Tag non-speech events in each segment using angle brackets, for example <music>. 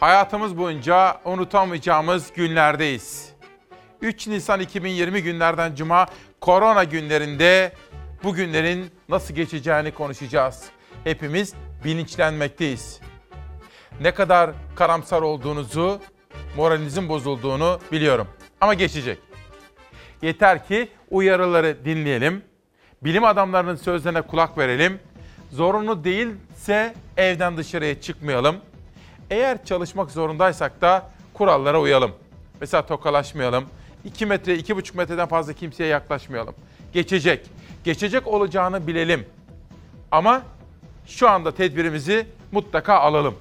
Hayatımız boyunca unutamayacağımız günlerdeyiz. 3 Nisan 2020 günlerden cuma korona günlerinde bu günlerin nasıl geçeceğini konuşacağız. Hepimiz bilinçlenmekteyiz. Ne kadar karamsar olduğunuzu, moralinizin bozulduğunu biliyorum. Ama geçecek. Yeter ki uyarıları dinleyelim. Bilim adamlarının sözlerine kulak verelim. Zorunlu değilse evden dışarıya çıkmayalım. Eğer çalışmak zorundaysak da kurallara uyalım. Mesela tokalaşmayalım. 2 metre, 2,5 metreden fazla kimseye yaklaşmayalım. Geçecek. Geçecek olacağını bilelim. Ama şu anda tedbirimizi mutlaka alalım.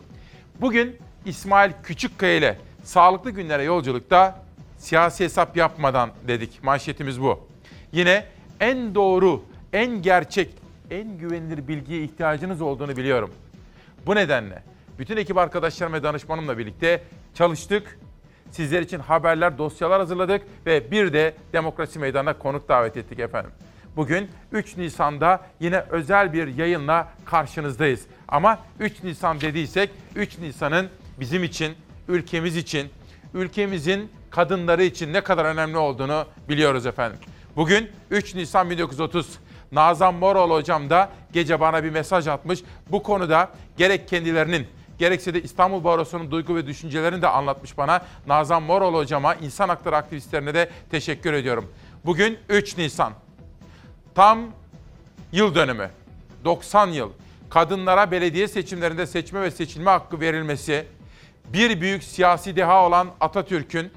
Bugün İsmail Küçükkaya ile sağlıklı günlere yolculukta siyasi hesap yapmadan dedik. Manşetimiz bu. Yine en doğru, en gerçek, en güvenilir bilgiye ihtiyacınız olduğunu biliyorum. Bu nedenle bütün ekip arkadaşlarım ve danışmanımla birlikte çalıştık. Sizler için haberler, dosyalar hazırladık ve bir de Demokrasi Meydanı'na konuk davet ettik efendim. Bugün 3 Nisan'da yine özel bir yayınla karşınızdayız. Ama 3 Nisan dediysek 3 Nisan'ın bizim için, ülkemiz için, ülkemizin kadınları için ne kadar önemli olduğunu biliyoruz efendim. Bugün 3 Nisan 1930. Nazan Moroğlu hocam da gece bana bir mesaj atmış. Bu konuda gerek kendilerinin gerekse de İstanbul Barosu'nun duygu ve düşüncelerini de anlatmış bana. Nazan Moroğlu hocama, insan hakları aktivistlerine de teşekkür ediyorum. Bugün 3 Nisan. Tam yıl dönümü. 90 yıl. Kadınlara belediye seçimlerinde seçme ve seçilme hakkı verilmesi, bir büyük siyasi deha olan Atatürk'ün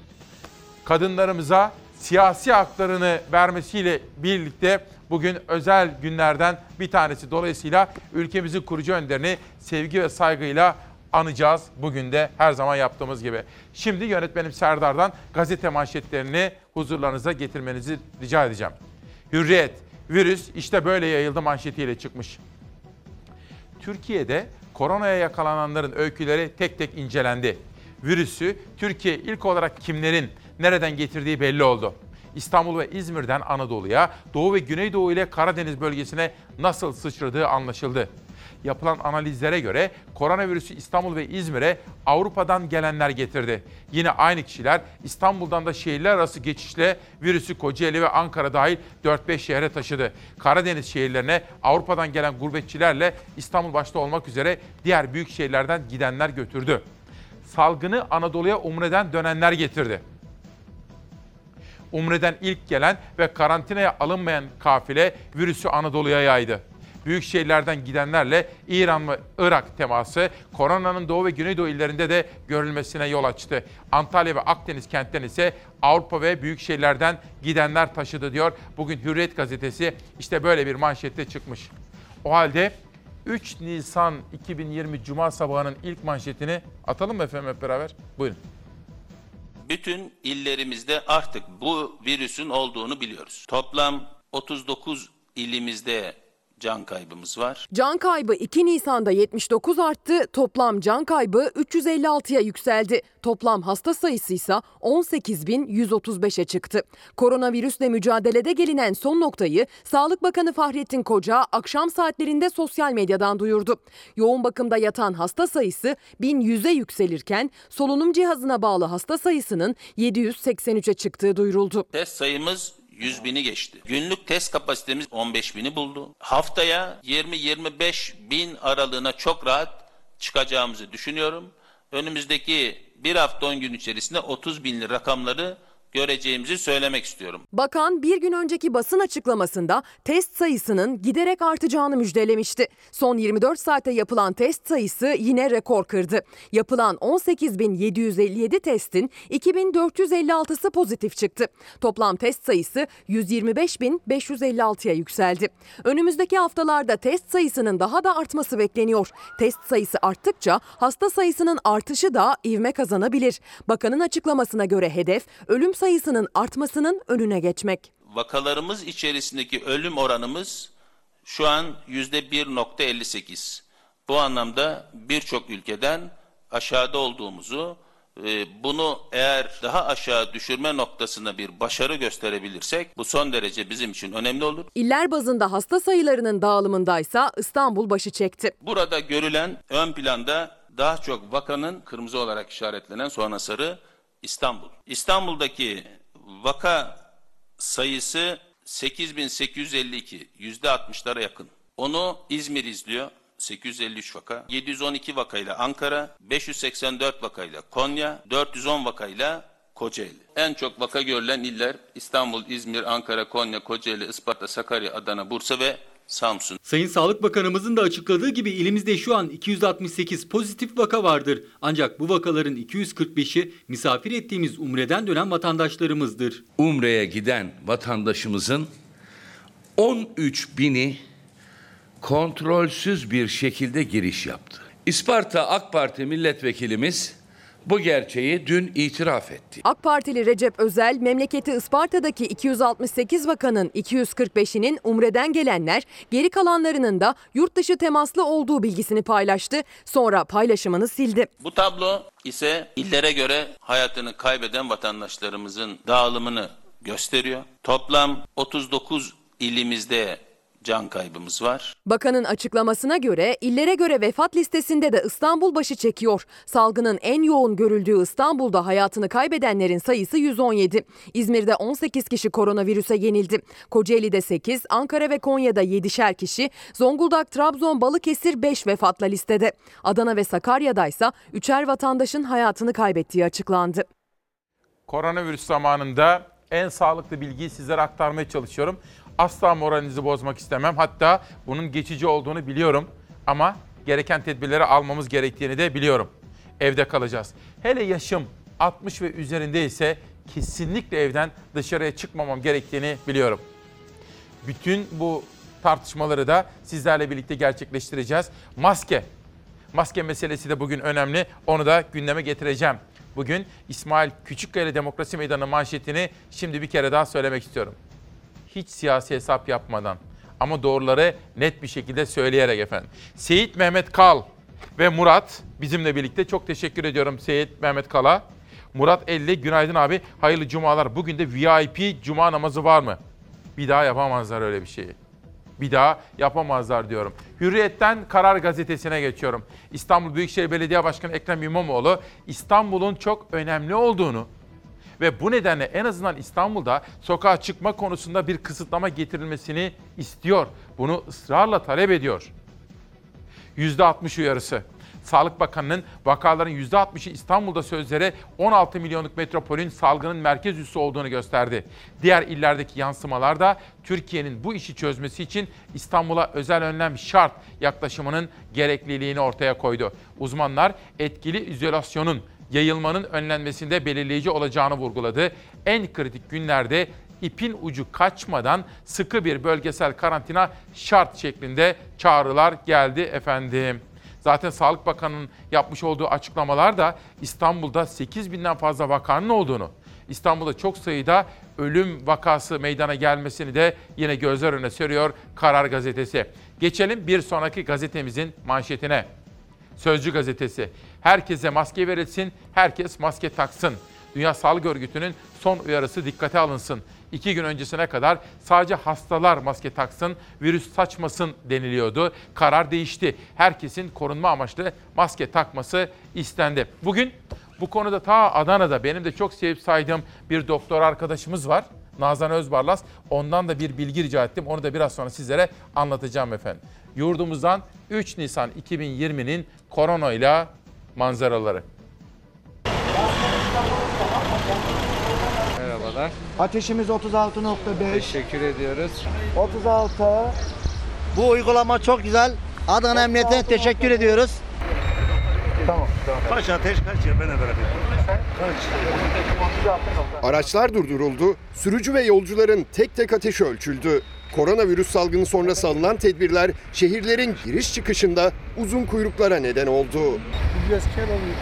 kadınlarımıza siyasi haklarını vermesiyle birlikte bugün özel günlerden bir tanesi. Dolayısıyla ülkemizin kurucu önderini sevgi ve saygıyla anacağız bugün de her zaman yaptığımız gibi. Şimdi yönetmenim Serdar'dan gazete manşetlerini huzurlarınıza getirmenizi rica edeceğim. Hürriyet, virüs işte böyle yayıldı manşetiyle çıkmış. Türkiye'de koronaya yakalananların öyküleri tek tek incelendi. Virüsü Türkiye ilk olarak kimlerin nereden getirdiği belli oldu. İstanbul ve İzmir'den Anadolu'ya, Doğu ve Güneydoğu ile Karadeniz bölgesine nasıl sıçradığı anlaşıldı. Yapılan analizlere göre koronavirüsü İstanbul ve İzmir'e Avrupa'dan gelenler getirdi. Yine aynı kişiler İstanbul'dan da şehirler arası geçişle virüsü Kocaeli ve Ankara dahil 4-5 şehre taşıdı. Karadeniz şehirlerine Avrupa'dan gelen gurbetçilerle İstanbul başta olmak üzere diğer büyük şehirlerden gidenler götürdü. Salgını Anadolu'ya Umre'den dönenler getirdi. Umre'den ilk gelen ve karantinaya alınmayan kafile virüsü Anadolu'ya yaydı. Büyük şehirlerden gidenlerle İran ve Irak teması koronanın Doğu ve Güneydoğu illerinde de görülmesine yol açtı. Antalya ve Akdeniz kentten ise Avrupa ve büyük şehirlerden gidenler taşıdı diyor. Bugün Hürriyet gazetesi işte böyle bir manşette çıkmış. O halde 3 Nisan 2020 Cuma sabahının ilk manşetini atalım mı efendim hep beraber? Buyurun. Bütün illerimizde artık bu virüsün olduğunu biliyoruz. Toplam 39 ilimizde can kaybımız var. Can kaybı 2 Nisan'da 79 arttı, toplam can kaybı 356'ya yükseldi. Toplam hasta sayısı ise 18.135'e çıktı. Koronavirüsle mücadelede gelinen son noktayı Sağlık Bakanı Fahrettin Koca akşam saatlerinde sosyal medyadan duyurdu. Yoğun bakımda yatan hasta sayısı 1100'e yükselirken solunum cihazına bağlı hasta sayısının 783'e çıktığı duyuruldu. Test sayımız 100 bini geçti. Günlük test kapasitemiz 15 bini buldu. Haftaya 20-25 bin aralığına çok rahat çıkacağımızı düşünüyorum. Önümüzdeki bir hafta 10 gün içerisinde 30 binli rakamları göreceğimizi söylemek istiyorum. Bakan bir gün önceki basın açıklamasında test sayısının giderek artacağını müjdelemişti. Son 24 saate yapılan test sayısı yine rekor kırdı. Yapılan 18.757 testin 2.456'sı pozitif çıktı. Toplam test sayısı 125.556'ya yükseldi. Önümüzdeki haftalarda test sayısının daha da artması bekleniyor. Test sayısı arttıkça hasta sayısının artışı da ivme kazanabilir. Bakanın açıklamasına göre hedef ölüm sayısının artmasının önüne geçmek. Vakalarımız içerisindeki ölüm oranımız şu an yüzde 1.58. Bu anlamda birçok ülkeden aşağıda olduğumuzu, e, bunu eğer daha aşağı düşürme noktasında bir başarı gösterebilirsek bu son derece bizim için önemli olur. İller bazında hasta sayılarının dağılımındaysa İstanbul başı çekti. Burada görülen ön planda Daha çok vakanın kırmızı olarak işaretlenen sonra sarı İstanbul. İstanbul'daki vaka sayısı 8852, yüzde 60'lara yakın. Onu İzmir izliyor. 853 vaka, 712 vakayla Ankara, 584 vakayla Konya, 410 vakayla Kocaeli. En çok vaka görülen iller İstanbul, İzmir, Ankara, Konya, Kocaeli, Isparta, Sakarya, Adana, Bursa ve Samsun. Sayın Sağlık Bakanımızın da açıkladığı gibi ilimizde şu an 268 pozitif vaka vardır. Ancak bu vakaların 245'i misafir ettiğimiz Umre'den dönen vatandaşlarımızdır. Umre'ye giden vatandaşımızın 13 bini kontrolsüz bir şekilde giriş yaptı. İsparta AK Parti milletvekilimiz bu gerçeği dün itiraf etti. AK Partili Recep Özel, memleketi Isparta'daki 268 vakanın 245'inin Umre'den gelenler, geri kalanlarının da yurt dışı temaslı olduğu bilgisini paylaştı. Sonra paylaşımını sildi. Bu tablo ise illere göre hayatını kaybeden vatandaşlarımızın dağılımını gösteriyor. Toplam 39 ilimizde can kaybımız var. Bakanın açıklamasına göre illere göre vefat listesinde de İstanbul başı çekiyor. Salgının en yoğun görüldüğü İstanbul'da hayatını kaybedenlerin sayısı 117. İzmir'de 18 kişi koronavirüse yenildi. Kocaeli'de 8, Ankara ve Konya'da 7'şer kişi, Zonguldak, Trabzon, Balıkesir 5 vefatla listede. Adana ve Sakarya'da ise 3'er vatandaşın hayatını kaybettiği açıklandı. Koronavirüs zamanında en sağlıklı bilgiyi sizlere aktarmaya çalışıyorum. Asla moralinizi bozmak istemem. Hatta bunun geçici olduğunu biliyorum. Ama gereken tedbirleri almamız gerektiğini de biliyorum. Evde kalacağız. Hele yaşım 60 ve üzerinde ise kesinlikle evden dışarıya çıkmamam gerektiğini biliyorum. Bütün bu tartışmaları da sizlerle birlikte gerçekleştireceğiz. Maske. Maske meselesi de bugün önemli. Onu da gündeme getireceğim. Bugün İsmail Küçükkaya Demokrasi Meydanı manşetini şimdi bir kere daha söylemek istiyorum. Hiç siyasi hesap yapmadan ama doğruları net bir şekilde söyleyerek efendim. Seyit Mehmet Kal ve Murat bizimle birlikte çok teşekkür ediyorum Seyit Mehmet Kal'a. Murat 50 günaydın abi hayırlı cumalar. Bugün de VIP cuma namazı var mı? Bir daha yapamazlar öyle bir şeyi. Bir daha yapamazlar diyorum. Hürriyet'ten Karar Gazetesi'ne geçiyorum. İstanbul Büyükşehir Belediye Başkanı Ekrem İmamoğlu İstanbul'un çok önemli olduğunu ve bu nedenle en azından İstanbul'da sokağa çıkma konusunda bir kısıtlama getirilmesini istiyor. Bunu ısrarla talep ediyor. %60 uyarısı. Sağlık Bakanı'nın vakaların %60'ı İstanbul'da sözleri 16 milyonluk metropolün salgının merkez üssü olduğunu gösterdi. Diğer illerdeki yansımalar da Türkiye'nin bu işi çözmesi için İstanbul'a özel önlem şart yaklaşımının gerekliliğini ortaya koydu. Uzmanlar etkili izolasyonun yayılmanın önlenmesinde belirleyici olacağını vurguladı. En kritik günlerde ipin ucu kaçmadan sıkı bir bölgesel karantina şart şeklinde çağrılar geldi efendim. Zaten Sağlık Bakanı'nın yapmış olduğu açıklamalar da İstanbul'da 8 binden fazla vakanın olduğunu, İstanbul'da çok sayıda ölüm vakası meydana gelmesini de yine gözler önüne seriyor Karar Gazetesi. Geçelim bir sonraki gazetemizin manşetine. Sözcü gazetesi. Herkese maske verilsin, herkes maske taksın. Dünya Sağlık Örgütü'nün son uyarısı dikkate alınsın. İki gün öncesine kadar sadece hastalar maske taksın, virüs saçmasın deniliyordu. Karar değişti. Herkesin korunma amaçlı maske takması istendi. Bugün bu konuda ta Adana'da benim de çok sevip saydığım bir doktor arkadaşımız var. Nazan Özbarlas. Ondan da bir bilgi rica ettim. Onu da biraz sonra sizlere anlatacağım efendim. Yurdumuzdan 3 Nisan 2020'nin koronayla manzaraları. Merhabalar. Ateşimiz 36.5. Teşekkür ediyoruz. 36. Bu uygulama çok güzel. Adana Emniyetine teşekkür ediyoruz. Kaç ateş kaç ya ben ettim. Araçlar durduruldu, sürücü ve yolcuların tek tek ateşi ölçüldü. Koronavirüs salgını sonrası alınan tedbirler şehirlerin giriş çıkışında uzun kuyruklara neden oldu. Biraz kel oluyor.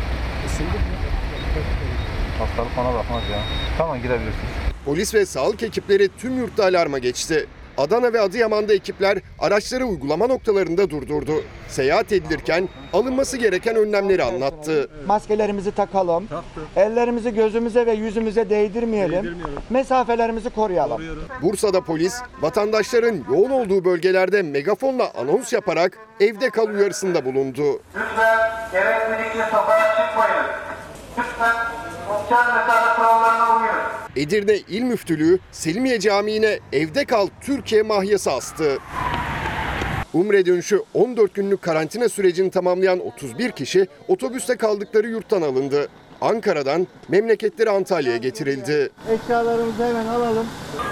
Hastalık bana bakmaz ya. Tamam gidebilirsiniz. Polis ve sağlık ekipleri tüm yurtta alarma geçti. Adana ve Adıyaman'da ekipler araçları uygulama noktalarında durdurdu. Seyahat edilirken alınması gereken önlemleri anlattı. Maskelerimizi takalım. Ellerimizi gözümüze ve yüzümüze değdirmeyelim. Mesafelerimizi koruyalım. Bursa'da polis vatandaşların yoğun olduğu bölgelerde megafonla anons yaparak evde kal uyarısında bulundu. Lütfen gerekmedikçe sokağa çıkmayın. Lütfen sosyal mesafe kurallarına uyun. Edirne İl Müftülüğü Selimiye Camii'ne evde kal Türkiye mahyası astı. Umre dönüşü 14 günlük karantina sürecini tamamlayan 31 kişi otobüste kaldıkları yurttan alındı. Ankara'dan memleketleri Antalya'ya getirildi. Eşyalarımızı hemen alalım.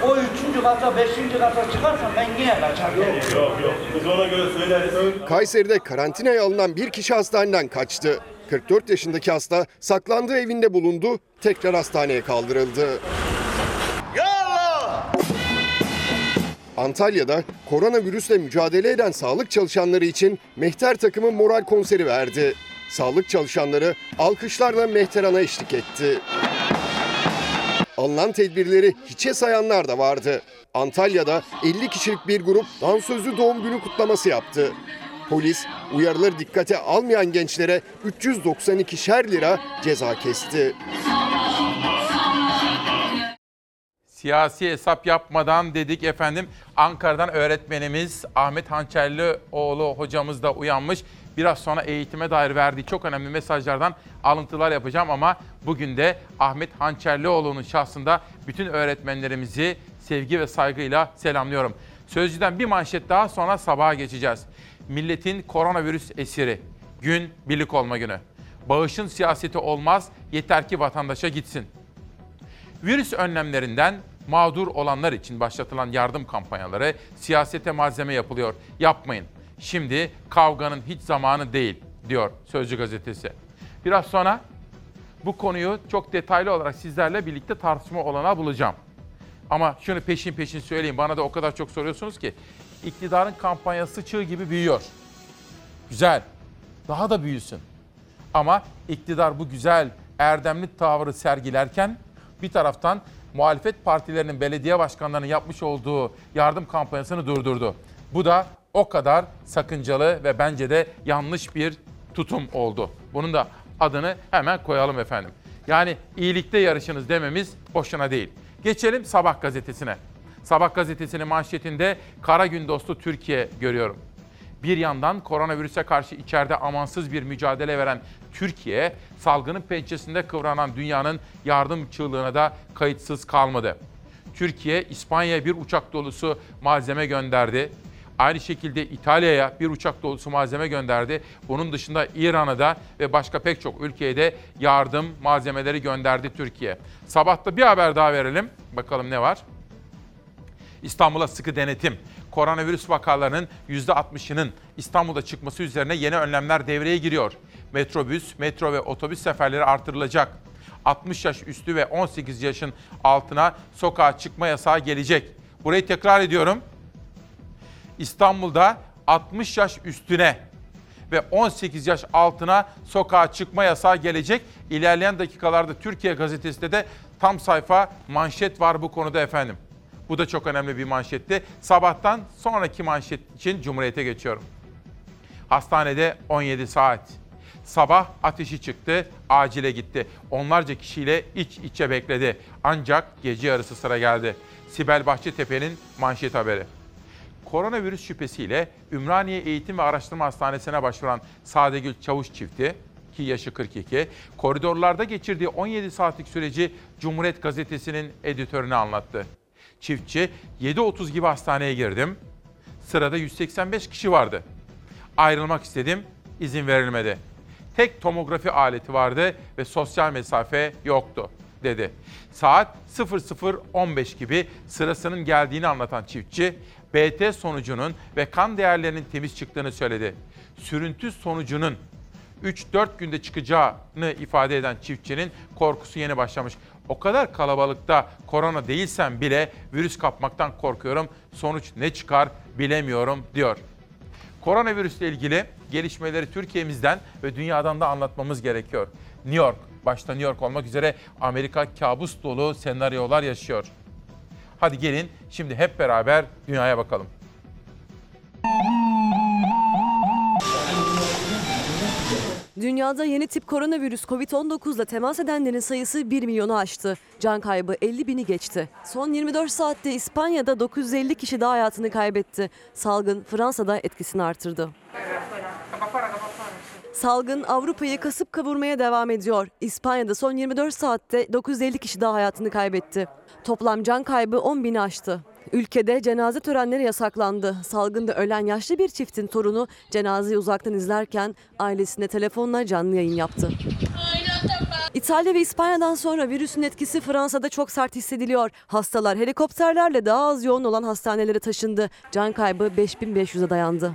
O üçüncü kata, beşinci kata çıkarsam ben yine kaçarım. Yok yok. Biz ona göre söyleriz. Kayseri'de karantinaya alınan bir kişi hastaneden kaçtı. 44 yaşındaki hasta saklandığı evinde bulundu, tekrar hastaneye kaldırıldı. Antalya'da koronavirüsle mücadele eden sağlık çalışanları için Mehter takımı moral konseri verdi. Sağlık çalışanları alkışlarla Mehteran'a eşlik etti. Alınan tedbirleri hiçe sayanlar da vardı. Antalya'da 50 kişilik bir grup dansözlü doğum günü kutlaması yaptı. Polis uyarıları dikkate almayan gençlere 392'şer lira ceza kesti. Siyasi hesap yapmadan dedik efendim. Ankara'dan öğretmenimiz Ahmet Hançerlioğlu hocamız da uyanmış. Biraz sonra eğitime dair verdiği çok önemli mesajlardan alıntılar yapacağım ama bugün de Ahmet Hançerlioğlu'nun şahsında bütün öğretmenlerimizi sevgi ve saygıyla selamlıyorum. Sözcüden bir manşet daha sonra sabaha geçeceğiz. Milletin koronavirüs esiri. Gün birlik olma günü. Bağışın siyaseti olmaz, yeter ki vatandaşa gitsin. Virüs önlemlerinden mağdur olanlar için başlatılan yardım kampanyaları siyasete malzeme yapılıyor. Yapmayın. Şimdi kavganın hiç zamanı değil diyor Sözcü gazetesi. Biraz sonra bu konuyu çok detaylı olarak sizlerle birlikte tartışma olanağı bulacağım. Ama şunu peşin peşin söyleyeyim. Bana da o kadar çok soruyorsunuz ki iktidarın kampanyası çığ gibi büyüyor. Güzel. Daha da büyüsün. Ama iktidar bu güzel erdemli tavrı sergilerken bir taraftan muhalefet partilerinin belediye başkanlarının yapmış olduğu yardım kampanyasını durdurdu. Bu da o kadar sakıncalı ve bence de yanlış bir tutum oldu. Bunun da adını hemen koyalım efendim. Yani iyilikte yarışınız dememiz boşuna değil. Geçelim Sabah gazetesine. Sabah gazetesinin manşetinde kara gün dostu Türkiye görüyorum. Bir yandan koronavirüse karşı içeride amansız bir mücadele veren Türkiye, salgının pençesinde kıvranan dünyanın yardım çığlığına da kayıtsız kalmadı. Türkiye, İspanya'ya bir uçak dolusu malzeme gönderdi. Aynı şekilde İtalya'ya bir uçak dolusu malzeme gönderdi. Bunun dışında İran'a da ve başka pek çok ülkeye de yardım malzemeleri gönderdi Türkiye. Sabahta bir haber daha verelim. Bakalım ne var? İstanbul'a sıkı denetim. Koronavirüs vakalarının %60'ının İstanbul'da çıkması üzerine yeni önlemler devreye giriyor. Metrobüs, metro ve otobüs seferleri artırılacak. 60 yaş üstü ve 18 yaşın altına sokağa çıkma yasağı gelecek. Burayı tekrar ediyorum. İstanbul'da 60 yaş üstüne ve 18 yaş altına sokağa çıkma yasağı gelecek. İlerleyen dakikalarda Türkiye Gazetesi'nde de tam sayfa manşet var bu konuda efendim. Bu da çok önemli bir manşetti. Sabahtan sonraki manşet için Cumhuriyet'e geçiyorum. Hastanede 17 saat. Sabah ateşi çıktı, acile gitti. Onlarca kişiyle iç içe bekledi. Ancak gece yarısı sıra geldi. Sibel Bahçetepe'nin manşet haberi. Koronavirüs şüphesiyle Ümraniye Eğitim ve Araştırma Hastanesi'ne başvuran Sadegül Çavuş çifti, ki yaşı 42, koridorlarda geçirdiği 17 saatlik süreci Cumhuriyet Gazetesi'nin editörüne anlattı. Çiftçi 7.30 gibi hastaneye girdim. Sırada 185 kişi vardı. Ayrılmak istedim, izin verilmedi. Tek tomografi aleti vardı ve sosyal mesafe yoktu dedi. Saat 00.15 gibi sırasının geldiğini anlatan çiftçi, BT sonucunun ve kan değerlerinin temiz çıktığını söyledi. Sürüntü sonucunun 3-4 günde çıkacağını ifade eden çiftçinin korkusu yeni başlamış. O kadar kalabalıkta korona değilsem bile virüs kapmaktan korkuyorum. Sonuç ne çıkar bilemiyorum diyor. Koronavirüsle ilgili gelişmeleri Türkiye'mizden ve dünyadan da anlatmamız gerekiyor. New York, başta New York olmak üzere Amerika kabus dolu senaryolar yaşıyor. Hadi gelin şimdi hep beraber dünyaya bakalım. Dünyada yeni tip koronavirüs COVID-19 ile temas edenlerin sayısı 1 milyonu aştı. Can kaybı 50 bini geçti. Son 24 saatte İspanya'da 950 kişi daha hayatını kaybetti. Salgın Fransa'da etkisini artırdı. Salgın Avrupa'yı kasıp kavurmaya devam ediyor. İspanya'da son 24 saatte 950 kişi daha hayatını kaybetti. Toplam can kaybı 10 bini aştı. Ülkede cenaze törenleri yasaklandı. Salgında ölen yaşlı bir çiftin torunu cenazeyi uzaktan izlerken ailesine telefonla canlı yayın yaptı. İtalya ve İspanya'dan sonra virüsün etkisi Fransa'da çok sert hissediliyor. Hastalar helikopterlerle daha az yoğun olan hastanelere taşındı. Can kaybı 5500'e dayandı.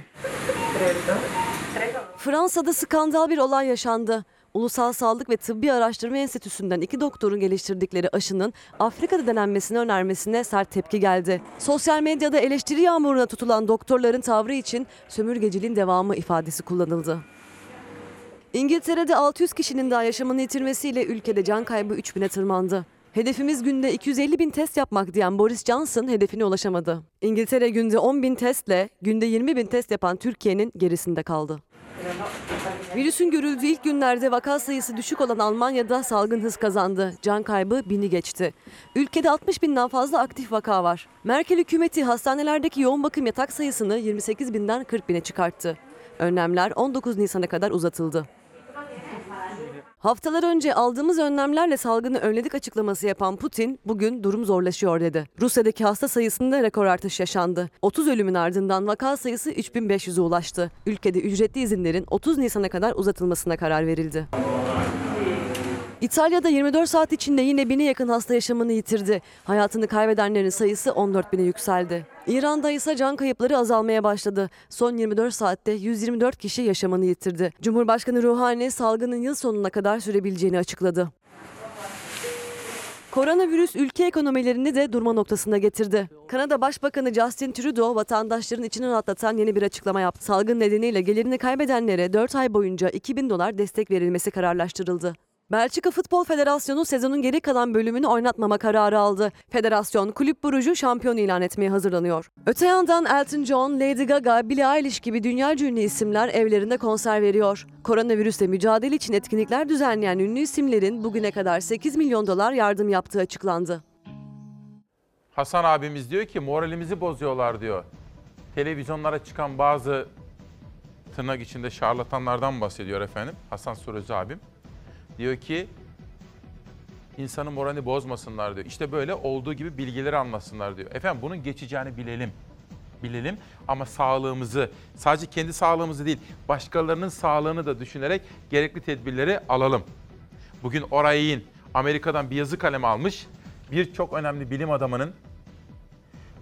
Fransa'da skandal bir olay yaşandı. Ulusal Sağlık ve Tıbbi Araştırma Enstitüsü'nden iki doktorun geliştirdikleri aşının Afrika'da denenmesini önermesine sert tepki geldi. Sosyal medyada eleştiri yağmuruna tutulan doktorların tavrı için sömürgeciliğin devamı ifadesi kullanıldı. İngiltere'de 600 kişinin daha yaşamını yitirmesiyle ülkede can kaybı 3000'e tırmandı. Hedefimiz günde 250 bin test yapmak diyen Boris Johnson hedefine ulaşamadı. İngiltere günde 10 bin testle günde 20 bin test yapan Türkiye'nin gerisinde kaldı. Virüsün görüldüğü ilk günlerde vaka sayısı düşük olan Almanya'da salgın hız kazandı. Can kaybı bini geçti. Ülkede 60 binden fazla aktif vaka var. Merkel hükümeti hastanelerdeki yoğun bakım yatak sayısını 28 binden 40 bine çıkarttı. Önlemler 19 Nisan'a kadar uzatıldı. Haftalar önce aldığımız önlemlerle salgını önledik açıklaması yapan Putin bugün durum zorlaşıyor dedi. Rusya'daki hasta sayısında rekor artış yaşandı. 30 ölümün ardından vaka sayısı 3500'e ulaştı. Ülkede ücretli izinlerin 30 Nisan'a kadar uzatılmasına karar verildi. İtalya'da 24 saat içinde yine bine yakın hasta yaşamını yitirdi. Hayatını kaybedenlerin sayısı 14 bine yükseldi. İran'da ise can kayıpları azalmaya başladı. Son 24 saatte 124 kişi yaşamını yitirdi. Cumhurbaşkanı Ruhani salgının yıl sonuna kadar sürebileceğini açıkladı. Koronavirüs ülke ekonomilerini de durma noktasına getirdi. Kanada Başbakanı Justin Trudeau vatandaşların içini rahatlatan yeni bir açıklama yaptı. Salgın nedeniyle gelirini kaybedenlere 4 ay boyunca 2000 dolar destek verilmesi kararlaştırıldı. Belçika Futbol Federasyonu sezonun geri kalan bölümünü oynatmama kararı aldı. Federasyon Kulüp Brugge'u şampiyon ilan etmeye hazırlanıyor. Öte yandan Elton John, Lady Gaga, Billie Eilish gibi dünya ünlü isimler evlerinde konser veriyor. Koronavirüsle mücadele için etkinlikler düzenleyen ünlü isimlerin bugüne kadar 8 milyon dolar yardım yaptığı açıklandı. Hasan abimiz diyor ki moralimizi bozuyorlar diyor. Televizyonlara çıkan bazı tırnak içinde şarlatanlardan bahsediyor efendim. Hasan Surözü abim. Diyor ki insanın moralini bozmasınlar diyor. İşte böyle olduğu gibi bilgileri anlasınlar diyor. Efendim bunun geçeceğini bilelim. Bilelim ama sağlığımızı, sadece kendi sağlığımızı değil, başkalarının sağlığını da düşünerek gerekli tedbirleri alalım. Bugün Oray'in Amerika'dan bir yazı kalemi almış. Bir çok önemli bilim adamının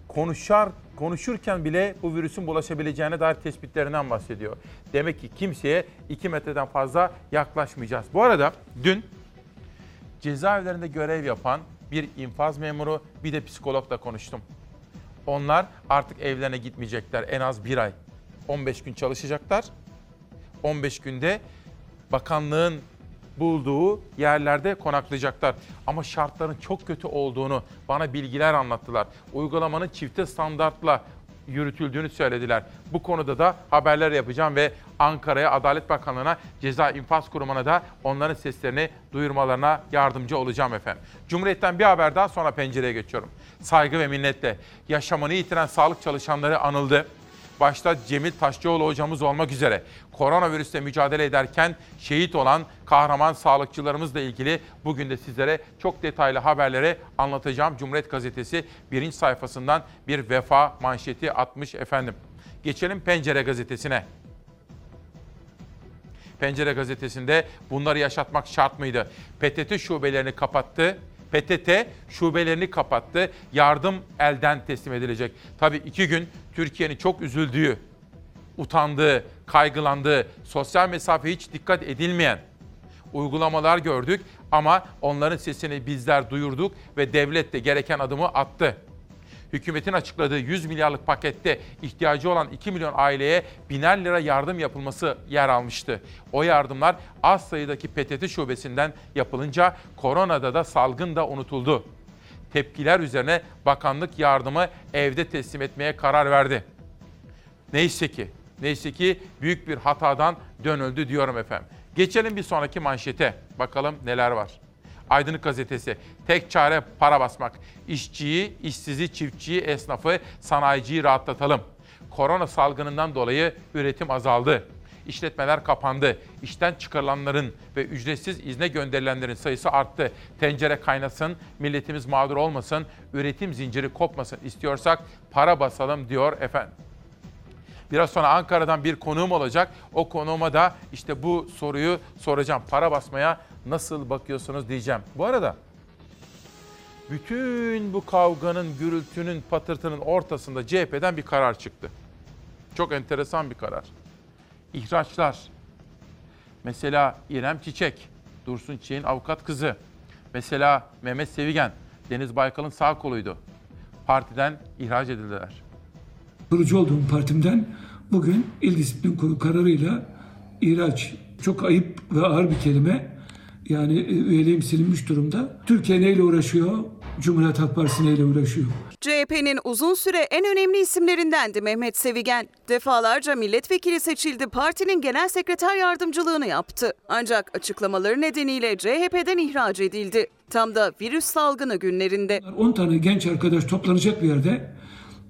konuşar konuşurken bile bu virüsün bulaşabileceğine dair tespitlerinden bahsediyor. Demek ki kimseye 2 metreden fazla yaklaşmayacağız. Bu arada dün cezaevlerinde görev yapan bir infaz memuru bir de psikologla konuştum. Onlar artık evlerine gitmeyecekler en az bir ay. 15 gün çalışacaklar. 15 günde bakanlığın bulduğu yerlerde konaklayacaklar. Ama şartların çok kötü olduğunu bana bilgiler anlattılar. Uygulamanın çifte standartla yürütüldüğünü söylediler. Bu konuda da haberler yapacağım ve Ankara'ya Adalet Bakanlığı'na Ceza İnfaz Kurumu'na da onların seslerini duyurmalarına yardımcı olacağım efendim. Cumhuriyet'ten bir haber daha sonra pencereye geçiyorum. Saygı ve minnetle yaşamını yitiren sağlık çalışanları anıldı başta Cemil Taşçıoğlu hocamız olmak üzere koronavirüsle mücadele ederken şehit olan kahraman sağlıkçılarımızla ilgili bugün de sizlere çok detaylı haberleri anlatacağım. Cumhuriyet Gazetesi birinci sayfasından bir vefa manşeti atmış efendim. Geçelim Pencere Gazetesi'ne. Pencere Gazetesi'nde bunları yaşatmak şart mıydı? PTT şubelerini kapattı. PTT şubelerini kapattı. Yardım elden teslim edilecek. Tabii iki gün Türkiye'nin çok üzüldüğü, utandığı, kaygılandığı, sosyal mesafe hiç dikkat edilmeyen uygulamalar gördük ama onların sesini bizler duyurduk ve devlet de gereken adımı attı. Hükümetin açıkladığı 100 milyarlık pakette ihtiyacı olan 2 milyon aileye biner lira yardım yapılması yer almıştı. O yardımlar az sayıdaki PTT şubesinden yapılınca koronada da salgın da unutuldu. Tepkiler üzerine bakanlık yardımı evde teslim etmeye karar verdi. Neyse ki, neyse ki büyük bir hatadan dönüldü diyorum efendim. Geçelim bir sonraki manşete. Bakalım neler var. Aydınlık gazetesi. Tek çare para basmak. İşçiyi, işsizi, çiftçiyi, esnafı, sanayiciyi rahatlatalım. Korona salgınından dolayı üretim azaldı. İşletmeler kapandı. İşten çıkarılanların ve ücretsiz izne gönderilenlerin sayısı arttı. Tencere kaynasın, milletimiz mağdur olmasın, üretim zinciri kopmasın istiyorsak para basalım diyor efendim. Biraz sonra Ankara'dan bir konuğum olacak. O konuğuma da işte bu soruyu soracağım. Para basmaya nasıl bakıyorsunuz diyeceğim. Bu arada bütün bu kavganın, gürültünün, patırtının ortasında CHP'den bir karar çıktı. Çok enteresan bir karar. İhraçlar. Mesela İrem Çiçek, Dursun Çiçek'in avukat kızı. Mesela Mehmet Sevigen, Deniz Baykal'ın sağ koluydu. Partiden ihraç edildiler. kurucu olduğum partimden bugün İl Disiplin Kurulu kararıyla ihraç çok ayıp ve ağır bir kelime. Yani e, üyeliğim silinmiş durumda. Türkiye neyle uğraşıyor? Cumhuriyet Halk Partisi neyle uğraşıyor? CHP'nin uzun süre en önemli isimlerindendi Mehmet Sevigen. Defalarca milletvekili seçildi, partinin genel sekreter yardımcılığını yaptı. Ancak açıklamaları nedeniyle CHP'den ihraç edildi. Tam da virüs salgını günlerinde. 10 tane genç arkadaş toplanacak bir yerde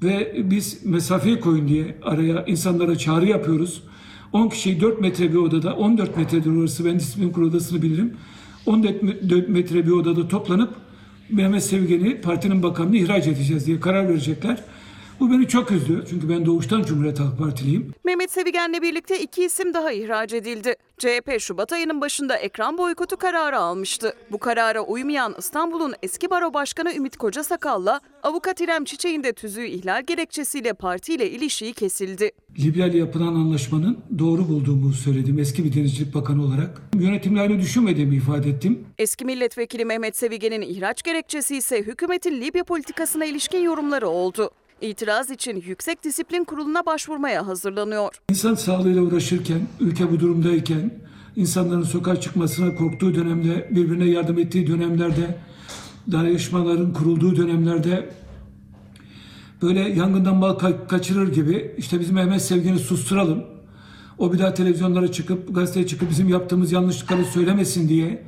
ve biz mesafeyi koyun diye araya insanlara çağrı yapıyoruz. 10 kişiyi 4 metre bir odada, 14 metredir orası ben disiplin kurulu odasını bilirim. 14 metre bir odada toplanıp Mehmet Sevgen'i partinin bakanını ihraç edeceğiz diye karar verecekler. Bu beni çok üzdü. Çünkü ben doğuştan Cumhuriyet Halk Partiliyim. Mehmet Sevigen'le birlikte iki isim daha ihraç edildi. CHP Şubat ayının başında ekran boykotu kararı almıştı. Bu karara uymayan İstanbul'un eski baro başkanı Ümit Kocasakal'la avukat İrem Çiçek'in de tüzüğü ihlal gerekçesiyle partiyle ilişiği kesildi. Libya ile yapılan anlaşmanın doğru bulduğumu söyledim eski bir denizcilik bakanı olarak. Yönetimlerini düşünmediğimi ifade ettim. Eski milletvekili Mehmet Sevigen'in ihraç gerekçesi ise hükümetin Libya politikasına ilişkin yorumları oldu. İtiraz için Yüksek Disiplin Kurulu'na başvurmaya hazırlanıyor. İnsan sağlığıyla uğraşırken, ülke bu durumdayken, insanların sokağa çıkmasına korktuğu dönemde, birbirine yardım ettiği dönemlerde, dayanışmaların kurulduğu dönemlerde böyle yangından ka- kaçırır gibi işte bizim Mehmet Sevgen'i susturalım. O bir daha televizyonlara çıkıp, gazeteye çıkıp bizim yaptığımız yanlışlıkları söylemesin diye,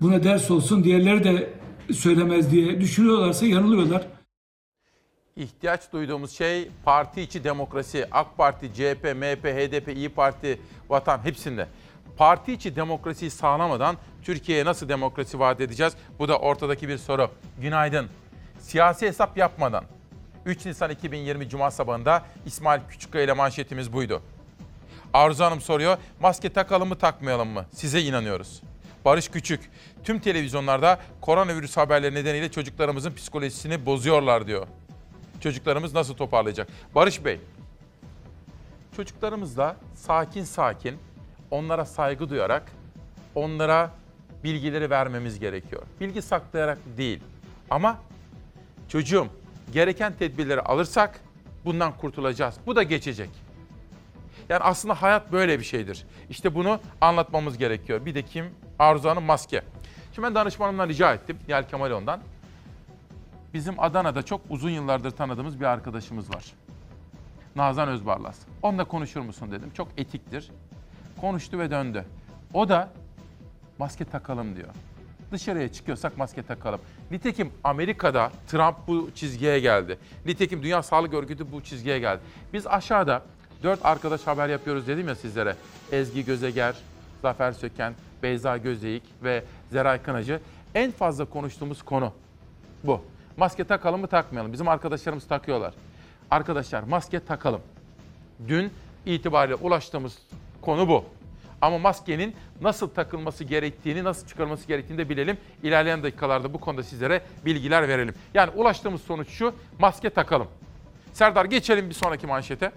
buna ders olsun, diğerleri de söylemez diye düşünüyorlarsa yanılıyorlar. İhtiyaç duyduğumuz şey parti içi demokrasi. AK Parti, CHP, MHP, HDP, İyi Parti, Vatan hepsinde. Parti içi demokrasiyi sağlamadan Türkiye'ye nasıl demokrasi vaat edeceğiz? Bu da ortadaki bir soru. Günaydın. Siyasi hesap yapmadan 3 Nisan 2020 Cuma sabahında İsmail Küçükkaya ile manşetimiz buydu. Arzu Hanım soruyor, maske takalım mı takmayalım mı? Size inanıyoruz. Barış Küçük, tüm televizyonlarda koronavirüs haberleri nedeniyle çocuklarımızın psikolojisini bozuyorlar diyor çocuklarımız nasıl toparlayacak? Barış Bey, çocuklarımızla sakin sakin, onlara saygı duyarak, onlara bilgileri vermemiz gerekiyor. Bilgi saklayarak değil. Ama çocuğum gereken tedbirleri alırsak bundan kurtulacağız. Bu da geçecek. Yani aslında hayat böyle bir şeydir. İşte bunu anlatmamız gerekiyor. Bir de kim? Arzu Hanım maske. Şimdi ben danışmanımdan rica ettim. Nihal Kemalon'dan. Bizim Adana'da çok uzun yıllardır tanıdığımız bir arkadaşımız var. Nazan Özbarlas. Onunla konuşur musun dedim. Çok etiktir. Konuştu ve döndü. O da maske takalım diyor. Dışarıya çıkıyorsak maske takalım. Nitekim Amerika'da Trump bu çizgiye geldi. Nitekim Dünya Sağlık Örgütü bu çizgiye geldi. Biz aşağıda dört arkadaş haber yapıyoruz dedim ya sizlere. Ezgi Gözeger, Zafer Söken, Beyza Gözeyik ve Zeray Kınacı. En fazla konuştuğumuz konu bu. Maske takalım mı takmayalım? Bizim arkadaşlarımız takıyorlar. Arkadaşlar maske takalım. Dün itibariyle ulaştığımız konu bu. Ama maskenin nasıl takılması gerektiğini, nasıl çıkarılması gerektiğini de bilelim. İlerleyen dakikalarda bu konuda sizlere bilgiler verelim. Yani ulaştığımız sonuç şu, maske takalım. Serdar geçelim bir sonraki manşete.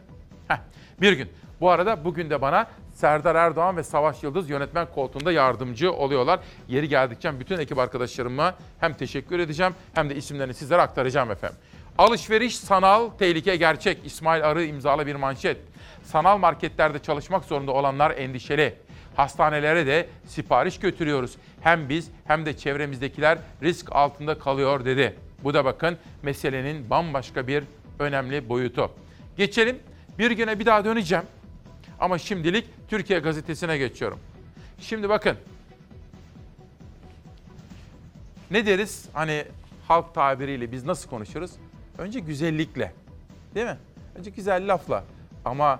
Heh, bir gün. Bu arada bugün de bana Serdar Erdoğan ve Savaş Yıldız yönetmen koltuğunda yardımcı oluyorlar. Yeri geldikçe bütün ekip arkadaşlarıma hem teşekkür edeceğim hem de isimlerini sizlere aktaracağım efendim. Alışveriş sanal, tehlike gerçek. İsmail Arı imzalı bir manşet. Sanal marketlerde çalışmak zorunda olanlar endişeli. Hastanelere de sipariş götürüyoruz. Hem biz hem de çevremizdekiler risk altında kalıyor dedi. Bu da bakın meselenin bambaşka bir önemli boyutu. Geçelim. Bir güne bir daha döneceğim. Ama şimdilik Türkiye Gazetesi'ne geçiyorum. Şimdi bakın. Ne deriz? Hani halk tabiriyle biz nasıl konuşuruz? Önce güzellikle. Değil mi? Önce güzel lafla. Ama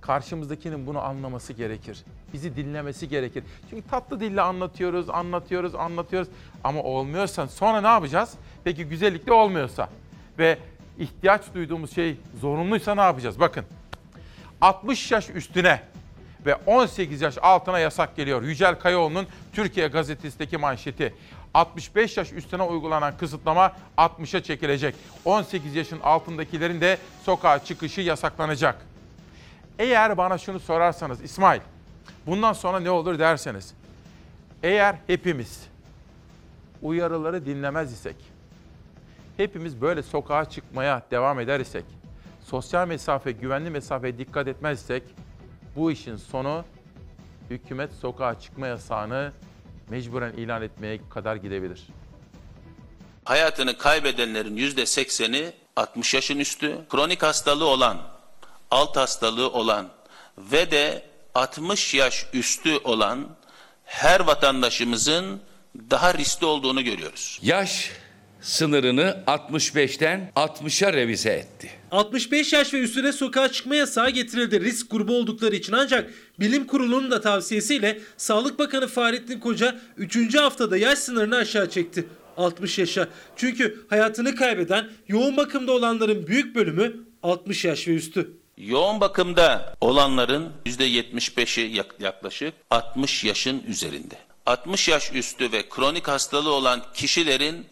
karşımızdakinin bunu anlaması gerekir. Bizi dinlemesi gerekir. Çünkü tatlı dille anlatıyoruz, anlatıyoruz, anlatıyoruz. Ama olmuyorsa sonra ne yapacağız? Peki güzellikle olmuyorsa ve ihtiyaç duyduğumuz şey zorunluysa ne yapacağız? Bakın 60 yaş üstüne ve 18 yaş altına yasak geliyor. Yücel Kayaoğlu'nun Türkiye Gazetesi'ndeki manşeti. 65 yaş üstüne uygulanan kısıtlama 60'a çekilecek. 18 yaşın altındakilerin de sokağa çıkışı yasaklanacak. Eğer bana şunu sorarsanız İsmail, bundan sonra ne olur derseniz. Eğer hepimiz uyarıları dinlemez isek, hepimiz böyle sokağa çıkmaya devam eder isek, sosyal mesafe, güvenli mesafeye dikkat etmezsek bu işin sonu hükümet sokağa çıkma yasağını mecburen ilan etmeye kadar gidebilir. Hayatını kaybedenlerin yüzde sekseni 60 yaşın üstü, kronik hastalığı olan, alt hastalığı olan ve de 60 yaş üstü olan her vatandaşımızın daha riskli olduğunu görüyoruz. Yaş sınırını 65'ten 60'a revize etti. 65 yaş ve üstüne sokağa çıkma yasağı getirildi risk grubu oldukları için ancak bilim kurulunun da tavsiyesiyle Sağlık Bakanı Fahrettin Koca 3. haftada yaş sınırını aşağı çekti. 60 yaşa. Çünkü hayatını kaybeden yoğun bakımda olanların büyük bölümü 60 yaş ve üstü. Yoğun bakımda olanların yüzde 75'i yak- yaklaşık 60 yaşın üzerinde. 60 yaş üstü ve kronik hastalığı olan kişilerin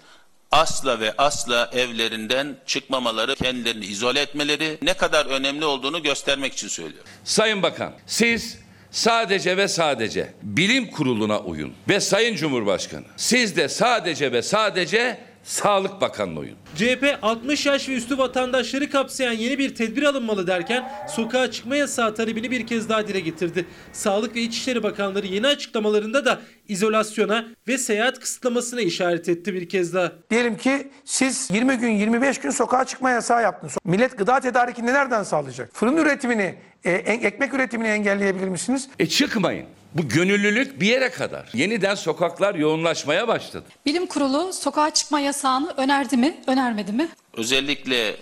asla ve asla evlerinden çıkmamaları, kendilerini izole etmeleri ne kadar önemli olduğunu göstermek için söylüyorum. Sayın Bakan, siz sadece ve sadece bilim kuruluna uyun. Ve Sayın Cumhurbaşkanı, siz de sadece ve sadece Sağlık Bakanı'na uyun. CHP 60 yaş ve üstü vatandaşları kapsayan yeni bir tedbir alınmalı derken sokağa çıkma yasağı talebini bir kez daha dile getirdi. Sağlık ve İçişleri Bakanları yeni açıklamalarında da izolasyona ve seyahat kısıtlamasına işaret etti bir kez daha. Diyelim ki siz 20 gün 25 gün sokağa çıkma yasağı yaptınız. Millet gıda tedarikini nereden sağlayacak? Fırın üretimini, e- ekmek üretimini engelleyebilir misiniz? E çıkmayın. Bu gönüllülük bir yere kadar. Yeniden sokaklar yoğunlaşmaya başladı. Bilim Kurulu sokağa çıkma yasağını önerdi mi, önermedi mi? Özellikle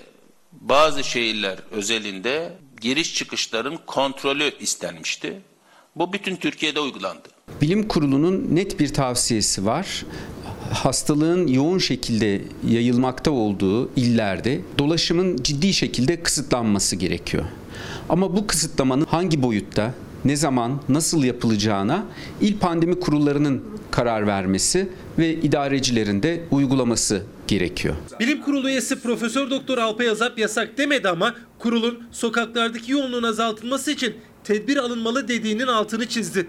bazı şehirler özelinde giriş çıkışların kontrolü istenmişti. Bu bütün Türkiye'de uygulandı. Bilim Kurulu'nun net bir tavsiyesi var. Hastalığın yoğun şekilde yayılmakta olduğu illerde dolaşımın ciddi şekilde kısıtlanması gerekiyor. Ama bu kısıtlamanın hangi boyutta, ne zaman, nasıl yapılacağına il pandemi kurullarının karar vermesi ve idarecilerin de uygulaması gerekiyor. Bilim Kurulu üyesi Profesör Doktor Alpay Azap yasak demedi ama kurulun sokaklardaki yoğunluğun azaltılması için tedbir alınmalı dediğinin altını çizdi.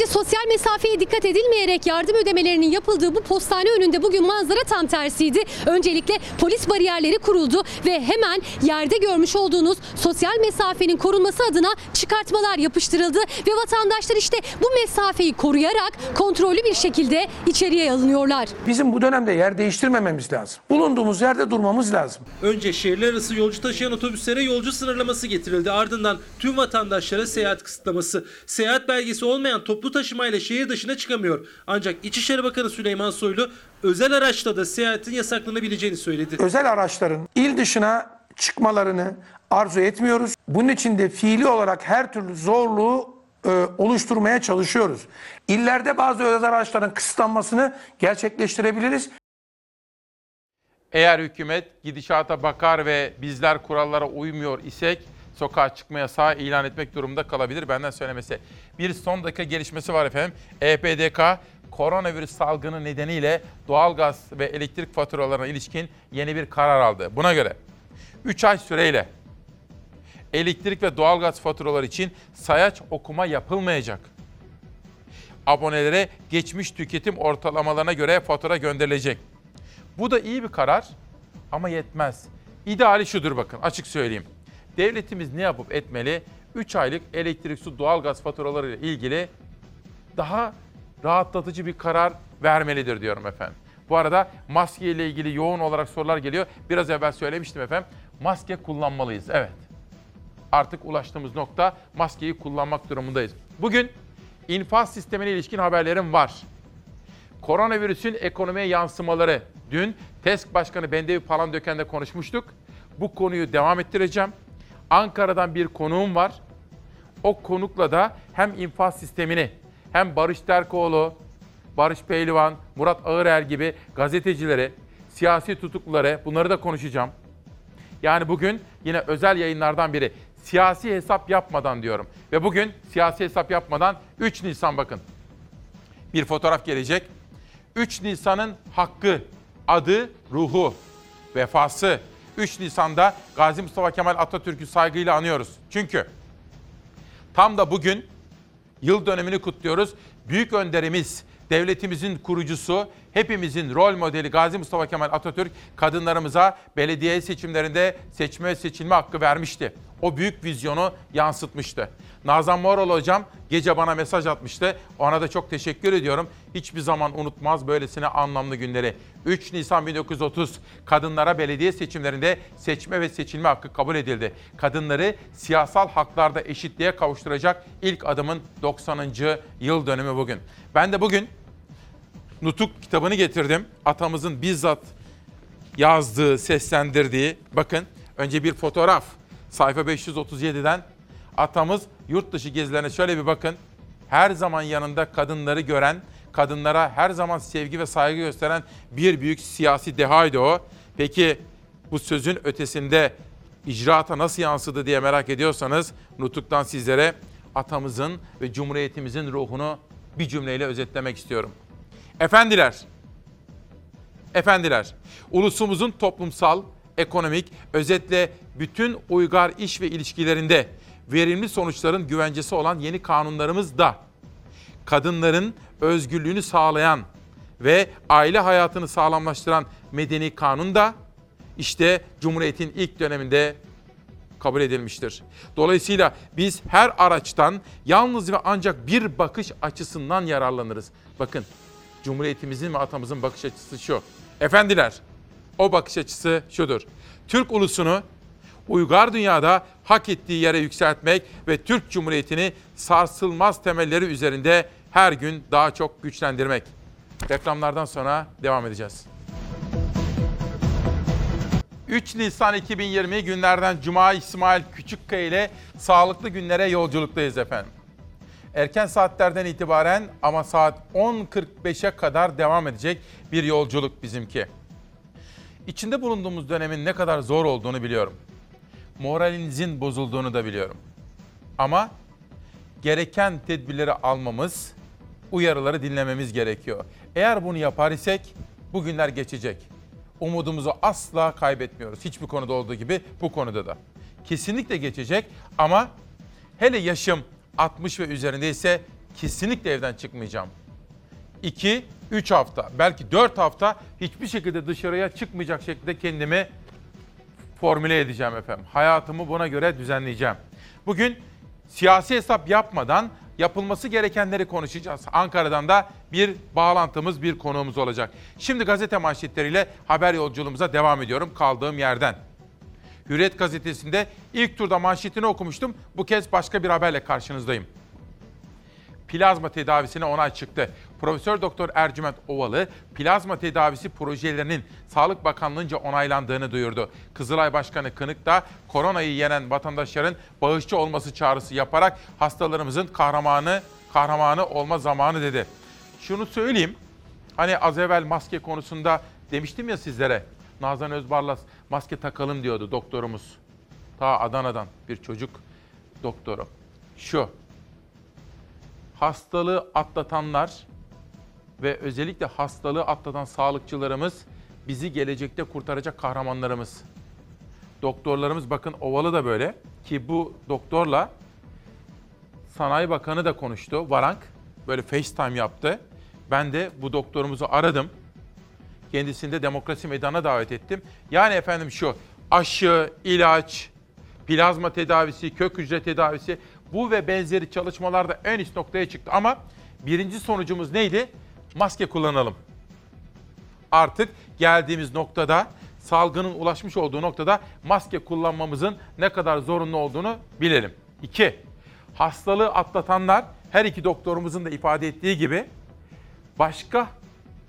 Önce sosyal mesafeye dikkat edilmeyerek yardım ödemelerinin yapıldığı bu postane önünde bugün manzara tam tersiydi. Öncelikle polis bariyerleri kuruldu ve hemen yerde görmüş olduğunuz sosyal mesafenin korunması adına çıkartmalar yapıştırıldı ve vatandaşlar işte bu mesafeyi koruyarak kontrollü bir şekilde içeriye alınıyorlar. Bizim bu dönemde yer değiştirmememiz lazım. Bulunduğumuz yerde durmamız lazım. Önce şehirler arası yolcu taşıyan otobüslere yolcu sınırlaması getirildi. Ardından tüm vatandaşlara seyahat kısıtlaması. Seyahat belgesi olmayan toplu taşımayla şehir dışına çıkamıyor. Ancak İçişleri Bakanı Süleyman Soylu özel araçla da seyahatin yasaklanabileceğini söyledi. Özel araçların il dışına çıkmalarını arzu etmiyoruz. Bunun için de fiili olarak her türlü zorluğu e, oluşturmaya çalışıyoruz. İllerde bazı özel araçların kısıtlanmasını gerçekleştirebiliriz. Eğer hükümet gidişata bakar ve bizler kurallara uymuyor isek sokağa çıkma yasağı ilan etmek durumunda kalabilir benden söylemesi. Bir son dakika gelişmesi var efendim. EPDK koronavirüs salgını nedeniyle doğalgaz ve elektrik faturalarına ilişkin yeni bir karar aldı. Buna göre 3 ay süreyle elektrik ve doğalgaz faturaları için sayaç okuma yapılmayacak. Abonelere geçmiş tüketim ortalamalarına göre fatura gönderilecek. Bu da iyi bir karar ama yetmez. İdeali şudur bakın açık söyleyeyim. Devletimiz ne yapıp etmeli? 3 aylık elektrik, su, doğalgaz faturaları ile ilgili daha rahatlatıcı bir karar vermelidir diyorum efendim. Bu arada maske ile ilgili yoğun olarak sorular geliyor. Biraz evvel söylemiştim efendim. Maske kullanmalıyız. Evet. Artık ulaştığımız nokta maskeyi kullanmak durumundayız. Bugün infaz sistemine ilişkin haberlerim var. Koronavirüsün ekonomiye yansımaları. Dün TESK Başkanı Bendevi Palandöken'de konuşmuştuk. Bu konuyu devam ettireceğim. Ankara'dan bir konuğum var. O konukla da hem infaz sistemini hem Barış Terkoğlu, Barış Pehlivan, Murat Ağırel gibi gazetecileri, siyasi tutukluları bunları da konuşacağım. Yani bugün yine özel yayınlardan biri. Siyasi hesap yapmadan diyorum. Ve bugün siyasi hesap yapmadan 3 Nisan bakın. Bir fotoğraf gelecek. 3 Nisan'ın hakkı, adı, ruhu, vefası. 3 Nisan'da Gazi Mustafa Kemal Atatürk'ü saygıyla anıyoruz. Çünkü tam da bugün yıl dönümünü kutluyoruz. Büyük önderimiz, devletimizin kurucusu, hepimizin rol modeli Gazi Mustafa Kemal Atatürk kadınlarımıza belediye seçimlerinde seçme ve seçilme hakkı vermişti. O büyük vizyonu yansıtmıştı. Nazan Moral hocam gece bana mesaj atmıştı. Ona da çok teşekkür ediyorum. Hiçbir zaman unutmaz böylesine anlamlı günleri. 3 Nisan 1930 kadınlara belediye seçimlerinde seçme ve seçilme hakkı kabul edildi. Kadınları siyasal haklarda eşitliğe kavuşturacak ilk adımın 90. yıl dönümü bugün. Ben de bugün Nutuk kitabını getirdim. Atamızın bizzat yazdığı, seslendirdiği. Bakın önce bir fotoğraf. Sayfa 537'den atamız yurt dışı gezilerine şöyle bir bakın. Her zaman yanında kadınları gören, kadınlara her zaman sevgi ve saygı gösteren bir büyük siyasi dehaydı o. Peki bu sözün ötesinde icraata nasıl yansıdı diye merak ediyorsanız Nutuk'tan sizlere atamızın ve cumhuriyetimizin ruhunu bir cümleyle özetlemek istiyorum. Efendiler, efendiler, ulusumuzun toplumsal, ekonomik, özetle bütün uygar iş ve ilişkilerinde verimli sonuçların güvencesi olan yeni kanunlarımız da kadınların özgürlüğünü sağlayan ve aile hayatını sağlamlaştıran medeni kanun da işte Cumhuriyet'in ilk döneminde kabul edilmiştir. Dolayısıyla biz her araçtan yalnız ve ancak bir bakış açısından yararlanırız. Bakın Cumhuriyetimizin ve atamızın bakış açısı şu. Efendiler, o bakış açısı şudur. Türk ulusunu uygar dünyada hak ettiği yere yükseltmek ve Türk Cumhuriyeti'ni sarsılmaz temelleri üzerinde her gün daha çok güçlendirmek. Reklamlardan sonra devam edeceğiz. 3 Nisan 2020 günlerden Cuma İsmail Küçükkaya ile sağlıklı günlere yolculuktayız efendim. Erken saatlerden itibaren ama saat 10.45'e kadar devam edecek bir yolculuk bizimki. İçinde bulunduğumuz dönemin ne kadar zor olduğunu biliyorum. Moralinizin bozulduğunu da biliyorum. Ama gereken tedbirleri almamız, uyarıları dinlememiz gerekiyor. Eğer bunu yapar isek bu günler geçecek. Umudumuzu asla kaybetmiyoruz. Hiçbir konuda olduğu gibi bu konuda da. Kesinlikle geçecek ama hele yaşım 60 ve üzerindeyse kesinlikle evden çıkmayacağım. 2, 3 hafta, belki 4 hafta hiçbir şekilde dışarıya çıkmayacak şekilde kendimi formüle edeceğim efendim. Hayatımı buna göre düzenleyeceğim. Bugün siyasi hesap yapmadan yapılması gerekenleri konuşacağız. Ankara'dan da bir bağlantımız, bir konuğumuz olacak. Şimdi gazete manşetleriyle haber yolculuğumuza devam ediyorum kaldığım yerden. Hürriyet gazetesinde ilk turda manşetini okumuştum. Bu kez başka bir haberle karşınızdayım. Plazma tedavisine onay çıktı. Profesör Doktor Ercüment Ovalı plazma tedavisi projelerinin Sağlık Bakanlığı'nca onaylandığını duyurdu. Kızılay Başkanı Kınık da koronayı yenen vatandaşların bağışçı olması çağrısı yaparak hastalarımızın kahramanı kahramanı olma zamanı dedi. Şunu söyleyeyim. Hani az evvel maske konusunda demiştim ya sizlere. Nazan Özbarlas maske takalım diyordu doktorumuz. Ta Adana'dan bir çocuk doktoru. Şu. Hastalığı atlatanlar ve özellikle hastalığı atlatan sağlıkçılarımız bizi gelecekte kurtaracak kahramanlarımız. Doktorlarımız bakın Ovalı da böyle ki bu doktorla Sanayi Bakanı da konuştu. Varank böyle FaceTime yaptı. Ben de bu doktorumuzu aradım. Kendisini de demokrasi meydana davet ettim. Yani efendim şu aşı, ilaç, plazma tedavisi, kök hücre tedavisi Bu ve benzeri çalışmalarda en üst noktaya çıktı. Ama birinci sonucumuz neydi? Maske kullanalım. Artık geldiğimiz noktada salgının ulaşmış olduğu noktada maske kullanmamızın ne kadar zorunlu olduğunu bilelim. 2. Hastalığı atlatanlar her iki doktorumuzun da ifade ettiği gibi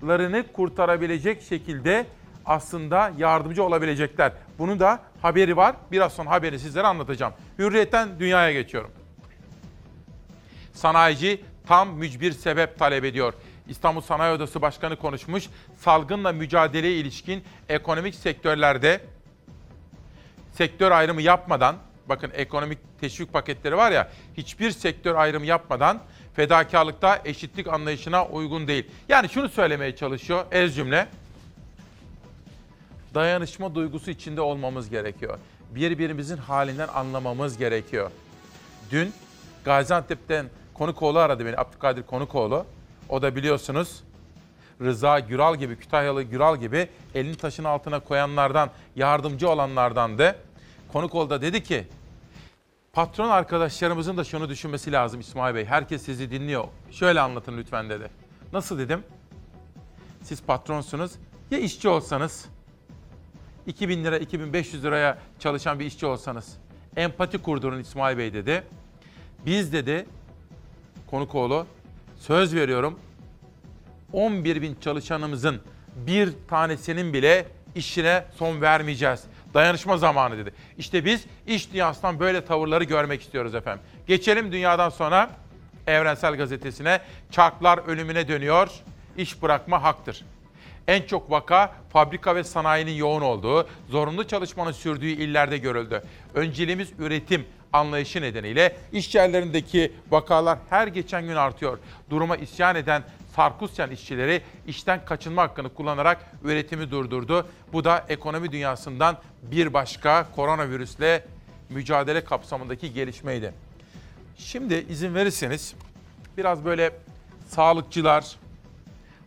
başkalarını kurtarabilecek şekilde aslında yardımcı olabilecekler. Bunun da haberi var. Biraz sonra haberini sizlere anlatacağım. Hürriyetten dünyaya geçiyorum. Sanayici tam mücbir sebep talep ediyor. İstanbul Sanayi Odası Başkanı konuşmuş. Salgınla mücadeleye ilişkin ekonomik sektörlerde sektör ayrımı yapmadan, bakın ekonomik teşvik paketleri var ya, hiçbir sektör ayrımı yapmadan fedakarlıkta eşitlik anlayışına uygun değil. Yani şunu söylemeye çalışıyor ez cümle. Dayanışma duygusu içinde olmamız gerekiyor. Birbirimizin halinden anlamamız gerekiyor. Dün Gaziantep'ten Konukoğlu aradı beni, Abdülkadir Konukoğlu. O da biliyorsunuz Rıza Güral gibi, Kütahyalı Güral gibi elini taşın altına koyanlardan, yardımcı olanlardandı. Konukoğlu da dedi ki, patron arkadaşlarımızın da şunu düşünmesi lazım İsmail Bey. Herkes sizi dinliyor. Şöyle anlatın lütfen dedi. Nasıl dedim? Siz patronsunuz. Ya işçi olsanız, 2000 lira, 2500 liraya çalışan bir işçi olsanız, empati kurdurun İsmail Bey dedi. Biz dedi, Konukoğlu, söz veriyorum 11 bin çalışanımızın bir tanesinin bile işine son vermeyeceğiz. Dayanışma zamanı dedi. İşte biz iş dünyasından böyle tavırları görmek istiyoruz efendim. Geçelim dünyadan sonra Evrensel Gazetesi'ne. Çarklar ölümüne dönüyor. İş bırakma haktır. En çok vaka fabrika ve sanayinin yoğun olduğu, zorunlu çalışmanın sürdüğü illerde görüldü. Önceliğimiz üretim anlayışı nedeniyle iş yerlerindeki vakalar her geçen gün artıyor. Duruma isyan eden Sarkusyan işçileri işten kaçınma hakkını kullanarak üretimi durdurdu. Bu da ekonomi dünyasından bir başka koronavirüsle mücadele kapsamındaki gelişmeydi. Şimdi izin verirseniz biraz böyle sağlıkçılar,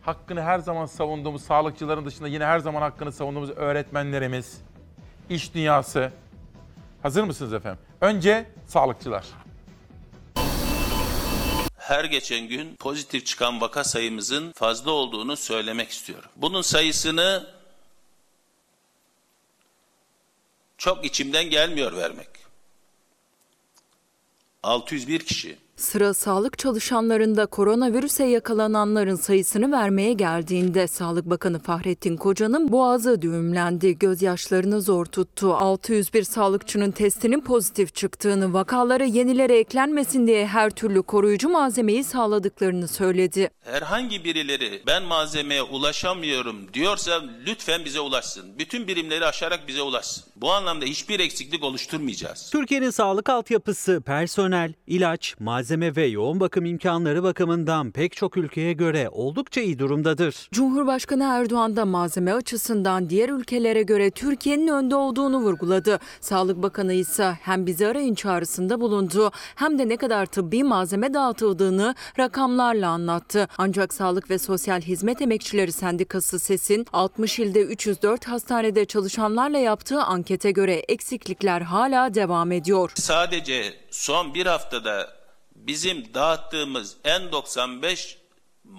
hakkını her zaman savunduğumuz sağlıkçıların dışında yine her zaman hakkını savunduğumuz öğretmenlerimiz, iş dünyası. Hazır mısınız efendim? Önce sağlıkçılar. Her geçen gün pozitif çıkan vaka sayımızın fazla olduğunu söylemek istiyorum. Bunun sayısını çok içimden gelmiyor vermek. 601 kişi. Sıra sağlık çalışanlarında koronavirüse yakalananların sayısını vermeye geldiğinde Sağlık Bakanı Fahrettin Koca'nın boğazı düğümlendi, gözyaşlarını zor tuttu. 601 sağlıkçının testinin pozitif çıktığını, vakalara yenileri eklenmesin diye her türlü koruyucu malzemeyi sağladıklarını söyledi. Herhangi birileri ben malzemeye ulaşamıyorum diyorsa lütfen bize ulaşsın. Bütün birimleri aşarak bize ulaşsın. Bu anlamda hiçbir eksiklik oluşturmayacağız. Türkiye'nin sağlık altyapısı, personel, ilaç, malzeme ve yoğun bakım imkanları bakımından pek çok ülkeye göre oldukça iyi durumdadır. Cumhurbaşkanı Erdoğan da malzeme açısından diğer ülkelere göre Türkiye'nin önde olduğunu vurguladı. Sağlık Bakanı ise hem bizi arayın çağrısında bulundu hem de ne kadar tıbbi malzeme dağıtıldığını rakamlarla anlattı. Ancak Sağlık ve Sosyal Hizmet Emekçileri Sendikası SES'in 60 ilde 304 hastanede çalışanlarla yaptığı ankete göre eksiklikler hala devam ediyor. Sadece son bir haftada bizim dağıttığımız N95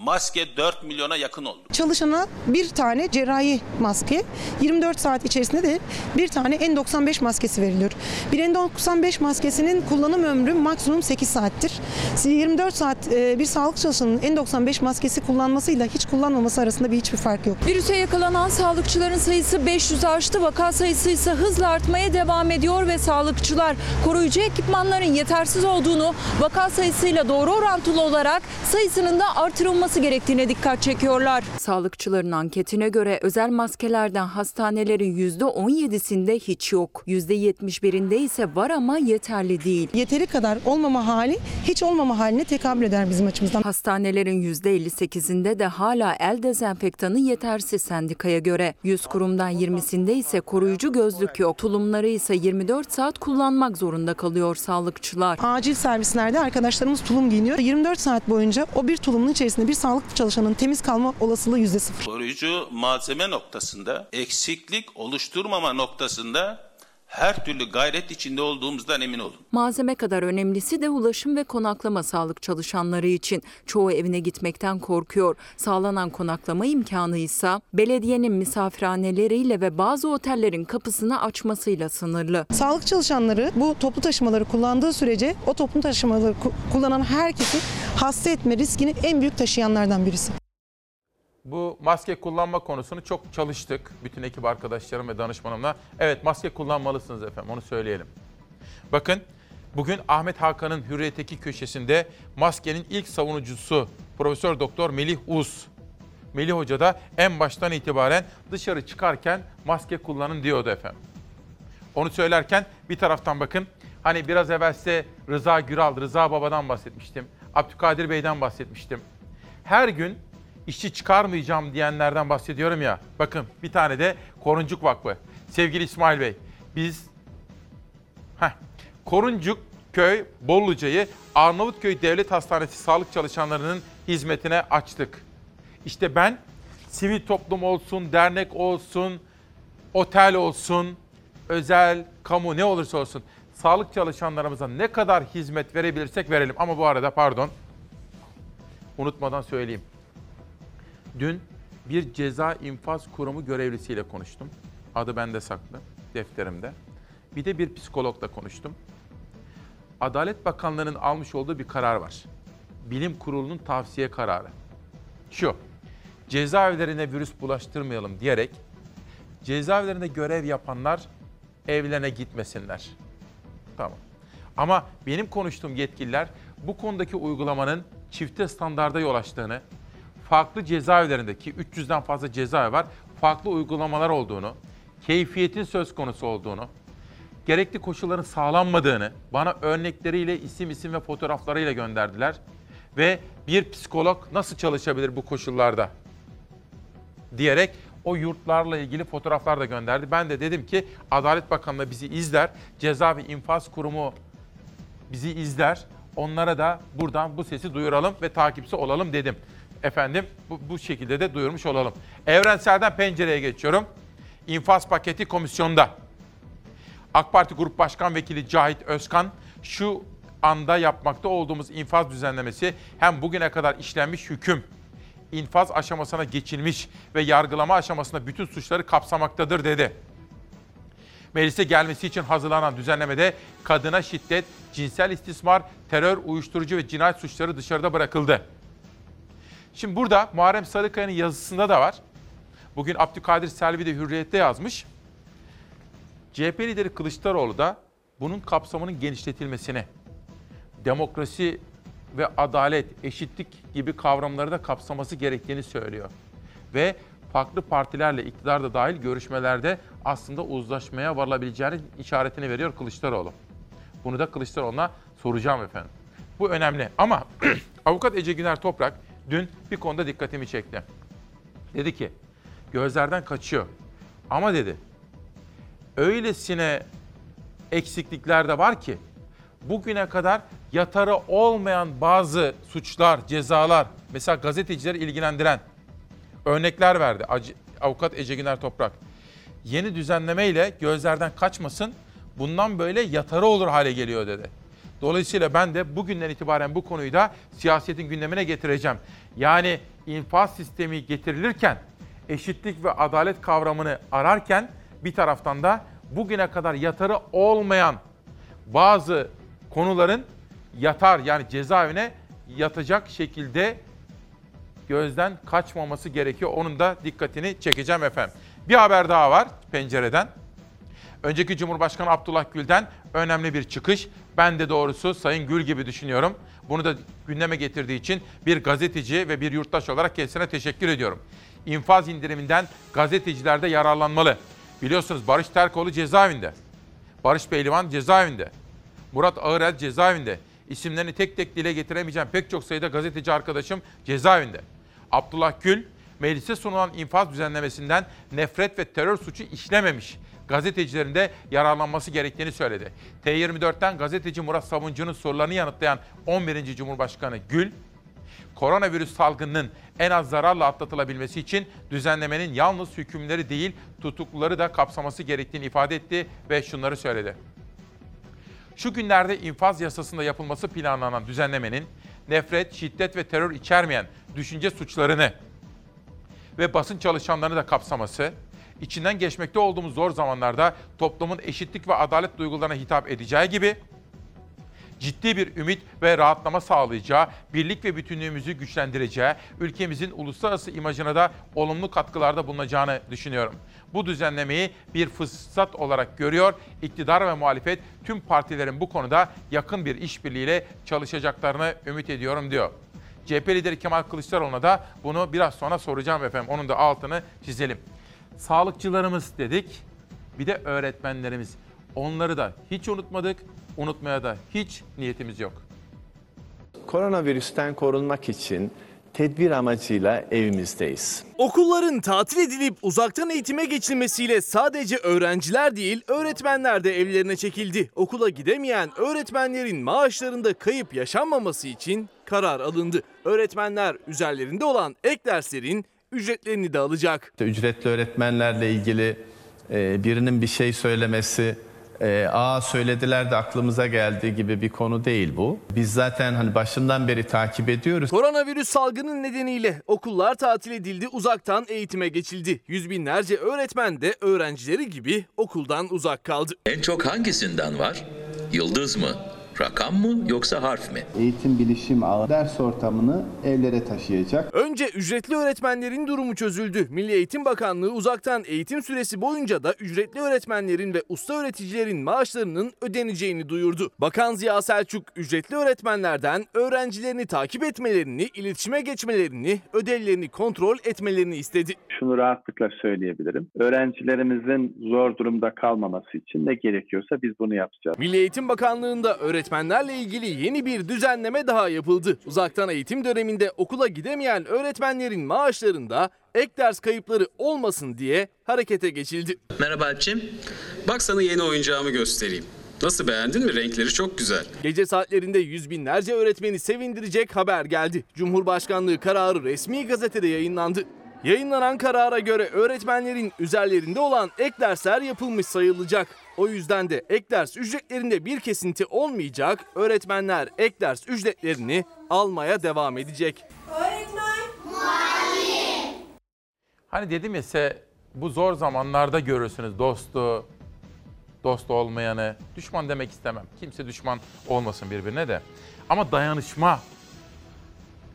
maske 4 milyona yakın oldu. Çalışana bir tane cerrahi maske, 24 saat içerisinde de bir tane N95 maskesi veriliyor. Bir N95 maskesinin kullanım ömrü maksimum 8 saattir. 24 saat e, bir sağlık çalışanının N95 maskesi kullanmasıyla hiç kullanmaması arasında bir hiçbir fark yok. Virüse yakalanan sağlıkçıların sayısı 500'ü aştı. Vaka sayısı ise hızla artmaya devam ediyor ve sağlıkçılar koruyucu ekipmanların yetersiz olduğunu, vaka sayısıyla doğru orantılı olarak sayısının da artırılması gerektiğine dikkat çekiyorlar. Sağlıkçıların anketine göre özel maskelerden hastanelerin %17'sinde hiç yok. %71'inde ise var ama yeterli değil. Yeteri kadar olmama hali hiç olmama haline tekabül eder bizim açımızdan. Hastanelerin %58'inde de hala el dezenfektanı yetersiz sendikaya göre. 100 kurumdan 20'sinde ise koruyucu gözlük yok. Tulumları ise 24 saat kullanmak zorunda kalıyor sağlıkçılar. Acil servislerde arkadaşlarımız tulum giyiniyor. 24 saat boyunca o bir tulumun içerisinde bir sağlık çalışanının temiz kalma olasılığı %0. Koruyucu malzeme noktasında eksiklik oluşturmama noktasında her türlü gayret içinde olduğumuzdan emin olun. Malzeme kadar önemlisi de ulaşım ve konaklama sağlık çalışanları için. Çoğu evine gitmekten korkuyor. Sağlanan konaklama imkanı ise belediyenin misafirhaneleriyle ve bazı otellerin kapısını açmasıyla sınırlı. Sağlık çalışanları bu toplu taşımaları kullandığı sürece o toplu taşımaları ku- kullanan herkesi hasta etme riskini en büyük taşıyanlardan birisi. Bu maske kullanma konusunu çok çalıştık. Bütün ekip arkadaşlarım ve danışmanımla. Evet maske kullanmalısınız efendim onu söyleyelim. Bakın bugün Ahmet Hakan'ın Hürriyet'teki köşesinde maskenin ilk savunucusu Profesör Doktor Melih Uz. Melih Hoca da en baştan itibaren dışarı çıkarken maske kullanın diyordu efendim. Onu söylerken bir taraftan bakın hani biraz evvel size Rıza Güral, Rıza Baba'dan bahsetmiştim. Abdülkadir Bey'den bahsetmiştim. Her gün işçi çıkarmayacağım diyenlerden bahsediyorum ya. Bakın bir tane de Koruncuk Vakfı. Sevgili İsmail Bey, biz heh, Koruncuk Köy Bolluca'yı Arnavutköy Devlet Hastanesi sağlık çalışanlarının hizmetine açtık. İşte ben sivil toplum olsun, dernek olsun, otel olsun, özel, kamu ne olursa olsun sağlık çalışanlarımıza ne kadar hizmet verebilirsek verelim. Ama bu arada pardon, unutmadan söyleyeyim. Dün bir ceza infaz kurumu görevlisiyle konuştum. Adı bende saklı, defterimde. Bir de bir psikologla konuştum. Adalet Bakanlığı'nın almış olduğu bir karar var. Bilim Kurulu'nun tavsiye kararı. Şu, cezaevlerine virüs bulaştırmayalım diyerek cezaevlerinde görev yapanlar evlerine gitmesinler. Tamam. Ama benim konuştuğum yetkililer bu konudaki uygulamanın çifte standarda yol açtığını, farklı cezaevlerindeki 300'den fazla cezaevi var, farklı uygulamalar olduğunu, keyfiyetin söz konusu olduğunu, gerekli koşulların sağlanmadığını bana örnekleriyle isim isim ve fotoğraflarıyla gönderdiler. Ve bir psikolog nasıl çalışabilir bu koşullarda diyerek o yurtlarla ilgili fotoğraflar da gönderdi. Ben de dedim ki Adalet Bakanlığı bizi izler, Ceza ve İnfaz Kurumu bizi izler. Onlara da buradan bu sesi duyuralım ve takipçi olalım dedim. Efendim bu, bu şekilde de duyurmuş olalım. Evrensel'den pencereye geçiyorum. İnfaz paketi komisyonda. AK Parti Grup Başkan Vekili Cahit Özkan şu anda yapmakta olduğumuz infaz düzenlemesi hem bugüne kadar işlenmiş hüküm, infaz aşamasına geçilmiş ve yargılama aşamasında bütün suçları kapsamaktadır dedi. Meclise gelmesi için hazırlanan düzenlemede kadına şiddet, cinsel istismar, terör, uyuşturucu ve cinayet suçları dışarıda bırakıldı. Şimdi burada Muharrem Sarıkaya'nın yazısında da var. Bugün Abdülkadir Selvi de Hürriyet'te yazmış. CHP lideri Kılıçdaroğlu da bunun kapsamının genişletilmesini, demokrasi ve adalet, eşitlik gibi kavramları da kapsaması gerektiğini söylüyor. Ve farklı partilerle iktidar da dahil görüşmelerde aslında uzlaşmaya varılabileceğini işaretini veriyor Kılıçdaroğlu. Bunu da Kılıçdaroğlu'na soracağım efendim. Bu önemli ama <clears throat> avukat Ece Güner Toprak dün bir konuda dikkatimi çekti. Dedi ki gözlerden kaçıyor ama dedi öylesine eksiklikler de var ki bugüne kadar yatarı olmayan bazı suçlar, cezalar, mesela gazetecileri ilgilendiren örnekler verdi avukat Ece Güner Toprak. Yeni düzenlemeyle gözlerden kaçmasın, bundan böyle yatarı olur hale geliyor dedi. Dolayısıyla ben de bugünden itibaren bu konuyu da siyasetin gündemine getireceğim. Yani infaz sistemi getirilirken eşitlik ve adalet kavramını ararken bir taraftan da bugüne kadar yatarı olmayan bazı konuların yatar yani cezaevine yatacak şekilde gözden kaçmaması gerekiyor. Onun da dikkatini çekeceğim efendim. Bir haber daha var pencereden. Önceki Cumhurbaşkanı Abdullah Gül'den önemli bir çıkış. Ben de doğrusu Sayın Gül gibi düşünüyorum. Bunu da gündeme getirdiği için bir gazeteci ve bir yurttaş olarak kendisine teşekkür ediyorum. İnfaz indiriminden gazeteciler de yararlanmalı. Biliyorsunuz Barış Terkoğlu cezaevinde. Barış Pehlivan cezaevinde. Murat Ağırel cezaevinde. İsimlerini tek tek dile getiremeyeceğim pek çok sayıda gazeteci arkadaşım cezaevinde. Abdullah Gül, meclise sunulan infaz düzenlemesinden nefret ve terör suçu işlememiş gazetecilerin de yararlanması gerektiğini söyledi. T24'ten gazeteci Murat Savuncu'nun sorularını yanıtlayan 11. Cumhurbaşkanı Gül, Koronavirüs salgınının en az zararla atlatılabilmesi için düzenlemenin yalnız hükümleri değil tutukluları da kapsaması gerektiğini ifade etti ve şunları söyledi. Şu günlerde infaz yasasında yapılması planlanan düzenlemenin nefret, şiddet ve terör içermeyen düşünce suçlarını ve basın çalışanlarını da kapsaması, içinden geçmekte olduğumuz zor zamanlarda toplumun eşitlik ve adalet duygularına hitap edeceği gibi ciddi bir ümit ve rahatlama sağlayacağı, birlik ve bütünlüğümüzü güçlendireceği, ülkemizin uluslararası imajına da olumlu katkılarda bulunacağını düşünüyorum. Bu düzenlemeyi bir fırsat olarak görüyor. İktidar ve muhalefet tüm partilerin bu konuda yakın bir işbirliğiyle çalışacaklarını ümit ediyorum diyor. CHP lideri Kemal Kılıçdaroğlu'na da bunu biraz sonra soracağım efendim. Onun da altını çizelim. Sağlıkçılarımız dedik, bir de öğretmenlerimiz. Onları da hiç unutmadık, unutmaya da hiç niyetimiz yok. Koronavirüsten korunmak için tedbir amacıyla evimizdeyiz. Okulların tatil edilip uzaktan eğitime geçilmesiyle sadece öğrenciler değil öğretmenler de evlerine çekildi. Okula gidemeyen öğretmenlerin maaşlarında kayıp yaşanmaması için karar alındı. Öğretmenler üzerlerinde olan ek derslerin ücretlerini de alacak. Ücretli öğretmenlerle ilgili e, birinin bir şey söylemesi, e, aa söylediler de aklımıza geldi gibi bir konu değil bu. Biz zaten hani başından beri takip ediyoruz. Koronavirüs salgını nedeniyle okullar tatil edildi, uzaktan eğitime geçildi. Yüz binlerce öğretmen de öğrencileri gibi okuldan uzak kaldı. En çok hangisinden var? Yıldız mı? Rakam mı yoksa harf mi? Eğitim bilişim ağı ders ortamını evlere taşıyacak. Önce ücretli öğretmenlerin durumu çözüldü. Milli Eğitim Bakanlığı uzaktan eğitim süresi boyunca da ücretli öğretmenlerin ve usta öğreticilerin maaşlarının ödeneceğini duyurdu. Bakan Ziya Selçuk ücretli öğretmenlerden öğrencilerini takip etmelerini, iletişime geçmelerini, ödevlerini kontrol etmelerini istedi. Şunu rahatlıkla söyleyebilirim. Öğrencilerimizin zor durumda kalmaması için ne gerekiyorsa biz bunu yapacağız. Milli Eğitim Bakanlığı'nda öğretmenlerle ilgili yeni bir düzenleme daha yapıldı. Uzaktan eğitim döneminde okula gidemeyen öğretmenlerin maaşlarında ek ders kayıpları olmasın diye harekete geçildi. Merhaba Alpçim. Bak sana yeni oyuncağımı göstereyim. Nasıl beğendin mi? Renkleri çok güzel. Gece saatlerinde yüz binlerce öğretmeni sevindirecek haber geldi. Cumhurbaşkanlığı kararı resmi gazetede yayınlandı. Yayınlanan karara göre öğretmenlerin üzerlerinde olan ek dersler yapılmış sayılacak. O yüzden de ek ders ücretlerinde bir kesinti olmayacak. Öğretmenler ek ders ücretlerini almaya devam edecek. Hani dedim ya size bu zor zamanlarda görürsünüz dostu, dost olmayanı. Düşman demek istemem. Kimse düşman olmasın birbirine de. Ama dayanışma.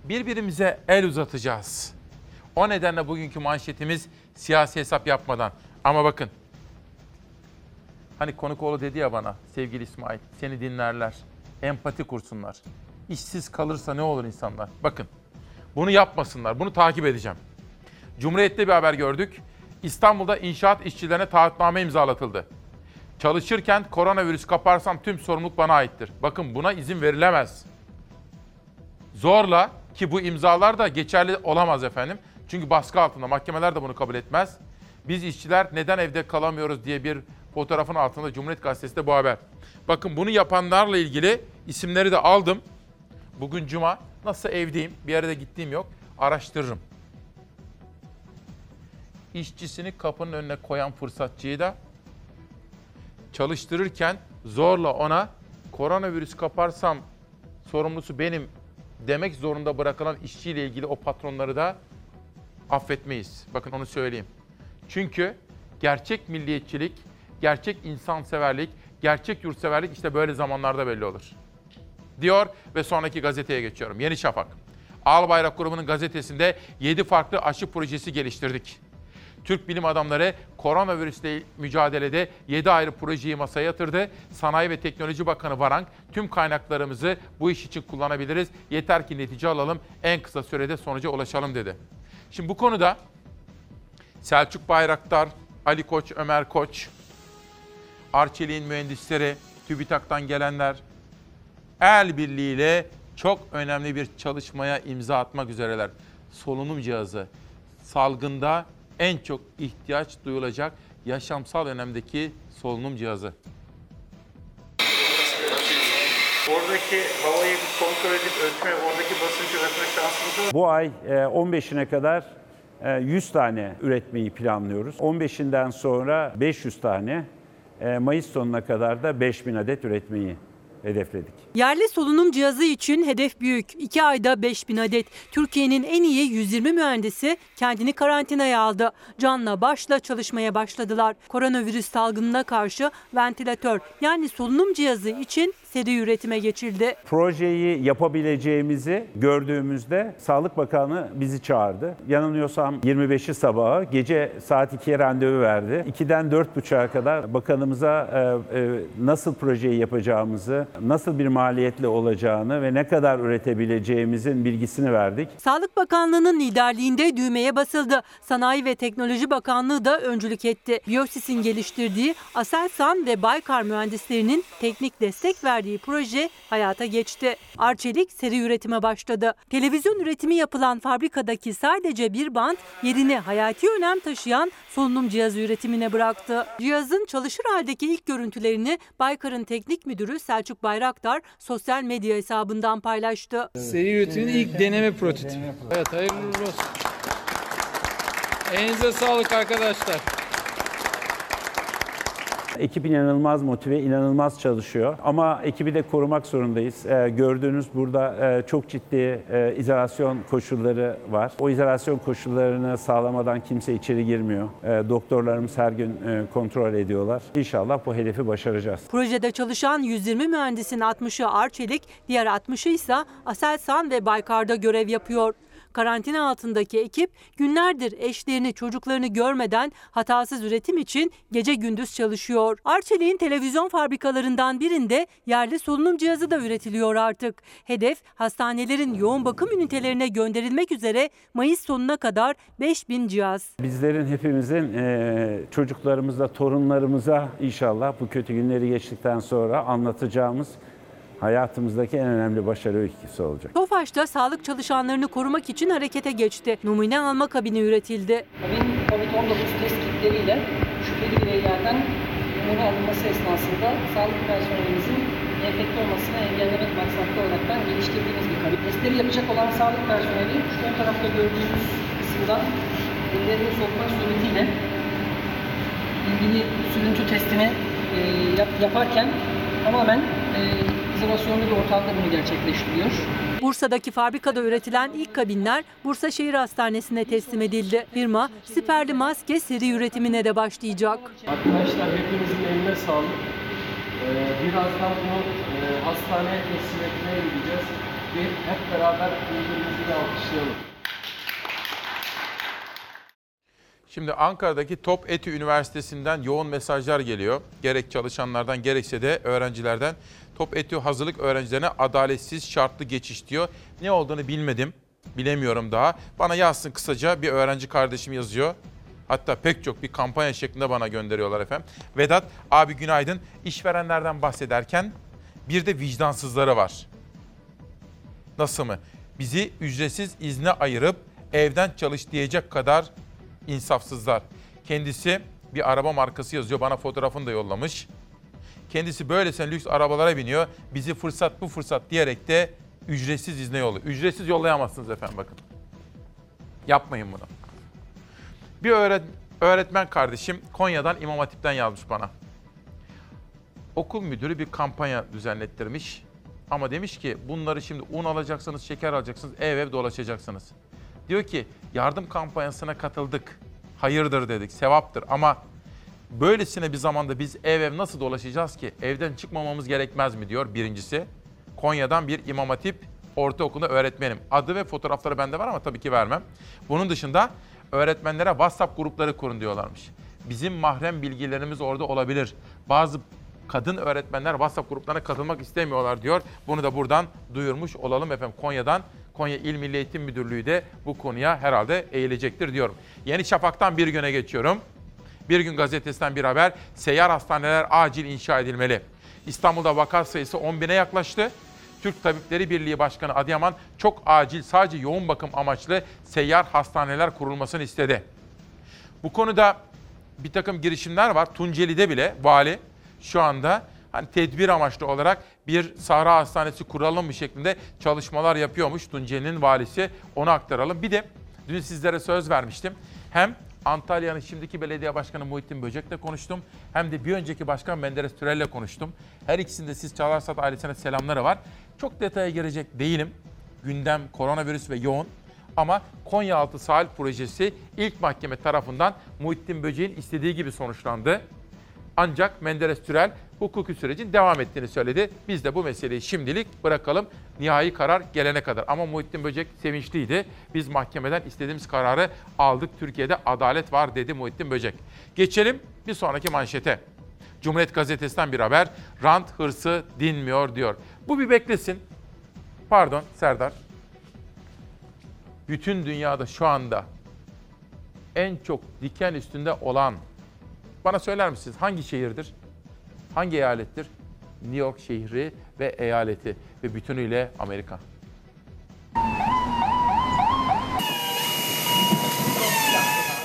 Birbirimize el uzatacağız. O nedenle bugünkü manşetimiz siyasi hesap yapmadan. Ama bakın. Hani Konukoğlu dedi ya bana sevgili İsmail seni dinlerler. Empati kursunlar. İşsiz kalırsa ne olur insanlar? Bakın. Bunu yapmasınlar. Bunu takip edeceğim. Cumhuriyet'te bir haber gördük. İstanbul'da inşaat işçilerine taahhütname imzalatıldı. Çalışırken koronavirüs kaparsam tüm sorumluluk bana aittir. Bakın buna izin verilemez. Zorla ki bu imzalar da geçerli olamaz efendim. Çünkü baskı altında mahkemeler de bunu kabul etmez. Biz işçiler neden evde kalamıyoruz diye bir fotoğrafın altında Cumhuriyet Gazetesi'nde bu haber. Bakın bunu yapanlarla ilgili isimleri de aldım. Bugün cuma. Nasıl evdeyim? Bir yere de gittiğim yok. Araştırırım. İşçisini kapının önüne koyan fırsatçıyı da çalıştırırken zorla ona koronavirüs kaparsam sorumlusu benim demek zorunda bırakılan işçiyle ilgili o patronları da affetmeyiz. Bakın onu söyleyeyim. Çünkü gerçek milliyetçilik, gerçek insanseverlik, gerçek yurtseverlik işte böyle zamanlarda belli olur. Diyor ve sonraki gazeteye geçiyorum. Yeni Şafak. Albayrak grubunun gazetesinde 7 farklı aşı projesi geliştirdik. Türk bilim adamları koronavirüsle mücadelede 7 ayrı projeyi masaya yatırdı. Sanayi ve Teknoloji Bakanı Varank tüm kaynaklarımızı bu iş için kullanabiliriz. Yeter ki netice alalım, en kısa sürede sonuca ulaşalım dedi. Şimdi bu konuda Selçuk Bayraktar, Ali Koç, Ömer Koç, Arçelik'in mühendisleri, TÜBİTAK'tan gelenler el birliğiyle çok önemli bir çalışmaya imza atmak üzereler. Solunum cihazı salgında en çok ihtiyaç duyulacak yaşamsal önemdeki solunum cihazı. Oradaki havayı kontrol edip ölçme, oradaki basıncı ölçme şansı Bu ay e, 15'ine kadar e, 100 tane üretmeyi planlıyoruz. 15'inden sonra 500 tane, e, Mayıs sonuna kadar da 5000 adet üretmeyi hedefledik. Yerli solunum cihazı için hedef büyük. 2 ayda 5000 adet. Türkiye'nin en iyi 120 mühendisi kendini karantinaya aldı. Canla başla çalışmaya başladılar. Koronavirüs salgınına karşı ventilatör yani solunum cihazı için seri üretime geçildi. Projeyi yapabileceğimizi gördüğümüzde Sağlık Bakanı bizi çağırdı. Yanılmıyorsam 25'i sabahı gece saat 2'ye randevu verdi. 2'den 4.30'a kadar bakanımıza e, e, nasıl projeyi yapacağımızı, nasıl bir maliyetle olacağını ve ne kadar üretebileceğimizin bilgisini verdik. Sağlık Bakanlığı'nın liderliğinde düğmeye basıldı. Sanayi ve Teknoloji Bakanlığı da öncülük etti. Biyosis'in geliştirdiği Aselsan ve Baykar mühendislerinin teknik destek verdiği proje hayata geçti. Arçelik seri üretime başladı. Televizyon üretimi yapılan fabrikadaki sadece bir bant yerini hayati önem taşıyan solunum cihazı üretimine bıraktı. Cihazın çalışır haldeki ilk görüntülerini Baykar'ın teknik müdürü Selçuk Bayraktar sosyal medya hesabından paylaştı. Seri üretimin ilk deneme prototipi. Evet hayırlı olsun. Elinize sağlık arkadaşlar. Ekip inanılmaz motive, inanılmaz çalışıyor. Ama ekibi de korumak zorundayız. Ee, gördüğünüz burada e, çok ciddi e, izolasyon koşulları var. O izolasyon koşullarını sağlamadan kimse içeri girmiyor. E, doktorlarımız her gün e, kontrol ediyorlar. İnşallah bu hedefi başaracağız. Projede çalışan 120 mühendisin 60'ı Arçelik, diğer 60'ı ise Aselsan ve Baykar'da görev yapıyor. Karantina altındaki ekip günlerdir eşlerini, çocuklarını görmeden hatasız üretim için gece gündüz çalışıyor. Arçelik'in televizyon fabrikalarından birinde yerli solunum cihazı da üretiliyor artık. Hedef hastanelerin yoğun bakım ünitelerine gönderilmek üzere Mayıs sonuna kadar 5000 cihaz. Bizlerin hepimizin e, çocuklarımıza, torunlarımıza inşallah bu kötü günleri geçtikten sonra anlatacağımız hayatımızdaki en önemli başarı öyküsü olacak. Tofaş'ta sağlık çalışanlarını korumak için harekete geçti. Numune alma kabini üretildi. COVID-19 test kitleriyle şüpheli bireylerden numune alınması esnasında sağlık personelimizin enfekte olmasını engellemek maksatlı olaraktan geliştirdiğimiz bir kabin. Testleri yapacak olan sağlık personeli şu ön tarafta gördüğünüz kısımdan ellerini sokmak suretiyle ilgili sürüntü testini e, yap, yaparken tamamen e, izolasyonlu bir ortamda bunu gerçekleştiriyor. Bursa'daki fabrikada üretilen ilk kabinler Bursa Şehir Hastanesi'ne teslim edildi. Firma siperli maske seri üretimine de başlayacak. Arkadaşlar hepinizin eline sağlık. Ee, birazdan bunu e, hastaneye teslim etmeye gideceğiz ve hep beraber birbirimizi de alkışlayalım. Şimdi Ankara'daki Top Eti Üniversitesi'nden yoğun mesajlar geliyor. Gerek çalışanlardan gerekse de öğrencilerden. Top Eti hazırlık öğrencilerine adaletsiz şartlı geçiş diyor. Ne olduğunu bilmedim, bilemiyorum daha. Bana yazsın kısaca bir öğrenci kardeşim yazıyor. Hatta pek çok bir kampanya şeklinde bana gönderiyorlar efendim. Vedat abi günaydın. İşverenlerden bahsederken bir de vicdansızları var. Nasıl mı? Bizi ücretsiz izne ayırıp evden çalış diyecek kadar insafsızlar. Kendisi bir araba markası yazıyor. Bana fotoğrafını da yollamış. Kendisi böylesine lüks arabalara biniyor. Bizi fırsat bu fırsat diyerek de ücretsiz izne yolluyor. Ücretsiz yollayamazsınız efendim bakın. Yapmayın bunu. Bir öğret öğretmen kardeşim Konya'dan İmam Hatip'ten yazmış bana. Okul müdürü bir kampanya düzenlettirmiş. Ama demiş ki bunları şimdi un alacaksınız, şeker alacaksınız, ev ev dolaşacaksınız. Diyor ki yardım kampanyasına katıldık. Hayırdır dedik, sevaptır ama böylesine bir zamanda biz ev ev nasıl dolaşacağız ki? Evden çıkmamamız gerekmez mi diyor birincisi. Konya'dan bir İmam Hatip ortaokulunda öğretmenim. Adı ve fotoğrafları bende var ama tabii ki vermem. Bunun dışında öğretmenlere WhatsApp grupları kurun diyorlarmış. Bizim mahrem bilgilerimiz orada olabilir. Bazı kadın öğretmenler WhatsApp gruplarına katılmak istemiyorlar diyor. Bunu da buradan duyurmuş olalım efendim Konya'dan. Konya İl Milli Eğitim Müdürlüğü de bu konuya herhalde eğilecektir diyorum. Yeni Şafak'tan bir güne geçiyorum. Bir gün gazetesinden bir haber. Seyyar hastaneler acil inşa edilmeli. İstanbul'da vaka sayısı 10 bine yaklaştı. Türk Tabipleri Birliği Başkanı Adıyaman çok acil sadece yoğun bakım amaçlı seyyar hastaneler kurulmasını istedi. Bu konuda bir takım girişimler var. Tunceli'de bile vali şu anda hani tedbir amaçlı olarak bir Sahra Hastanesi kuralım mı şeklinde çalışmalar yapıyormuş Tunceli'nin valisi. Onu aktaralım. Bir de dün sizlere söz vermiştim. Hem Antalya'nın şimdiki belediye başkanı Muhittin Böcek'le konuştum. Hem de bir önceki başkan Menderes Türel'le konuştum. Her ikisinde siz Çalarsat ailesine selamları var. Çok detaya girecek değilim. Gündem koronavirüs ve yoğun. Ama Konyaaltı Sahil Projesi ilk mahkeme tarafından Muhittin Böcek'in istediği gibi sonuçlandı. Ancak Menderes Türel hukuki sürecin devam ettiğini söyledi. Biz de bu meseleyi şimdilik bırakalım nihai karar gelene kadar. Ama Muhittin Böcek sevinçliydi. Biz mahkemeden istediğimiz kararı aldık. Türkiye'de adalet var dedi Muhittin Böcek. Geçelim bir sonraki manşete. Cumhuriyet Gazetesi'nden bir haber. Rant hırsı dinmiyor diyor. Bu bir beklesin. Pardon Serdar. Bütün dünyada şu anda en çok diken üstünde olan bana söyler misiniz hangi şehirdir? Hangi eyalettir? New York şehri ve eyaleti ve bütünüyle Amerika.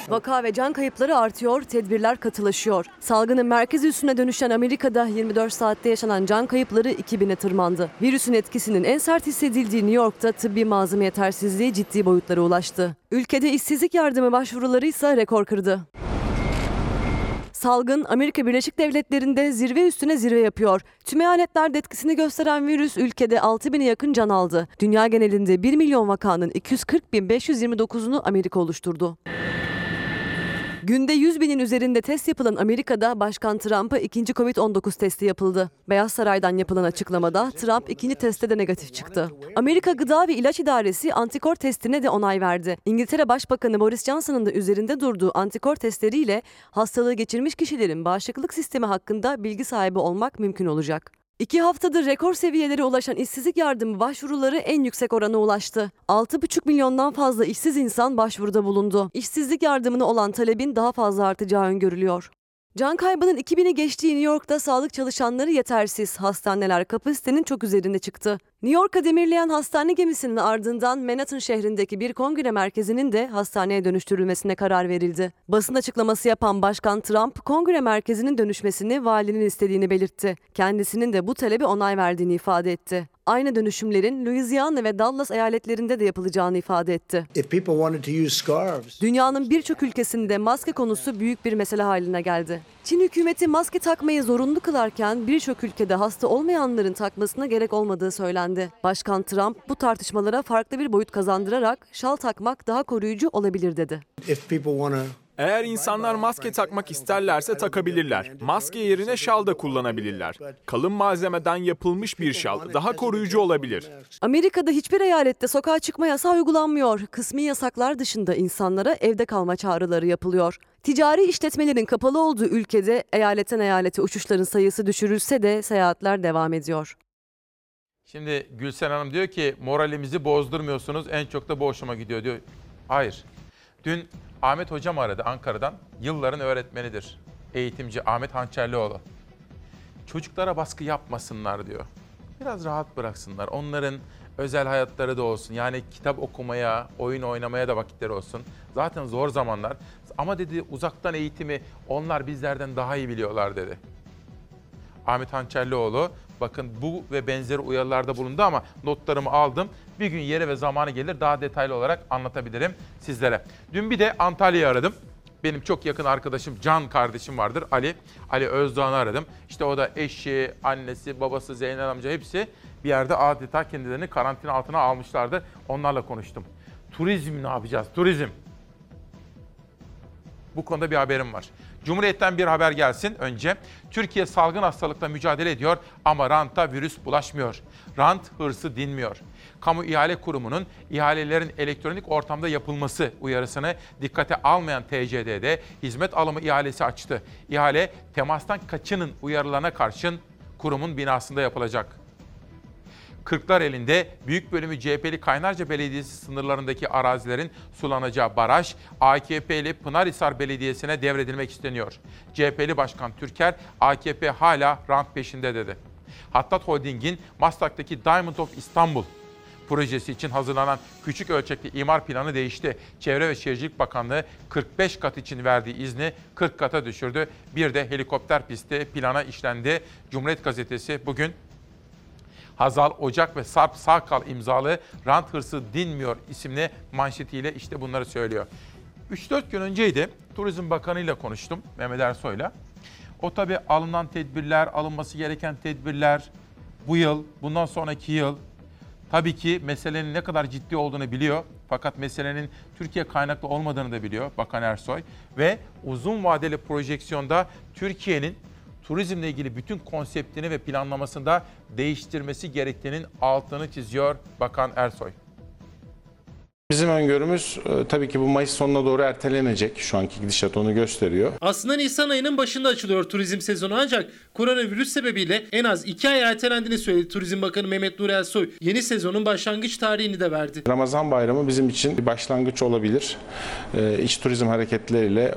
Vaka ve can kayıpları artıyor, tedbirler katılaşıyor. Salgının merkez üssüne dönüşen Amerika'da 24 saatte yaşanan can kayıpları 2000'e tırmandı. Virüsün etkisinin en sert hissedildiği New York'ta tıbbi malzeme yetersizliği ciddi boyutlara ulaştı. Ülkede işsizlik yardımı başvuruları ise rekor kırdı. Salgın Amerika Birleşik Devletleri'nde zirve üstüne zirve yapıyor. Tüm eyaletlerde etkisini gösteren virüs ülkede 6 bine yakın can aldı. Dünya genelinde 1 milyon vakanın 240.529'unu Amerika oluşturdu. Günde 100 binin üzerinde test yapılan Amerika'da Başkan Trump'a ikinci Covid-19 testi yapıldı. Beyaz Saray'dan yapılan açıklamada Trump ikinci testte de negatif çıktı. Amerika Gıda ve İlaç İdaresi antikor testine de onay verdi. İngiltere Başbakanı Boris Johnson'ın da üzerinde durduğu antikor testleriyle hastalığı geçirmiş kişilerin bağışıklık sistemi hakkında bilgi sahibi olmak mümkün olacak. İki haftadır rekor seviyelere ulaşan işsizlik yardımı başvuruları en yüksek orana ulaştı. 6,5 milyondan fazla işsiz insan başvuruda bulundu. İşsizlik yardımına olan talebin daha fazla artacağı öngörülüyor. Can kaybının 2000'i geçtiği New York'ta sağlık çalışanları yetersiz. Hastaneler kapasitenin çok üzerinde çıktı. New York'a demirleyen hastane gemisinin ardından Manhattan şehrindeki bir kongre merkezinin de hastaneye dönüştürülmesine karar verildi. Basın açıklaması yapan Başkan Trump, kongre merkezinin dönüşmesini valinin istediğini belirtti. Kendisinin de bu talebe onay verdiğini ifade etti. Aynı dönüşümlerin Louisiana ve Dallas eyaletlerinde de yapılacağını ifade etti. Dünyanın birçok ülkesinde maske konusu büyük bir mesele haline geldi. Çin hükümeti maske takmayı zorunlu kılarken birçok ülkede hasta olmayanların takmasına gerek olmadığı söylendi. Başkan Trump bu tartışmalara farklı bir boyut kazandırarak şal takmak daha koruyucu olabilir dedi. Eğer insanlar maske takmak isterlerse takabilirler. Maske yerine şal da kullanabilirler. Kalın malzemeden yapılmış bir şal daha koruyucu olabilir. Amerika'da hiçbir eyalette sokağa çıkma yasağı uygulanmıyor. Kısmi yasaklar dışında insanlara evde kalma çağrıları yapılıyor. Ticari işletmelerin kapalı olduğu ülkede eyaletten eyalete uçuşların sayısı düşürülse de seyahatler devam ediyor. Şimdi Gülsen Hanım diyor ki moralimizi bozdurmuyorsunuz en çok da bu hoşuma gidiyor diyor. Hayır. Dün Ahmet Hocam aradı Ankara'dan. Yılların öğretmenidir. Eğitimci Ahmet Hançerlioğlu. Çocuklara baskı yapmasınlar diyor. Biraz rahat bıraksınlar. Onların özel hayatları da olsun. Yani kitap okumaya, oyun oynamaya da vakitleri olsun. Zaten zor zamanlar. Ama dedi uzaktan eğitimi onlar bizlerden daha iyi biliyorlar dedi. Ahmet Hançerlioğlu bakın bu ve benzeri uyarılarda bulundu ama notlarımı aldım. Bir gün yeri ve zamanı gelir daha detaylı olarak anlatabilirim sizlere. Dün bir de Antalya'yı aradım. Benim çok yakın arkadaşım Can kardeşim vardır Ali. Ali Özdoğan'ı aradım. İşte o da eşi, annesi, babası, Zeynep amca hepsi bir yerde adeta kendilerini karantina altına almışlardı. Onlarla konuştum. Turizm ne yapacağız? Turizm. Bu konuda bir haberim var. Cumhuriyet'ten bir haber gelsin önce. Türkiye salgın hastalıkla mücadele ediyor ama ranta virüs bulaşmıyor. Rant hırsı dinmiyor. Kamu İhale Kurumu'nun ihalelerin elektronik ortamda yapılması uyarısını dikkate almayan TCD'de hizmet alımı ihalesi açtı. İhale temastan kaçının uyarılarına karşın kurumun binasında yapılacak. Kırklar elinde büyük bölümü CHP'li Kaynarca Belediyesi sınırlarındaki arazilerin sulanacağı baraj AKP'li Pınarhisar Belediyesi'ne devredilmek isteniyor. CHP'li Başkan Türker AKP hala rant peşinde dedi. Hattat Holding'in Maslak'taki Diamond of İstanbul projesi için hazırlanan küçük ölçekli imar planı değişti. Çevre ve Şehircilik Bakanlığı 45 kat için verdiği izni 40 kata düşürdü. Bir de helikopter pisti plana işlendi. Cumhuriyet Gazetesi bugün Hazal Ocak ve Sarp Sakal imzalı Rant Hırsı Dinmiyor isimli manşetiyle işte bunları söylüyor. 3-4 gün önceydi Turizm Bakanı ile konuştum Mehmet Ersoy'la. O tabii alınan tedbirler, alınması gereken tedbirler bu yıl, bundan sonraki yıl tabii ki meselenin ne kadar ciddi olduğunu biliyor. Fakat meselenin Türkiye kaynaklı olmadığını da biliyor Bakan Ersoy. Ve uzun vadeli projeksiyonda Türkiye'nin turizmle ilgili bütün konseptini ve planlamasında değiştirmesi gerektiğinin altını çiziyor Bakan Ersoy. Bizim öngörümüz e, tabii ki bu Mayıs sonuna doğru ertelenecek. Şu anki gidişat onu gösteriyor. Aslında Nisan ayının başında açılıyor turizm sezonu ancak koronavirüs sebebiyle en az 2 ay ertelendiğini söyledi Turizm Bakanı Mehmet Nur Ersoy. Yeni sezonun başlangıç tarihini de verdi. Ramazan bayramı bizim için bir başlangıç olabilir. E, İç turizm hareketleriyle e,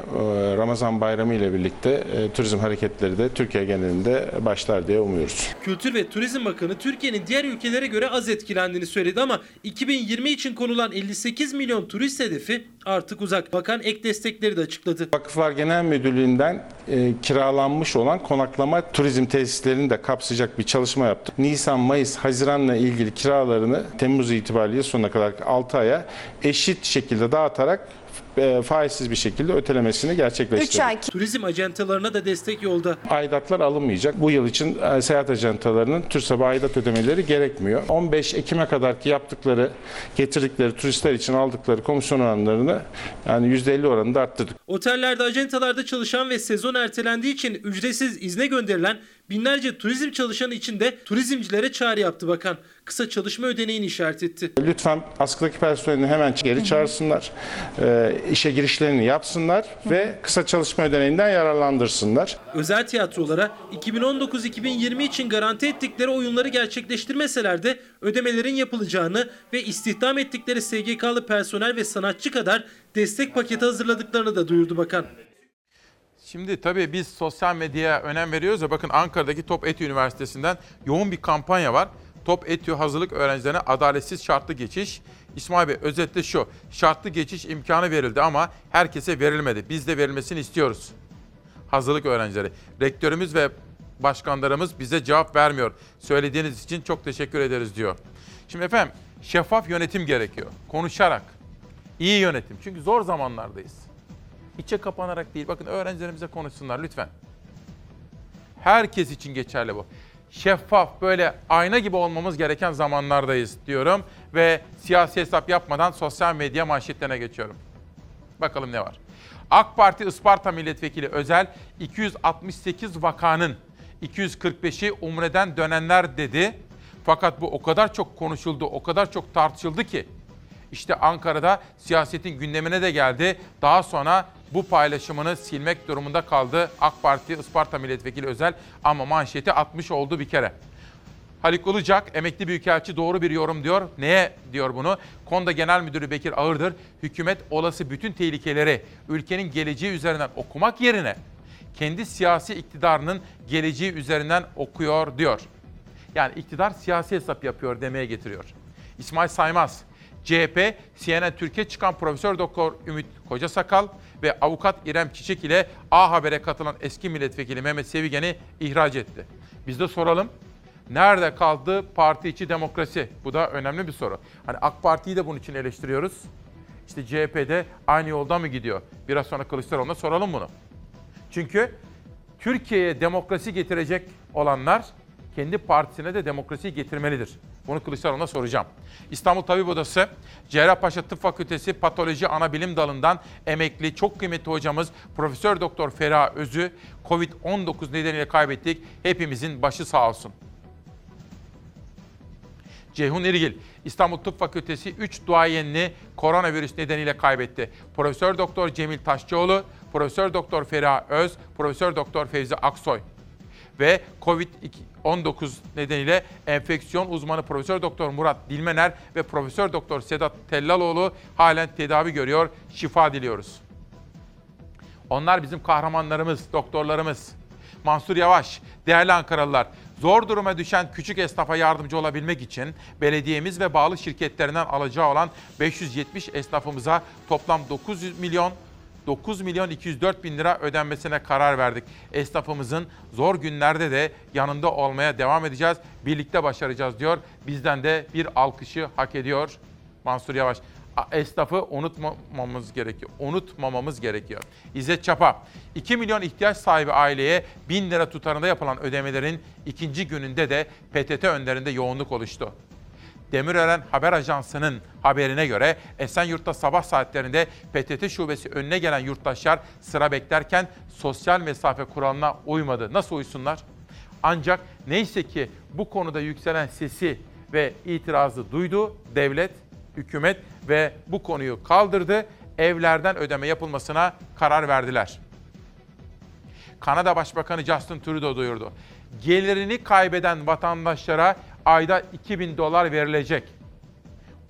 Ramazan bayramı ile birlikte turizm hareketleri de Türkiye genelinde başlar diye umuyoruz. Kültür ve Turizm Bakanı Türkiye'nin diğer ülkelere göre az etkilendiğini söyledi ama 2020 için konulan 58 milyon turist hedefi artık uzak. Bakan ek destekleri de açıkladı. Vakıflar Genel Müdürlüğü'nden e, kiralanmış olan konaklama turizm tesislerini de kapsayacak bir çalışma yaptık. Nisan, Mayıs, Haziran'la ilgili kiralarını Temmuz itibariyle sonuna kadar 6 aya eşit şekilde dağıtarak e, faizsiz bir şekilde ötelemesini gerçekleştirdik. Turizm acentalarına da destek yolda. Aidatlar alınmayacak. Bu yıl için e, seyahat acentalarının TÜRSAB'a aidat ödemeleri gerekmiyor. 15 Ekim'e kadar ki yaptıkları, getirdikleri turistler için aldıkları komisyon oranlarını yani %50 oranında arttırdık. Otellerde, acentalarda çalışan ve sezon ertelendiği için ücretsiz izne gönderilen binlerce turizm çalışanı için de turizmcilere çağrı yaptı bakan. Kısa çalışma ödeneğini işaret etti. Lütfen askıdaki personelini hemen geri çağırsınlar, e, işe girişlerini yapsınlar ve kısa çalışma ödeneğinden yararlandırsınlar. Özel tiyatrolara 2019-2020 için garanti ettikleri oyunları gerçekleştirmeseler de ödemelerin yapılacağını ve istihdam ettikleri SGK'lı personel ve sanatçı kadar destek paketi hazırladıklarını da duyurdu bakan. Şimdi tabii biz sosyal medyaya önem veriyoruz ya bakın Ankara'daki Top Etü Üniversitesi'nden yoğun bir kampanya var. Top Etü hazırlık öğrencilerine adaletsiz şartlı geçiş. İsmail Bey özetle şu, şartlı geçiş imkanı verildi ama herkese verilmedi. Biz de verilmesini istiyoruz. Hazırlık öğrencileri. Rektörümüz ve başkanlarımız bize cevap vermiyor. Söylediğiniz için çok teşekkür ederiz diyor. Şimdi efendim şeffaf yönetim gerekiyor. Konuşarak. iyi yönetim. Çünkü zor zamanlardayız. İçe kapanarak değil. Bakın öğrencilerimize konuşsunlar lütfen. Herkes için geçerli bu. Şeffaf böyle ayna gibi olmamız gereken zamanlardayız diyorum ve siyasi hesap yapmadan sosyal medya manşetlerine geçiyorum. Bakalım ne var. AK Parti Isparta Milletvekili Özel 268 vakanın 245'i Umre'den dönenler dedi. Fakat bu o kadar çok konuşuldu, o kadar çok tartışıldı ki işte Ankara'da siyasetin gündemine de geldi. Daha sonra bu paylaşımını silmek durumunda kaldı AK Parti Isparta Milletvekili Özel ama manşeti atmış oldu bir kere. Haluk Ilıcak, emekli büyükelçi doğru bir yorum diyor. Neye diyor bunu? Konda Genel Müdürü Bekir Ağırdır, hükümet olası bütün tehlikeleri ülkenin geleceği üzerinden okumak yerine kendi siyasi iktidarının geleceği üzerinden okuyor diyor. Yani iktidar siyasi hesap yapıyor demeye getiriyor. İsmail Saymaz, CHP, CNN Türkiye çıkan Profesör Doktor Ümit Kocasakal ve avukat İrem Çiçek ile A Haber'e katılan eski milletvekili Mehmet Sevigen'i ihraç etti. Biz de soralım. Nerede kaldı parti içi demokrasi? Bu da önemli bir soru. Hani AK Parti'yi de bunun için eleştiriyoruz. İşte CHP'de aynı yolda mı gidiyor? Biraz sonra Kılıçdaroğlu'na soralım bunu. Çünkü Türkiye'ye demokrasi getirecek olanlar kendi partisine de demokrasiyi getirmelidir. Bunu Kılıçdaroğlu'na soracağım. İstanbul Tabip Odası, Cerrahpaşa Tıp Fakültesi Patoloji Anabilim Dalı'ndan emekli çok kıymetli hocamız Profesör Doktor Feriha Özü Covid-19 nedeniyle kaybettik. Hepimizin başı sağ olsun. Ceyhun İrgil, İstanbul Tıp Fakültesi 3 duayenini koronavirüs nedeniyle kaybetti. Profesör Doktor Cemil Taşçıoğlu, Profesör Doktor Feriha Öz, Profesör Doktor Fevzi Aksoy ve Covid-19 nedeniyle enfeksiyon uzmanı Profesör Doktor Murat Dilmener ve Profesör Doktor Sedat Tellaloğlu halen tedavi görüyor. Şifa diliyoruz. Onlar bizim kahramanlarımız, doktorlarımız. Mansur Yavaş, değerli Ankaralılar, Zor duruma düşen küçük esnafa yardımcı olabilmek için belediyemiz ve bağlı şirketlerinden alacağı olan 570 esnafımıza toplam 900 milyon 9 milyon 204 bin lira ödenmesine karar verdik. Esnafımızın zor günlerde de yanında olmaya devam edeceğiz. Birlikte başaracağız diyor. Bizden de bir alkışı hak ediyor Mansur Yavaş. Esnafı unutmamamız gerekiyor. Unutmamamız gerekiyor. İzzet Çapa, 2 milyon ihtiyaç sahibi aileye 1000 lira tutarında yapılan ödemelerin ikinci gününde de PTT önlerinde yoğunluk oluştu. Demirören Haber Ajansı'nın haberine göre Esenyurt'ta sabah saatlerinde PTT şubesi önüne gelen yurttaşlar sıra beklerken sosyal mesafe kuralına uymadı. Nasıl uysunlar? Ancak neyse ki bu konuda yükselen sesi ve itirazı duydu devlet, hükümet ve bu konuyu kaldırdı. Evlerden ödeme yapılmasına karar verdiler. Kanada Başbakanı Justin Trudeau duyurdu. Gelirini kaybeden vatandaşlara ayda 2000 dolar verilecek.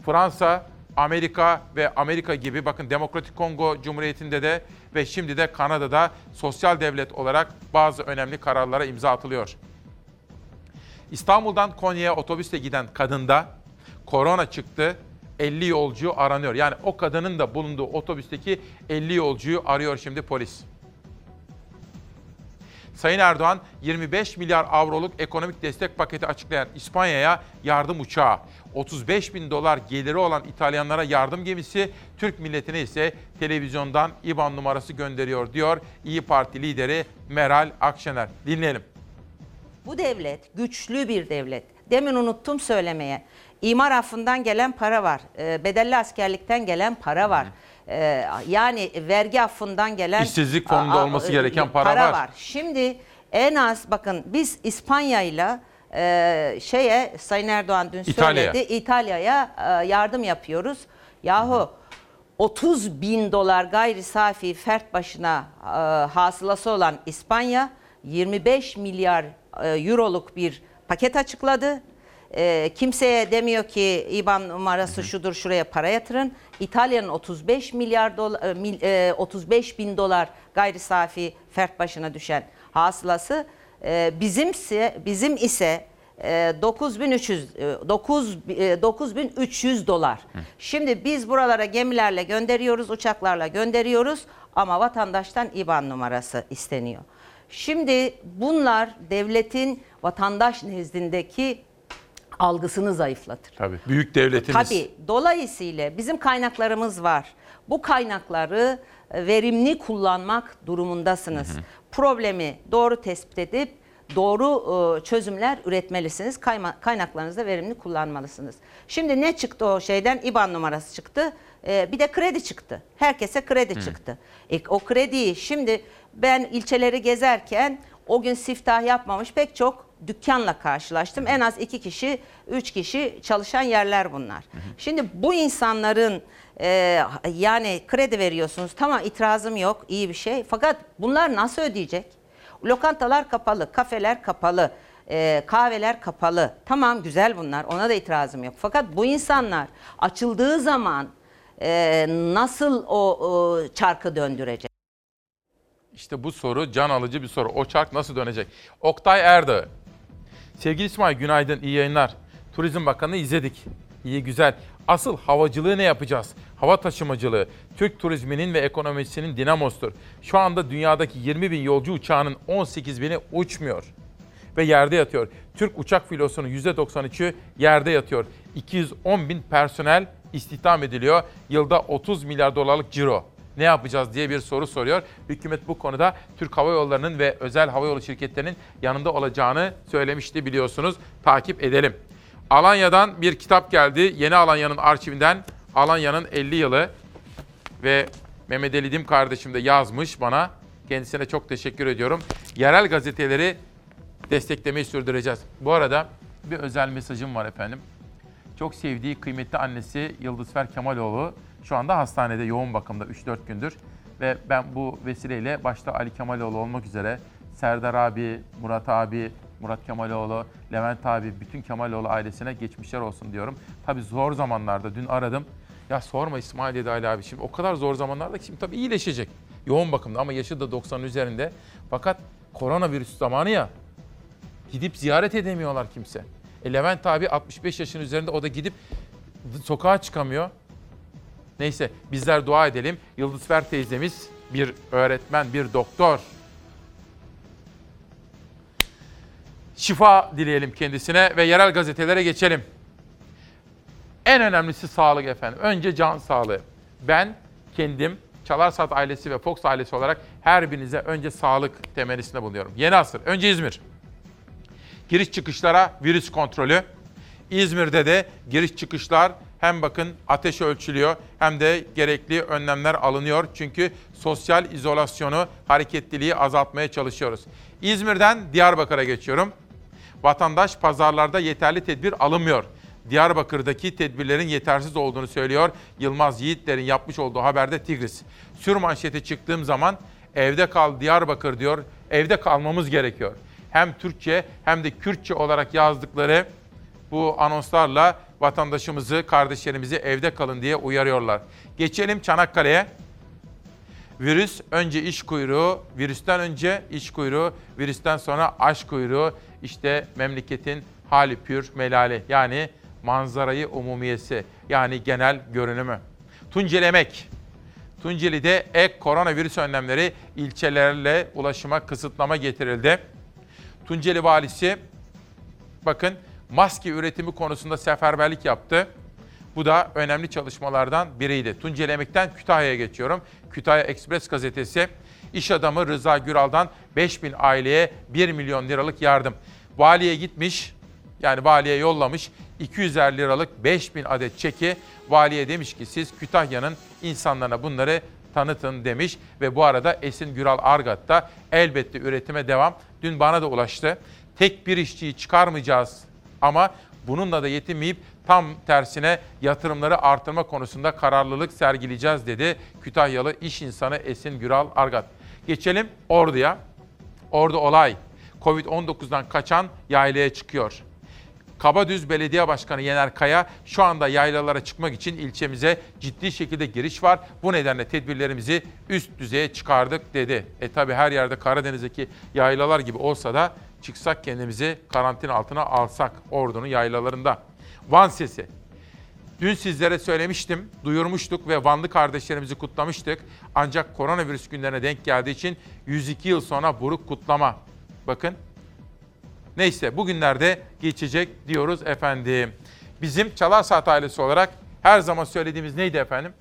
Fransa, Amerika ve Amerika gibi bakın Demokratik Kongo Cumhuriyeti'nde de ve şimdi de Kanada'da sosyal devlet olarak bazı önemli kararlara imza atılıyor. İstanbul'dan Konya'ya otobüsle giden kadında korona çıktı. 50 yolcu aranıyor. Yani o kadının da bulunduğu otobüsteki 50 yolcuyu arıyor şimdi polis. Sayın Erdoğan 25 milyar avroluk ekonomik destek paketi açıklayan İspanya'ya yardım uçağı, 35 bin dolar geliri olan İtalyanlara yardım gemisi, Türk milletine ise televizyondan IBAN numarası gönderiyor diyor İyi Parti lideri Meral Akşener. Dinleyelim. Bu devlet güçlü bir devlet. Demin unuttum söylemeye. İmar affından gelen para var. E, bedelli askerlikten gelen para var. E, yani vergi affından gelen... İşsizlik fonunda Aa, olması gereken para var. Şimdi en az bakın biz İspanya'yla e, şeye Sayın Erdoğan dün İtalya'ya. söyledi. İtalya'ya e, yardım yapıyoruz. Yahu 30 bin dolar gayri safi fert başına e, hasılası olan İspanya 25 milyar e, euroluk bir paket açıkladı. E, kimseye demiyor ki IBAN numarası şudur şuraya para yatırın. İtalya'nın 35 milyar dolar, e, mil- e, 35 bin dolar gayri safi fert başına düşen hasılası e, bizimse bizim ise e, 9300 e, 9 e, 9300 dolar. Şimdi biz buralara gemilerle gönderiyoruz, uçaklarla gönderiyoruz ama vatandaştan IBAN numarası isteniyor. Şimdi bunlar devletin vatandaş nezdindeki algısını zayıflatır. Tabii. Büyük devletimiz. Tabii. Dolayısıyla bizim kaynaklarımız var. Bu kaynakları e, verimli kullanmak durumundasınız. Problemi doğru tespit edip doğru e, çözümler üretmelisiniz. Kaynaklarınızı da verimli kullanmalısınız. Şimdi ne çıktı o şeyden? IBAN numarası çıktı. E, Bir de kredi çıktı. Herkese kredi çıktı. E, O krediyi şimdi ben ilçeleri gezerken o gün siftah yapmamış pek çok dükkanla karşılaştım. En az iki kişi, üç kişi çalışan yerler bunlar. Şimdi bu insanların e, yani kredi veriyorsunuz. Tamam itirazım yok, iyi bir şey. Fakat bunlar nasıl ödeyecek? Lokantalar kapalı, kafeler kapalı, e, kahveler kapalı. Tamam güzel bunlar, ona da itirazım yok. Fakat bu insanlar açıldığı zaman e, nasıl o, çarkı döndürecek? İşte bu soru can alıcı bir soru. O çark nasıl dönecek? Oktay Erdağ. Sevgili İsmail günaydın, iyi yayınlar. Turizm Bakanı izledik. İyi güzel. Asıl havacılığı ne yapacağız? Hava taşımacılığı, Türk turizminin ve ekonomisinin dinamosudur. Şu anda dünyadaki 20 bin yolcu uçağının 18 bini uçmuyor ve yerde yatıyor. Türk uçak filosunun %93'ü yerde yatıyor. 210 bin personel istihdam ediliyor. Yılda 30 milyar dolarlık ciro. Ne yapacağız diye bir soru soruyor. Hükümet bu konuda Türk Hava Yolları'nın ve özel havayolu şirketlerinin yanında olacağını söylemişti biliyorsunuz. Takip edelim. Alanya'dan bir kitap geldi. Yeni Alanya'nın arşivinden Alanya'nın 50 yılı ve Mehmet Ali Dim kardeşim de yazmış bana. Kendisine çok teşekkür ediyorum. Yerel gazeteleri desteklemeyi sürdüreceğiz. Bu arada bir özel mesajım var efendim. Çok sevdiği kıymetli annesi Yıldızfer Kemaloğlu şu anda hastanede yoğun bakımda 3-4 gündür. Ve ben bu vesileyle başta Ali Kemaloğlu olmak üzere Serdar abi, Murat abi, Murat Kemaloğlu, Levent abi, bütün Kemaloğlu ailesine geçmişler olsun diyorum. Tabii zor zamanlarda dün aradım. Ya sorma İsmail dedi Ali abi şimdi o kadar zor zamanlarda ki şimdi tabii iyileşecek. Yoğun bakımda ama yaşı da 90'ın üzerinde. Fakat koronavirüs zamanı ya Gidip ziyaret edemiyorlar kimse. E Levent abi 65 yaşın üzerinde o da gidip sokağa çıkamıyor. Neyse bizler dua edelim. Yıldızfer teyzemiz bir öğretmen, bir doktor. Şifa dileyelim kendisine ve yerel gazetelere geçelim. En önemlisi sağlık efendim. Önce can sağlığı. Ben kendim Çalarsat ailesi ve Fox ailesi olarak her birinize önce sağlık temennisinde bulunuyorum. Yeni asır. Önce İzmir. Giriş çıkışlara virüs kontrolü. İzmir'de de giriş çıkışlar hem bakın ateş ölçülüyor hem de gerekli önlemler alınıyor. Çünkü sosyal izolasyonu, hareketliliği azaltmaya çalışıyoruz. İzmir'den Diyarbakır'a geçiyorum. Vatandaş pazarlarda yeterli tedbir alınmıyor. Diyarbakır'daki tedbirlerin yetersiz olduğunu söylüyor. Yılmaz Yiğitler'in yapmış olduğu haberde Tigris. Sür manşete çıktığım zaman evde kal Diyarbakır diyor. Evde kalmamız gerekiyor. Hem Türkçe hem de Kürtçe olarak yazdıkları bu anonslarla vatandaşımızı, kardeşlerimizi evde kalın diye uyarıyorlar. Geçelim Çanakkale'ye. Virüs önce iş kuyruğu, virüsten önce iş kuyruğu, virüsten sonra aşk kuyruğu. İşte memleketin hali pür melale yani manzarayı umumiyesi yani genel görünümü. Tunceli Emek. Tunceli'de ek koronavirüs önlemleri ilçelerle ulaşıma kısıtlama getirildi. Tunceli valisi bakın maske üretimi konusunda seferberlik yaptı. Bu da önemli çalışmalardan biriydi. Tunceli Emek'ten Kütahya'ya geçiyorum. Kütahya Ekspres gazetesi iş adamı Rıza Güral'dan 5000 aileye 1 milyon liralık yardım. Valiye gitmiş, yani valiye yollamış 250 liralık 5000 adet çeki. Valiye demiş ki siz Kütahya'nın insanlarına bunları tanıtın demiş. Ve bu arada Esin Güral Argat da elbette üretime devam. Dün bana da ulaştı. Tek bir işçiyi çıkarmayacağız ama bununla da yetinmeyip tam tersine yatırımları artırma konusunda kararlılık sergileyeceğiz dedi Kütahyalı iş insanı Esin Güral Argat. Geçelim Ordu'ya. Ordu olay. Covid-19'dan kaçan yaylaya çıkıyor. Kabadüz Belediye Başkanı Yener Kaya şu anda yaylalara çıkmak için ilçemize ciddi şekilde giriş var. Bu nedenle tedbirlerimizi üst düzeye çıkardık dedi. E tabi her yerde Karadeniz'deki yaylalar gibi olsa da çıksak kendimizi karantina altına alsak ordunun yaylalarında. Van Sesi. Dün sizlere söylemiştim, duyurmuştuk ve Vanlı kardeşlerimizi kutlamıştık. Ancak koronavirüs günlerine denk geldiği için 102 yıl sonra buruk kutlama. Bakın Neyse bugünlerde geçecek diyoruz efendim. Bizim Çalar Saat ailesi olarak her zaman söylediğimiz neydi efendim?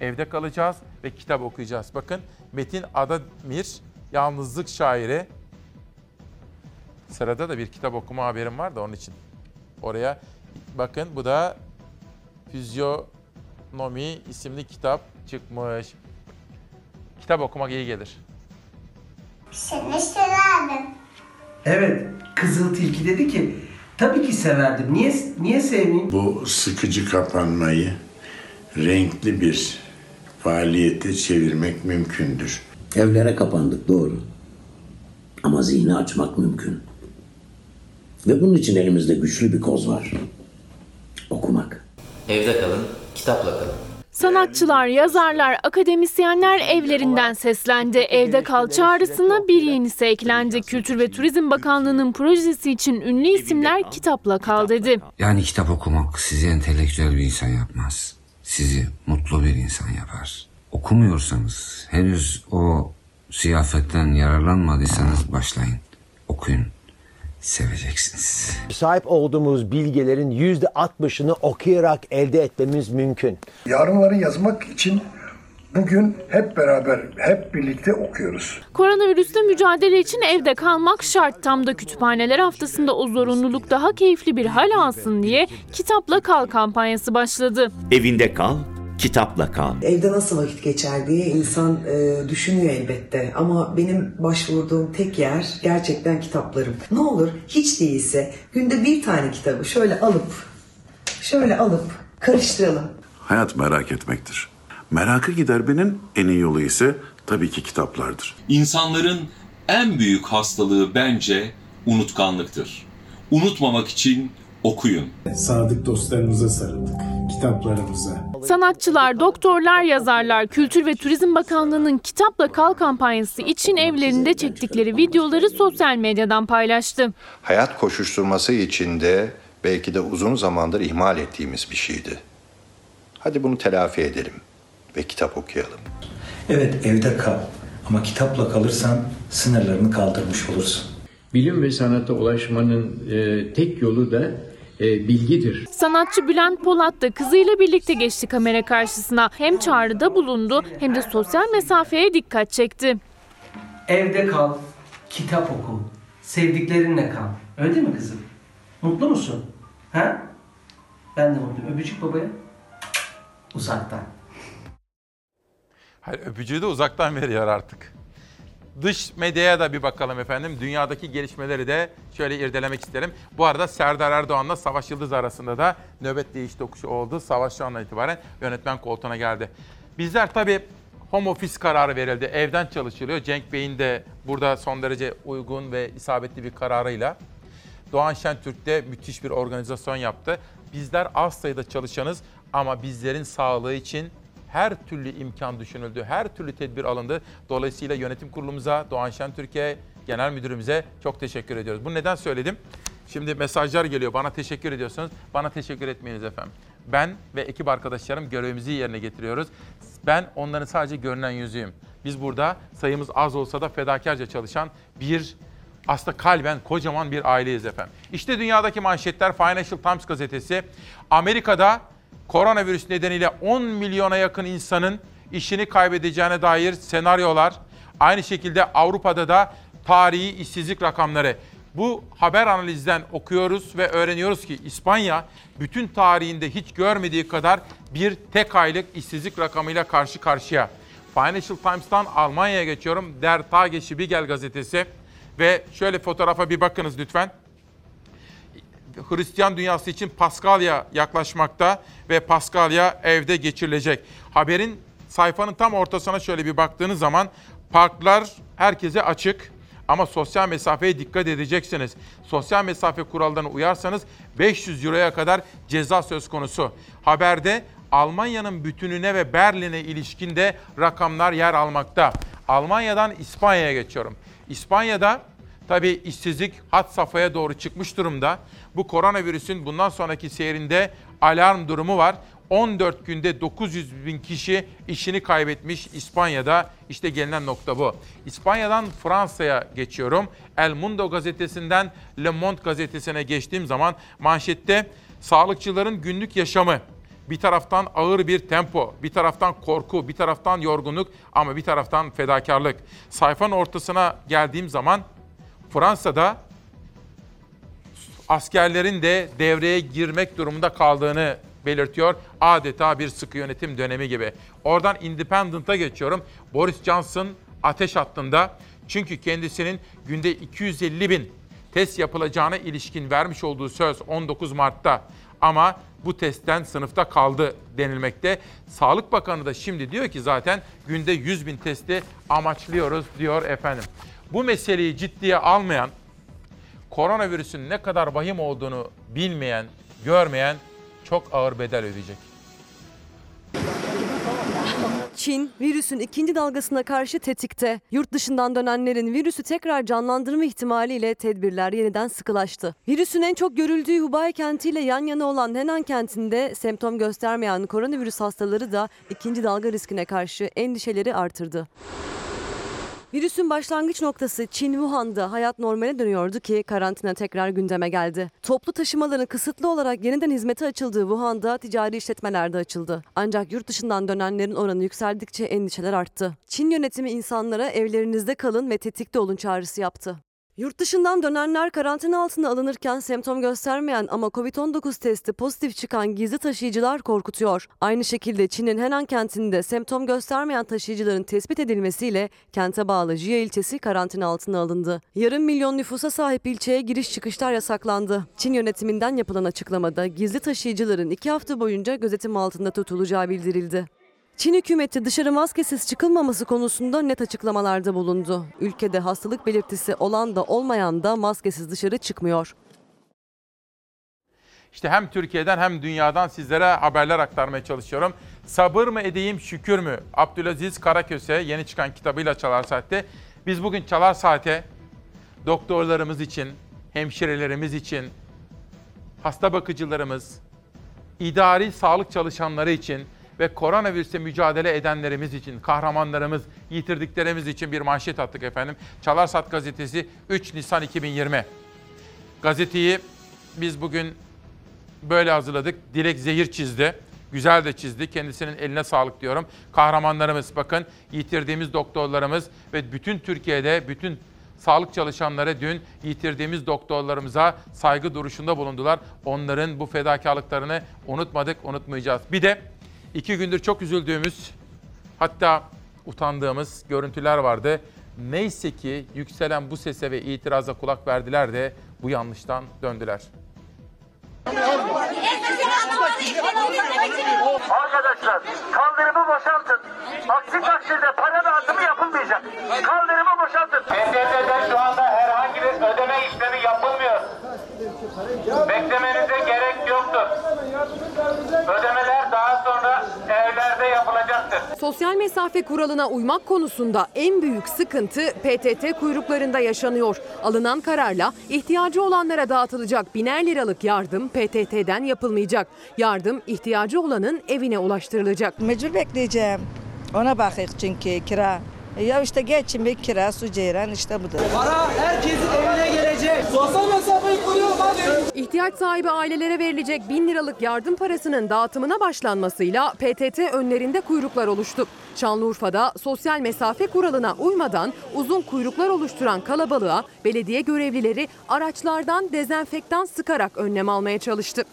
Evde kalacağız ve kitap okuyacağız. Bakın Metin Adamir, yalnızlık şairi. Sırada da bir kitap okuma haberim var da onun için. Oraya bakın bu da Fizyonomi isimli kitap çıkmış. Kitap okumak iyi gelir. Seni severdim. Evet, Kızıl Tilki dedi ki tabii ki severdim. Niye niye sevmeyeyim? Bu sıkıcı kapanmayı renkli bir faaliyete çevirmek mümkündür. Evlere kapandık doğru. Ama zihni açmak mümkün. Ve bunun için elimizde güçlü bir koz var. Okumak. Evde kalın, kitapla kalın. Sanatçılar, yazarlar, akademisyenler evlerinden seslendi. Evde kal çağrısına bir yenisi eklendi. Kültür ve Turizm Bakanlığı'nın projesi için ünlü isimler kitapla kal dedi. Yani kitap okumak sizi entelektüel bir insan yapmaz. Sizi mutlu bir insan yapar. Okumuyorsanız, henüz o ziyafetten yararlanmadıysanız başlayın. Okuyun. Seveceksiniz. Sahip olduğumuz bilgilerin yüzde 60'ını okuyarak elde etmemiz mümkün. Yarınları yazmak için bugün hep beraber, hep birlikte okuyoruz. Koronavirüsle mücadele için evde kalmak şart. Tam da kütüphaneler haftasında o zorunluluk daha keyifli bir hal alsın diye Kitapla Kal kampanyası başladı. Evinde kal, kitapla kal. Evde nasıl vakit geçer diye insan e, düşünüyor elbette. Ama benim başvurduğum tek yer gerçekten kitaplarım. Ne olur hiç değilse günde bir tane kitabı şöyle alıp, şöyle alıp karıştıralım. Hayat merak etmektir. Merakı gidermenin en iyi yolu ise tabii ki kitaplardır. İnsanların en büyük hastalığı bence unutkanlıktır. Unutmamak için okuyun. Sadık dostlarımıza sarıldık. Kitap kitaplarımıza. Sanatçılar, doktorlar, yazarlar Kültür ve Turizm Bakanlığı'nın Kitapla Kal kampanyası için evlerinde çektikleri videoları sosyal medyadan paylaştı. Hayat koşuşturması içinde belki de uzun zamandır ihmal ettiğimiz bir şeydi. Hadi bunu telafi edelim ve kitap okuyalım. Evet evde kal ama kitapla kalırsan sınırlarını kaldırmış olursun. Bilim ve sanata ulaşmanın e, tek yolu da e, bilgidir. Sanatçı Bülent Polat da kızıyla birlikte geçti kamera karşısına. Hem çağrıda bulundu hem de sosyal mesafeye dikkat çekti. Evde kal, kitap oku, sevdiklerinle kal. Öyle değil mi kızım? Mutlu musun? Ha? Ben de mutluyum. Öpücük babaya. Uzaktan. Hayır, öpücüğü de uzaktan veriyor artık. Dış medyaya da bir bakalım efendim. Dünyadaki gelişmeleri de şöyle irdelemek isterim. Bu arada Serdar Erdoğan'la Savaş Yıldız arasında da nöbet değiş tokuşu oldu. Savaş şu andan itibaren yönetmen koltuğuna geldi. Bizler tabii home office kararı verildi. Evden çalışılıyor. Cenk Bey'in de burada son derece uygun ve isabetli bir kararıyla Doğan Şentürk de müthiş bir organizasyon yaptı. Bizler az sayıda çalışanız ama bizlerin sağlığı için her türlü imkan düşünüldü, her türlü tedbir alındı. Dolayısıyla yönetim kurulumuza, Doğan Şentürk'e, genel müdürümüze çok teşekkür ediyoruz. Bunu neden söyledim? Şimdi mesajlar geliyor, bana teşekkür ediyorsunuz. Bana teşekkür etmeyiniz efendim. Ben ve ekip arkadaşlarım görevimizi yerine getiriyoruz. Ben onların sadece görünen yüzüyüm. Biz burada sayımız az olsa da fedakarca çalışan bir aslında kalben kocaman bir aileyiz efendim. İşte dünyadaki manşetler Financial Times gazetesi. Amerika'da koronavirüs nedeniyle 10 milyona yakın insanın işini kaybedeceğine dair senaryolar. Aynı şekilde Avrupa'da da tarihi işsizlik rakamları. Bu haber analizden okuyoruz ve öğreniyoruz ki İspanya bütün tarihinde hiç görmediği kadar bir tek aylık işsizlik rakamıyla karşı karşıya. Financial Times'tan Almanya'ya geçiyorum. Der Tagesspiegel gazetesi ve şöyle fotoğrafa bir bakınız lütfen. Hristiyan dünyası için Paskalya yaklaşmakta ve Paskalya evde geçirilecek. Haberin sayfanın tam ortasına şöyle bir baktığınız zaman parklar herkese açık ama sosyal mesafeye dikkat edeceksiniz. Sosyal mesafe kurallarına uyarsanız 500 euroya kadar ceza söz konusu. Haberde Almanya'nın bütününe ve Berlin'e ilişkin de rakamlar yer almakta. Almanya'dan İspanya'ya geçiyorum. İspanya'da tabii işsizlik hat safhaya doğru çıkmış durumda. Bu koronavirüsün bundan sonraki seyrinde alarm durumu var. 14 günde 900 bin kişi işini kaybetmiş İspanya'da. İşte gelinen nokta bu. İspanya'dan Fransa'ya geçiyorum. El Mundo gazetesinden Le Monde gazetesine geçtiğim zaman manşette sağlıkçıların günlük yaşamı. Bir taraftan ağır bir tempo, bir taraftan korku, bir taraftan yorgunluk ama bir taraftan fedakarlık. Sayfanın ortasına geldiğim zaman Fransa'da askerlerin de devreye girmek durumunda kaldığını belirtiyor. Adeta bir sıkı yönetim dönemi gibi. Oradan Independent'a geçiyorum. Boris Johnson ateş hattında. Çünkü kendisinin günde 250 bin test yapılacağına ilişkin vermiş olduğu söz 19 Mart'ta. Ama bu testten sınıfta kaldı denilmekte. Sağlık Bakanı da şimdi diyor ki zaten günde 100 bin testi amaçlıyoruz diyor efendim. Bu meseleyi ciddiye almayan, koronavirüsün ne kadar vahim olduğunu bilmeyen, görmeyen çok ağır bedel ödeyecek. Çin, virüsün ikinci dalgasına karşı tetikte. Yurt dışından dönenlerin virüsü tekrar canlandırma ihtimaliyle tedbirler yeniden sıkılaştı. Virüsün en çok görüldüğü Hubei kentiyle yan yana olan Henan kentinde semptom göstermeyen koronavirüs hastaları da ikinci dalga riskine karşı endişeleri artırdı. Virüsün başlangıç noktası Çin Wuhan'da hayat normale dönüyordu ki karantina tekrar gündeme geldi. Toplu taşımaların kısıtlı olarak yeniden hizmete açıldığı Wuhan'da ticari işletmeler de açıldı. Ancak yurt dışından dönenlerin oranı yükseldikçe endişeler arttı. Çin yönetimi insanlara evlerinizde kalın ve tetikte olun çağrısı yaptı. Yurt dışından dönenler karantina altına alınırken semptom göstermeyen ama Covid-19 testi pozitif çıkan gizli taşıyıcılar korkutuyor. Aynı şekilde Çin'in Henan kentinde semptom göstermeyen taşıyıcıların tespit edilmesiyle kente bağlı Jia ilçesi karantina altına alındı. Yarım milyon nüfusa sahip ilçeye giriş çıkışlar yasaklandı. Çin yönetiminden yapılan açıklamada gizli taşıyıcıların iki hafta boyunca gözetim altında tutulacağı bildirildi. Çin hükümeti dışarı maskesiz çıkılmaması konusunda net açıklamalarda bulundu. Ülkede hastalık belirtisi olan da olmayan da maskesiz dışarı çıkmıyor. İşte hem Türkiye'den hem dünyadan sizlere haberler aktarmaya çalışıyorum. Sabır mı edeyim şükür mü? Abdülaziz Karaköse yeni çıkan kitabıyla Çalar Saat'te. Biz bugün Çalar Saat'e doktorlarımız için, hemşirelerimiz için, hasta bakıcılarımız, idari sağlık çalışanları için ve koronavirüse mücadele edenlerimiz için, kahramanlarımız, yitirdiklerimiz için bir manşet attık efendim. Çalar Saat gazetesi 3 Nisan 2020. Gazeteyi biz bugün böyle hazırladık. Dilek zehir çizdi. Güzel de çizdi. Kendisinin eline sağlık diyorum. Kahramanlarımız bakın yitirdiğimiz doktorlarımız ve bütün Türkiye'de bütün sağlık çalışanları dün yitirdiğimiz doktorlarımıza saygı duruşunda bulundular. Onların bu fedakarlıklarını unutmadık, unutmayacağız. Bir de iki gündür çok üzüldüğümüz hatta utandığımız görüntüler vardı. Neyse ki yükselen bu sese ve itiraza kulak verdiler de bu yanlıştan döndüler. Arkadaşlar kaldırımı boşaltın. Aksi takdirde para dağıtımı yapılmayacak. Kaldırımı boşaltın. PTT'den şu anda herhangi bir ödeme işlemi yapılmıyor. Beklemenize gerek yoktur. Ödemeler daha sonra evlerde yapılacaktır. Sosyal mesafe kuralına uymak konusunda en büyük sıkıntı PTT kuyruklarında yaşanıyor. Alınan kararla ihtiyacı olanlara dağıtılacak biner liralık yardım PTT'den yapılmayacak. Yardım ihtiyacı olanın evine ulaştırılacak. Mecbur bekleyeceğim. Ona bakıyor çünkü kira. Ya işte geçin bir kira, su ceyran işte budur. Para herkesin evine gelecek. Sosyal mesafeyi koruyoruz hadi. İhtiyaç sahibi ailelere verilecek bin liralık yardım parasının dağıtımına başlanmasıyla PTT önlerinde kuyruklar oluştu. Şanlıurfa'da sosyal mesafe kuralına uymadan uzun kuyruklar oluşturan kalabalığa belediye görevlileri araçlardan dezenfektan sıkarak önlem almaya çalıştı.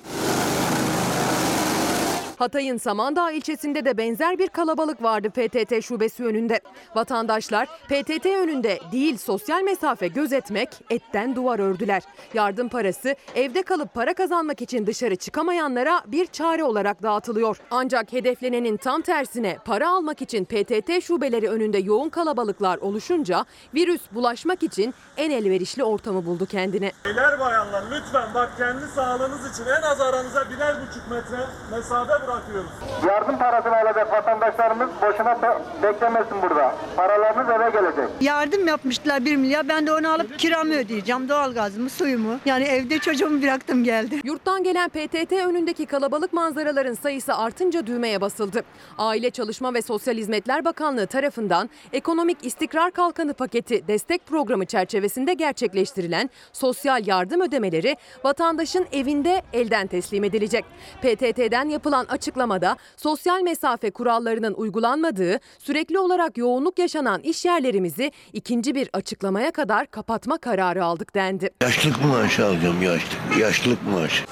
Hatay'ın Samandağ ilçesinde de benzer bir kalabalık vardı PTT şubesi önünde. Vatandaşlar PTT önünde değil sosyal mesafe gözetmek, etten duvar ördüler. Yardım parası evde kalıp para kazanmak için dışarı çıkamayanlara bir çare olarak dağıtılıyor. Ancak hedeflenenin tam tersine para almak için PTT şubeleri önünde yoğun kalabalıklar oluşunca virüs bulaşmak için en elverişli ortamı buldu kendine. Beyler bayanlar lütfen bak kendi sağlığınız için en az aranıza birer buçuk metre mesafe bırakıyoruz. Yardım parasını alacak vatandaşlarımız boşuna beklemesin burada. Paralarınız eve gelecek. Yardım yapmışlar 1 milyar. Ben de onu alıp kiramı ödeyeceğim. Doğalgazımı, suyumu. Yani evde çocuğumu bıraktım geldi. Yurttan gelen PTT önündeki kalabalık manzaraların sayısı artınca düğmeye basıldı. Aile Çalışma ve Sosyal Hizmetler Bakanlığı tarafından Ekonomik İstikrar Kalkanı Paketi destek programı çerçevesinde gerçekleştirilen sosyal yardım ödemeleri vatandaşın evinde elden teslim edilecek. PTT'den yapılan açıklamada sosyal mesafe kurallarının uygulanmadığı, sürekli olarak yoğunluk yaşanan iş yerlerimizi ikinci bir açıklamaya kadar kapatma kararı aldık dendi. Yaşlılık maaşı alacağım yaşlı. Yaşlılık maaşı.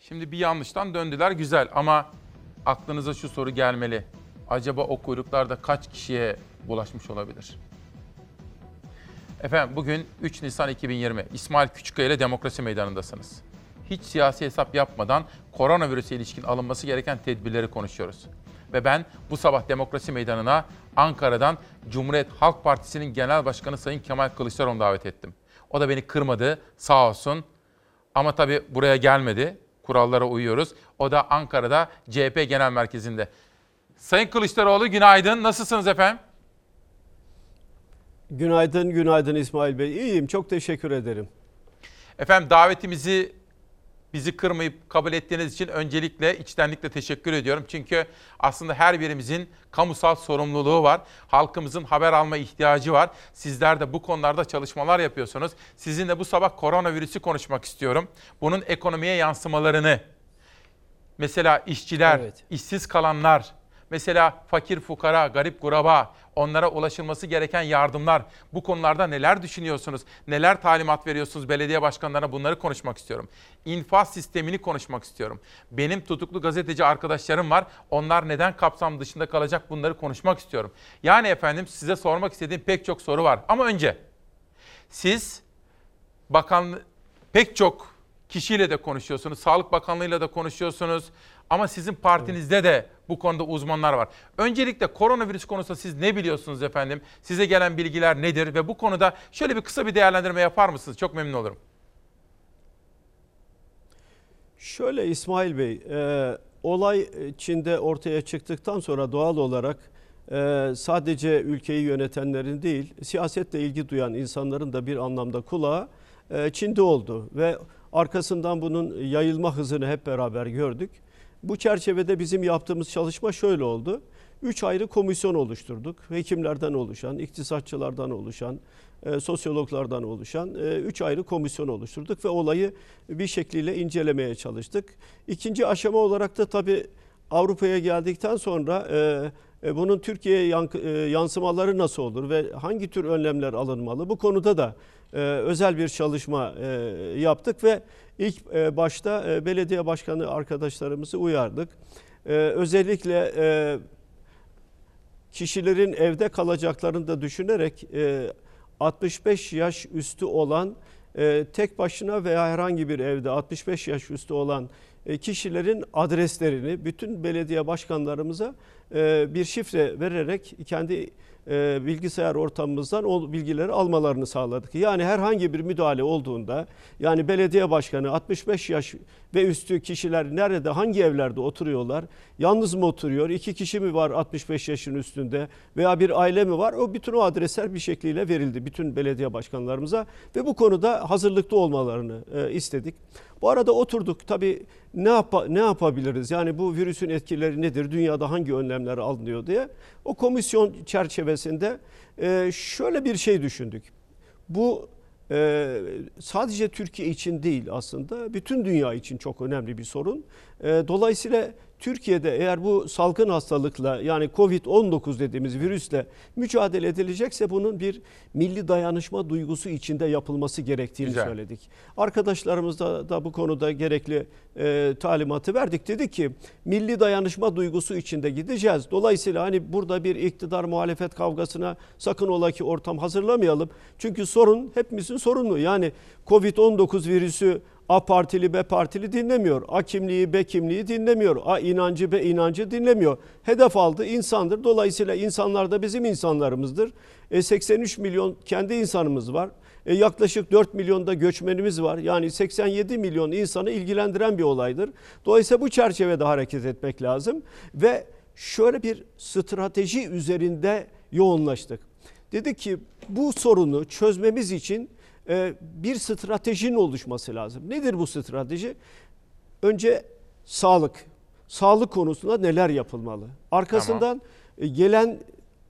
Şimdi bir yanlıştan döndüler güzel ama aklınıza şu soru gelmeli. Acaba o kuyruklarda kaç kişiye bulaşmış olabilir? Efendim bugün 3 Nisan 2020 İsmail Küçükkaya ile Demokrasi Meydanı'ndasınız. Hiç siyasi hesap yapmadan koronavirüse ilişkin alınması gereken tedbirleri konuşuyoruz. Ve ben bu sabah Demokrasi Meydanı'na Ankara'dan Cumhuriyet Halk Partisi'nin Genel Başkanı Sayın Kemal Kılıçdaroğlu'nu davet ettim. O da beni kırmadı sağ olsun. Ama tabii buraya gelmedi. Kurallara uyuyoruz. O da Ankara'da CHP Genel Merkezi'nde. Sayın Kılıçdaroğlu günaydın. Nasılsınız efendim? Günaydın, günaydın İsmail Bey. İyiyim, çok teşekkür ederim. Efendim davetimizi bizi kırmayıp kabul ettiğiniz için öncelikle içtenlikle teşekkür ediyorum. Çünkü aslında her birimizin kamusal sorumluluğu var. Halkımızın haber alma ihtiyacı var. Sizler de bu konularda çalışmalar yapıyorsunuz. Sizinle bu sabah koronavirüsü konuşmak istiyorum. Bunun ekonomiye yansımalarını, mesela işçiler, Evet. işsiz kalanlar, mesela fakir fukara, garip kuraba, onlara ulaşılması gereken yardımlar. Bu konularda neler düşünüyorsunuz? Neler talimat veriyorsunuz belediye başkanlarına? Bunları konuşmak istiyorum. İnfaz sistemini konuşmak istiyorum. Benim tutuklu gazeteci arkadaşlarım var. Onlar neden kapsam dışında kalacak? Bunları konuşmak istiyorum. Yani efendim size sormak istediğim pek çok soru var. Ama önce siz bakan pek çok kişiyle de konuşuyorsunuz. Sağlık Bakanlığı'yla da konuşuyorsunuz. Ama sizin partinizde de bu konuda uzmanlar var. Öncelikle koronavirüs konusunda siz ne biliyorsunuz efendim? Size gelen bilgiler nedir ve bu konuda şöyle bir kısa bir değerlendirme yapar mısınız? Çok memnun olurum. Şöyle İsmail Bey, e, olay Çin'de ortaya çıktıktan sonra doğal olarak e, sadece ülkeyi yönetenlerin değil, siyasetle ilgi duyan insanların da bir anlamda kulağı e, Çin'de oldu ve arkasından bunun yayılma hızını hep beraber gördük. Bu çerçevede bizim yaptığımız çalışma şöyle oldu. Üç ayrı komisyon oluşturduk. Hekimlerden oluşan, iktisatçılardan oluşan, e, sosyologlardan oluşan e, üç ayrı komisyon oluşturduk ve olayı bir şekliyle incelemeye çalıştık. İkinci aşama olarak da tabii Avrupa'ya geldikten sonra e, e, bunun Türkiye'ye e, yansımaları nasıl olur ve hangi tür önlemler alınmalı? Bu konuda da e, özel bir çalışma e, yaptık ve ilk e, başta e, belediye başkanı arkadaşlarımızı uyardık. E, özellikle kişilerin evde kalacaklarını da düşünerek e, 65 yaş üstü olan tek başına veya herhangi bir evde 65 yaş üstü olan kişilerin adreslerini bütün belediye başkanlarımıza bir şifre vererek kendi e, bilgisayar ortamımızdan o bilgileri almalarını sağladık. Yani herhangi bir müdahale olduğunda yani belediye başkanı 65 yaş ve üstü kişiler nerede hangi evlerde oturuyorlar? Yalnız mı oturuyor? iki kişi mi var 65 yaşın üstünde veya bir aile mi var? O bütün o adresler bir şekliyle verildi bütün belediye başkanlarımıza ve bu konuda hazırlıklı olmalarını e, istedik. Bu arada oturduk tabii ne yap ne yapabiliriz? Yani bu virüsün etkileri nedir? Dünyada hangi önlemler alınıyor diye. O komisyon çerçevesinde e, şöyle bir şey düşündük. Bu e, sadece Türkiye için değil aslında bütün dünya için çok önemli bir sorun. E, dolayısıyla Türkiye'de eğer bu salgın hastalıkla yani Covid-19 dediğimiz virüsle mücadele edilecekse bunun bir milli dayanışma duygusu içinde yapılması gerektiğini Güzel. söyledik. Arkadaşlarımız da, da bu konuda gerekli e, talimatı verdik. Dedi ki milli dayanışma duygusu içinde gideceğiz. Dolayısıyla hani burada bir iktidar muhalefet kavgasına sakın ola ki ortam hazırlamayalım. Çünkü sorun hepimizin sorunu. Yani Covid-19 virüsü A partili B partili dinlemiyor. A kimliği B kimliği dinlemiyor. A inancı B inancı dinlemiyor. Hedef aldı insandır. Dolayısıyla insanlar da bizim insanlarımızdır. E 83 milyon kendi insanımız var. E yaklaşık 4 milyonda göçmenimiz var. Yani 87 milyon insanı ilgilendiren bir olaydır. Dolayısıyla bu çerçevede hareket etmek lazım. Ve şöyle bir strateji üzerinde yoğunlaştık. Dedi ki bu sorunu çözmemiz için bir stratejinin oluşması lazım. Nedir bu strateji? Önce sağlık. Sağlık konusunda neler yapılmalı? Arkasından e, gelen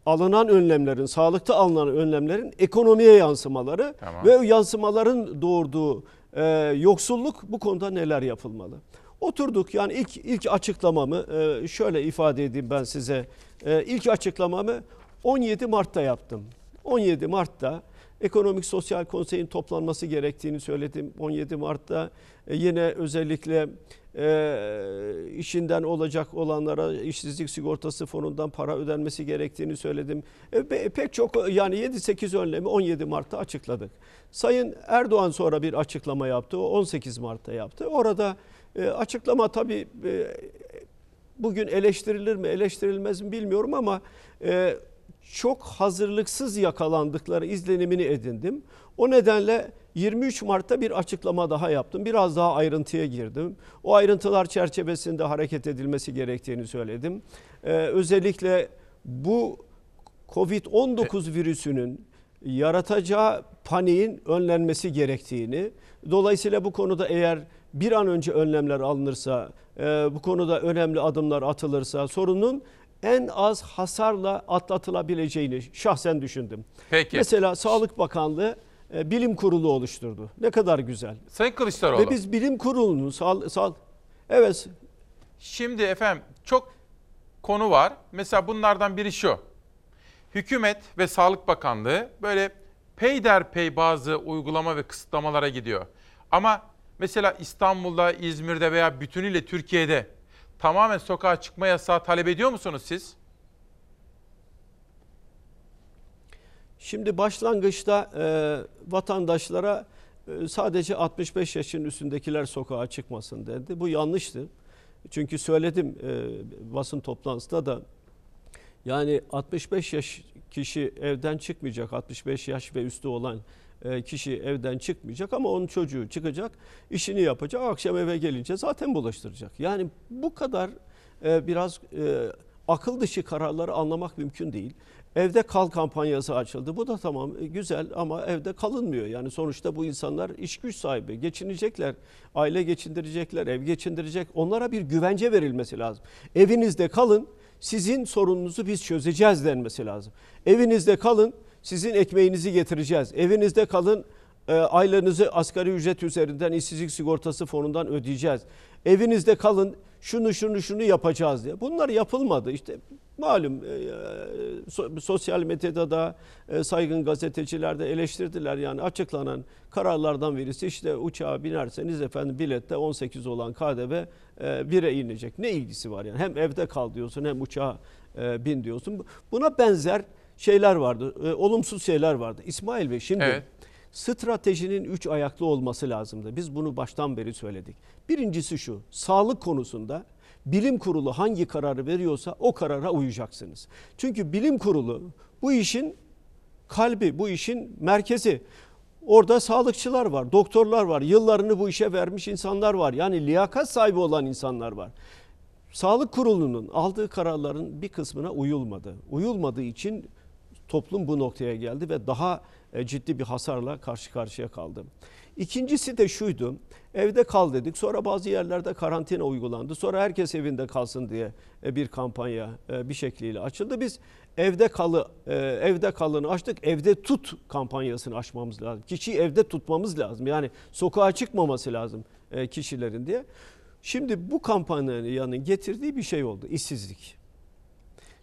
alınan önlemlerin, sağlıkta alınan önlemlerin ekonomiye yansımaları Tamam. ve yansımaların doğurduğu e, yoksulluk bu konuda neler yapılmalı? Oturduk yani ilk ilk açıklamamı e, şöyle ifade edeyim ben size. E, ilk açıklamamı 17 Mart'ta yaptım. 17 Mart'ta Ekonomik Sosyal Konsey'in toplanması gerektiğini söyledim. 17 Mart'ta e, yine özellikle e, işinden olacak olanlara işsizlik sigortası fonundan para ödenmesi gerektiğini söyledim. E, pe- pek çok yani 7-8 önlemi 17 Mart'ta açıkladık. Sayın Erdoğan sonra bir açıklama yaptı. O 18 Mart'ta yaptı. Orada e, açıklama tabii e, bugün eleştirilir mi eleştirilmez mi bilmiyorum ama e, çok hazırlıksız yakalandıkları izlenimini edindim. O nedenle 23 Mart'ta bir açıklama daha yaptım. Biraz daha ayrıntıya girdim. O ayrıntılar çerçevesinde hareket edilmesi gerektiğini söyledim. Ee, özellikle bu Covid-19 virüsünün yaratacağı paniğin önlenmesi gerektiğini, dolayısıyla bu konuda eğer bir an önce önlemler alınırsa, e, bu konuda önemli adımlar atılırsa sorunun en az hasarla atlatılabileceğini şahsen düşündüm. Peki. Mesela Sağlık Bakanlığı e, bilim kurulu oluşturdu. Ne kadar güzel. Sayın Kılıçdaroğlu. Ve biz bilim kurulunun sağ, sağ evet Şimdi efendim çok konu var. Mesela bunlardan biri şu. Hükümet ve Sağlık Bakanlığı böyle peyderpey bazı uygulama ve kısıtlamalara gidiyor. Ama mesela İstanbul'da, İzmir'de veya bütünüyle Türkiye'de tamamen sokağa çıkma yasağı talep ediyor musunuz siz? Şimdi başlangıçta e, vatandaşlara e, sadece 65 yaşın üstündekiler sokağa çıkmasın dedi. Bu yanlıştı. Çünkü söyledim e, basın toplantısında da yani 65 yaş kişi evden çıkmayacak. 65 yaş ve üstü olan kişi evden çıkmayacak ama onun çocuğu çıkacak, işini yapacak, akşam eve gelince zaten bulaştıracak. Yani bu kadar e, biraz e, akıl dışı kararları anlamak mümkün değil. Evde kal kampanyası açıldı. Bu da tamam e, güzel ama evde kalınmıyor. Yani sonuçta bu insanlar iş güç sahibi. Geçinecekler, aile geçindirecekler, ev geçindirecek. Onlara bir güvence verilmesi lazım. Evinizde kalın, sizin sorununuzu biz çözeceğiz denmesi lazım. Evinizde kalın, sizin ekmeğinizi getireceğiz. Evinizde kalın, e, aylığınızı asgari ücret üzerinden işsizlik sigortası fonundan ödeyeceğiz. Evinizde kalın, şunu şunu şunu yapacağız diye. Bunlar yapılmadı. İşte malum e, so- sosyal medyada da e, saygın gazeteciler de eleştirdiler. Yani açıklanan kararlardan birisi işte uçağa binerseniz efendim bilette 18 olan KDV e, 1'e inecek. Ne ilgisi var yani? Hem evde kal diyorsun hem uçağa e, bin diyorsun. Buna benzer şeyler vardı. e, olumsuz şeyler vardı. İsmail Bey şimdi Evet. stratejinin üç ayaklı olması lazımdı. Biz bunu baştan beri söyledik. Birincisi şu, sağlık konusunda bilim kurulu hangi kararı veriyorsa o karara uyacaksınız. Çünkü bilim kurulu bu işin kalbi, bu işin merkezi. Orada sağlıkçılar var, doktorlar var, yıllarını bu işe vermiş insanlar var. Yani liyakat sahibi olan insanlar var. Sağlık kurulunun aldığı kararların bir kısmına uyulmadı. Uyulmadığı için toplum bu noktaya geldi ve daha e, ciddi bir hasarla karşı karşıya kaldı. İkincisi de şuydu. Evde kal dedik. Sonra bazı yerlerde karantina uygulandı. Sonra herkes evinde kalsın diye e, bir kampanya e, bir şekliyle açıldı. Biz evde kalı evde kalını açtık. Evde tut kampanyasını açmamız lazım. Kişiyi evde tutmamız lazım. Yani sokağa çıkmaması lazım kişilerin diye. Şimdi bu kampanyanın getirdiği bir şey oldu. işsizlik.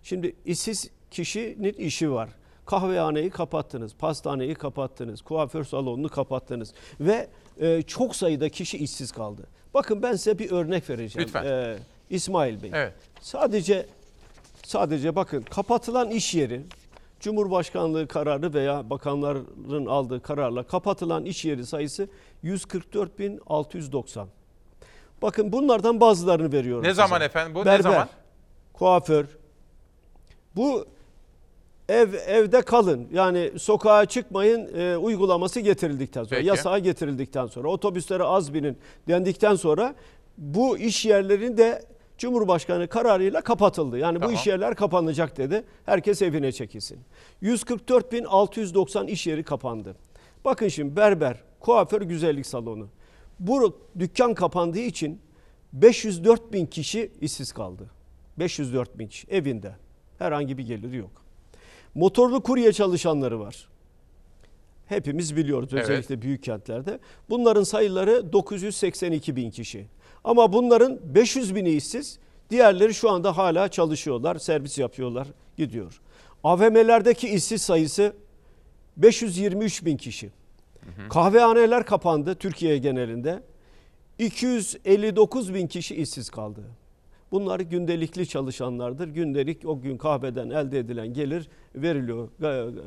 Şimdi işsiz kişinin işi var. Kahvehaneyi kapattınız, pastaneyi kapattınız, kuaför salonunu kapattınız ve e, çok sayıda kişi işsiz kaldı. Bakın ben size bir örnek vereceğim. Lütfen. E, İsmail Bey. Evet. Sadece sadece bakın kapatılan iş yeri Cumhurbaşkanlığı kararı veya bakanların aldığı kararla kapatılan iş yeri sayısı 144.690. Bakın bunlardan bazılarını veriyorum. Ne size. zaman efendim bu? Ne Berber, zaman? Kuaför. Bu ev evde kalın. Yani sokağa çıkmayın e, uygulaması getirildikten sonra, Peki. yasağa getirildikten sonra, otobüslere az binin dendikten sonra bu iş yerlerin de Cumhurbaşkanı kararıyla kapatıldı. Yani Tamam. bu iş yerler kapanacak dedi. Herkes evine çekilsin. 144.690 iş yeri kapandı. Bakın şimdi berber, kuaför, güzellik salonu. Bu dükkan kapandığı için 504 bin kişi işsiz kaldı. 504 bin kişi evinde. Herhangi bir geliri yok. Motorlu kurye çalışanları var. Hepimiz biliyoruz Evet. özellikle büyük kentlerde. Bunların sayıları 982 bin kişi. Ama bunların 500 bini işsiz, diğerleri şu anda hala çalışıyorlar, servis yapıyorlar, gidiyor. AVM'lerdeki işsiz sayısı 523 bin kişi. Kahvehaneler kapandı Türkiye genelinde. 259 bin kişi işsiz kaldı. Bunlar gündelikli çalışanlardır. Gündelik o gün kahveden elde edilen gelir veriliyor.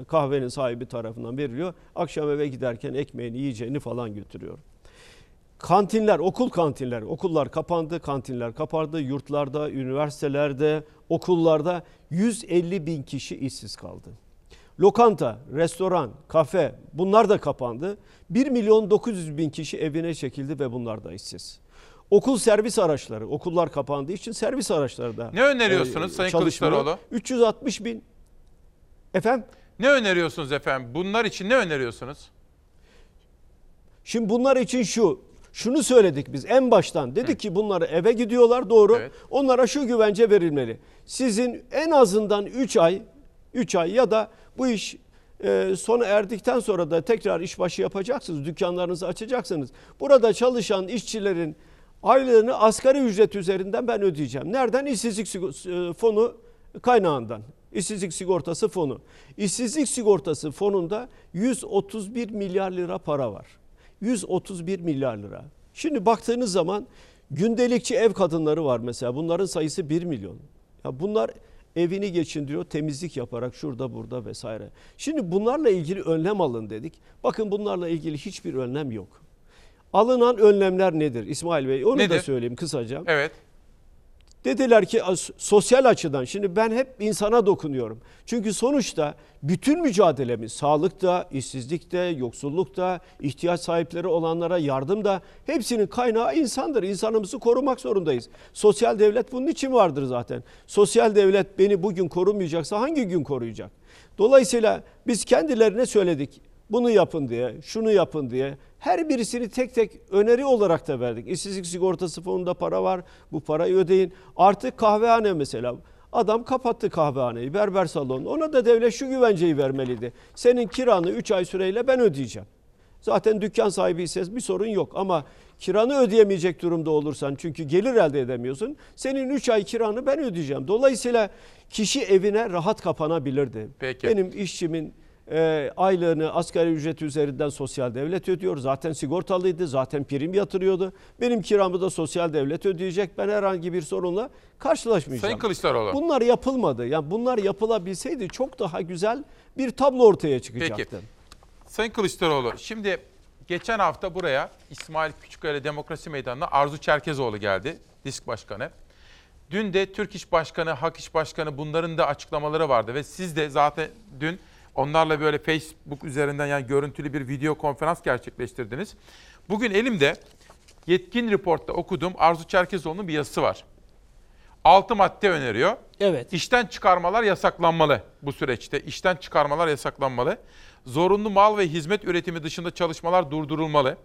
Kahvenin sahibi tarafından veriliyor. Akşam eve giderken ekmeğini, yiyeceğini falan götürüyor. Kantinler, okul kantinler, okullar kapandı, kantinler kapandı. Yurtlarda, üniversitelerde, okullarda 150 bin kişi işsiz kaldı. Lokanta, restoran, kafe bunlar da kapandı. 1 milyon 900 bin kişi evine çekildi ve bunlar da işsiz. Okul servis araçları, okullar kapandığı için servis araçları da Ne öneriyorsunuz e, Sayın çalışmıyor. Kılıçdaroğlu? 360 bin. Efendim? Ne öneriyorsunuz efendim? Bunlar için ne öneriyorsunuz? Şimdi bunlar için şu, şunu söyledik biz en baştan. Dedik ki bunları eve gidiyorlar doğru. Onlara şu güvence verilmeli. Sizin en azından 3 ay 3 ay ya da bu iş e, sona erdikten sonra da tekrar işbaşı yapacaksınız. Dükkanlarınızı açacaksınız. Burada çalışan işçilerin aylığını asgari ücret üzerinden ben ödeyeceğim. Nereden? İşsizlik e, fonu kaynağından. İşsizlik sigortası fonu. İşsizlik sigortası fonunda 131 milyar lira para var. 131 milyar lira. Şimdi baktığınız zaman gündelikçi ev kadınları var mesela. Bunların sayısı 1 milyon. Ya bunlar evini geçindiriyor temizlik yaparak şurada burada vesaire. Şimdi bunlarla ilgili önlem alın dedik. Bakın bunlarla ilgili hiçbir önlem yok. Alınan önlemler nedir İsmail Bey? Onu Nedir? da söyleyeyim kısaca. Evet. Dediler ki sosyal açıdan şimdi ben hep insana dokunuyorum. Çünkü sonuçta bütün mücadelemiz sağlıkta, işsizlikte, yoksullukta, ihtiyaç sahipleri olanlara yardımda hepsinin kaynağı insandır. İnsanımızı korumak zorundayız. Sosyal devlet bunun için vardır zaten. Sosyal devlet beni bugün korumayacaksa hangi gün koruyacak? Dolayısıyla biz kendilerine söyledik. Bunu yapın diye, şunu yapın diye. Her birisini tek tek öneri olarak da verdik. İşsizlik sigortası fonunda para var. Bu parayı ödeyin. Artık kahvehane mesela. Adam kapattı kahvehaneyi, berber salonu. Ona da devlet şu güvenceyi vermeliydi. Senin kiranı 3 ay süreyle ben ödeyeceğim. Zaten dükkan sahibi ise bir sorun yok ama kiranı ödeyemeyecek durumda olursan çünkü gelir elde edemiyorsun. Senin 3 ay kiranı ben ödeyeceğim. Dolayısıyla kişi evine rahat kapanabilirdi. Peki. Benim işçimin e, aylığını asgari ücret üzerinden sosyal devlet ödüyor. Zaten sigortalıydı, zaten prim yatırıyordu. Benim kiramı da sosyal devlet ödeyecek. Ben herhangi bir sorunla karşılaşmayacağım. Sayın Kılıçdaroğlu. Bunlar yapılmadı. Yani bunlar yapılabilseydi çok daha güzel bir tablo ortaya çıkacaktı. Peki. Sayın Kılıçdaroğlu şimdi geçen hafta buraya İsmail Küçükkaya Demokrasi Meydanı'na Arzu Çerkezoğlu geldi. Disk Başkanı. Dün de Türk İş Başkanı, Hak İş Başkanı bunların da açıklamaları vardı ve siz de zaten dün onlarla böyle Facebook üzerinden yani görüntülü bir video konferans gerçekleştirdiniz. Bugün elimde Yetkin Report'ta okuduğum Arzu Çerkezoğlu'nun bir yazısı var. Altı madde öneriyor. Evet. İşten çıkarmalar yasaklanmalı bu süreçte. İşten çıkarmalar yasaklanmalı. Zorunlu mal ve hizmet üretimi dışında çalışmalar durdurulmalı.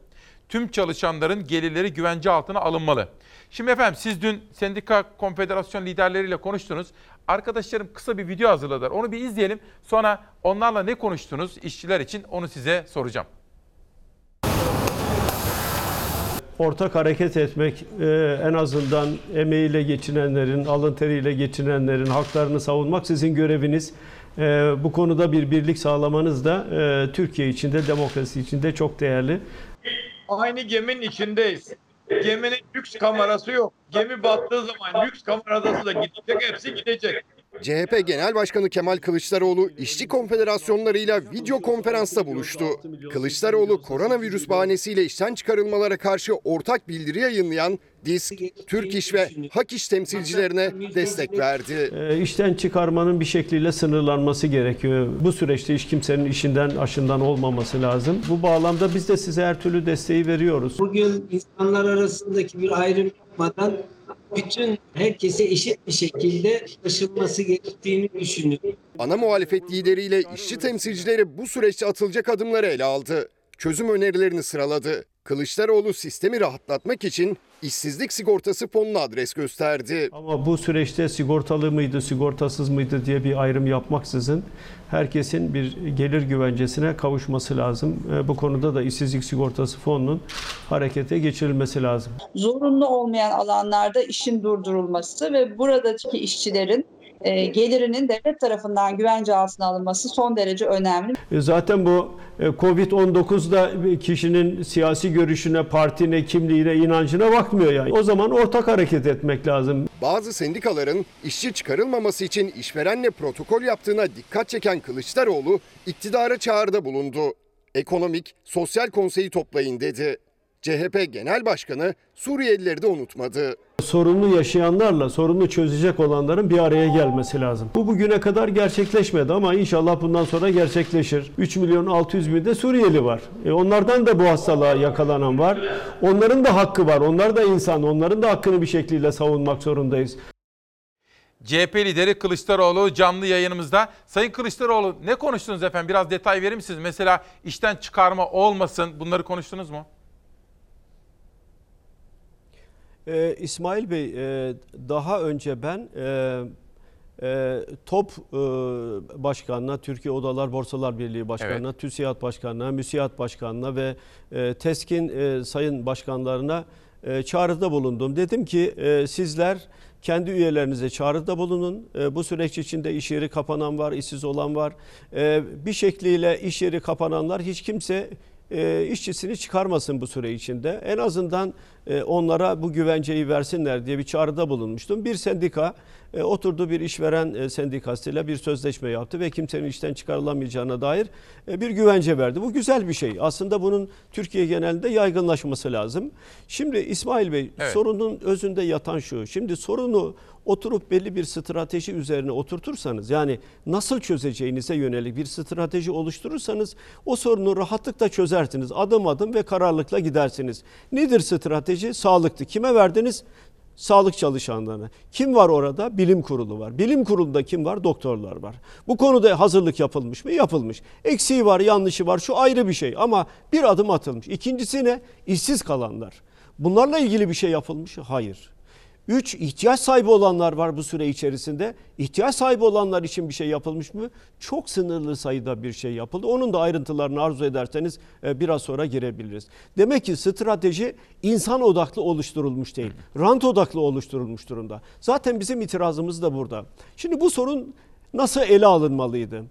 Tüm çalışanların gelirleri güvence altına alınmalı. Şimdi efendim siz dün sendika konfederasyon liderleriyle konuştunuz. Arkadaşlarım kısa bir video hazırladılar. Onu bir izleyelim. Sonra onlarla ne konuştunuz işçiler için onu size soracağım. Ortak hareket etmek e, en azından emeğiyle geçinenlerin, alın teriyle geçinenlerin haklarını savunmak sizin göreviniz. E, bu konuda bir birlik sağlamanız da e, Türkiye içinde, demokrasi içinde çok değerli. Aynı geminin içindeyiz. Geminin lüks kamerası yok. Gemi battığı zaman lüks kamerası da gidecek, hepsi gidecek. CHP Genel Başkanı Kemal Kılıçdaroğlu işçi konfederasyonlarıyla video konferansta buluştu. Kılıçdaroğlu koronavirüs bahanesiyle işten çıkarılmalara karşı ortak bildiri yayınlayan DİSK, Türk İş ve Hak İş temsilcilerine destek verdi. E, işten çıkarmanın bir şekliyle sınırlanması gerekiyor. Bu süreçte hiç kimsenin işinden aşından olmaması lazım. Bu bağlamda biz de size her türlü desteği veriyoruz. Bugün insanlar arasındaki bir ayrım yapmadan bütün herkese eşit bir şekilde taşınması gerektiğini düşünüyorum. Ana muhalefet lideriyle işçi temsilcileri bu süreçte atılacak adımları ele aldı. Çözüm önerilerini sıraladı. Kılıçdaroğlu sistemi rahatlatmak için işsizlik sigortası fonuna adres gösterdi. Ama bu süreçte sigortalı mıydı, sigortasız mıydı diye bir ayrım yapmaksızın herkesin bir gelir güvencesine kavuşması lazım. E, Bu konuda da işsizlik sigortası fonunun harekete geçirilmesi lazım. zorunlu olmayan alanlarda işin durdurulması ve buradaki işçilerin e, gelirinin devlet tarafından güvence altına alınması son derece önemli. E, Zaten bu e, Covid-19'da kişinin siyasi görüşüne, partine, kimliğine, inancına bakmıyor yani. O zaman ortak hareket etmek lazım. Bazı sendikaların işçi çıkarılmaması için işverenle protokol yaptığına dikkat çeken Kılıçdaroğlu iktidara çağrıda bulundu. Ekonomik, sosyal konseyi toplayın dedi. CHP Genel Başkanı Suriyelileri de unutmadı. Sorunlu yaşayanlarla sorunu çözecek olanların bir araya gelmesi lazım. Bu bugüne kadar gerçekleşmedi ama inşallah bundan sonra gerçekleşir. 3 milyon 600 bin de Suriyeli var. E onlardan da bu hastalığa yakalanan var. Onların da hakkı var. Onlar da insan. Onların da hakkını bir şekliyle savunmak zorundayız. CHP lideri Kılıçdaroğlu canlı yayınımızda. Sayın Kılıçdaroğlu ne konuştunuz efendim? Biraz detay verir misiniz? Mesela işten çıkarma olmasın bunları konuştunuz mu? Ee, İsmail Bey, e, daha önce ben e, e, TOP e, Başkanı'na, Türkiye Odalar Borsalar Birliği Başkanı'na, TÜSİAD Başkanı'na, MÜSİAD Başkanı'na ve e, TESK'in e, sayın başkanlarına e, çağrıda bulundum. Dedim ki e, sizler kendi üyelerinize çağrıda bulunun. E, bu süreç içinde iş yeri kapanan var, işsiz olan var. E, bir şekliyle iş yeri kapananlar hiç kimse e, işçisini çıkarmasın bu süre içinde. En azından e, onlara bu güvenceyi versinler diye bir çağrıda bulunmuştum. Bir sendika e, oturdu bir işveren e, sendikasıyla bir sözleşme yaptı ve kimsenin işten çıkarılamayacağına dair e, bir güvence verdi. Bu güzel bir şey. Aslında bunun Türkiye genelinde yaygınlaşması lazım. Şimdi İsmail Bey Evet. sorunun özünde yatan şu. Şimdi sorunu oturup belli bir strateji üzerine oturtursanız yani nasıl çözeceğinize yönelik bir strateji oluşturursanız o sorunu rahatlıkla çözersiniz. Adım adım ve kararlılıkla gidersiniz. Nedir strateji? Sağlıktı. Kime verdiniz? Sağlık çalışanlarına. Kim var orada? Bilim kurulu var. Bilim kurulunda kim var? Doktorlar var. Bu konuda hazırlık yapılmış mı? Yapılmış. Eksiği var, yanlışı var. Şu ayrı bir şey ama bir adım atılmış. İkincisi ne? İşsiz kalanlar. Bunlarla ilgili bir şey yapılmış? Hayır. Üç, ihtiyaç sahibi olanlar var bu süre içerisinde. İhtiyaç sahibi olanlar için bir şey yapılmış mı? Çok sınırlı sayıda bir şey yapıldı. Onun da ayrıntılarını arzu ederseniz e, biraz sonra girebiliriz. Demek ki strateji insan odaklı oluşturulmuş değil. Rant odaklı oluşturulmuş durumda. Zaten bizim itirazımız da burada. Şimdi bu sorun nasıl ele alınmalıydı?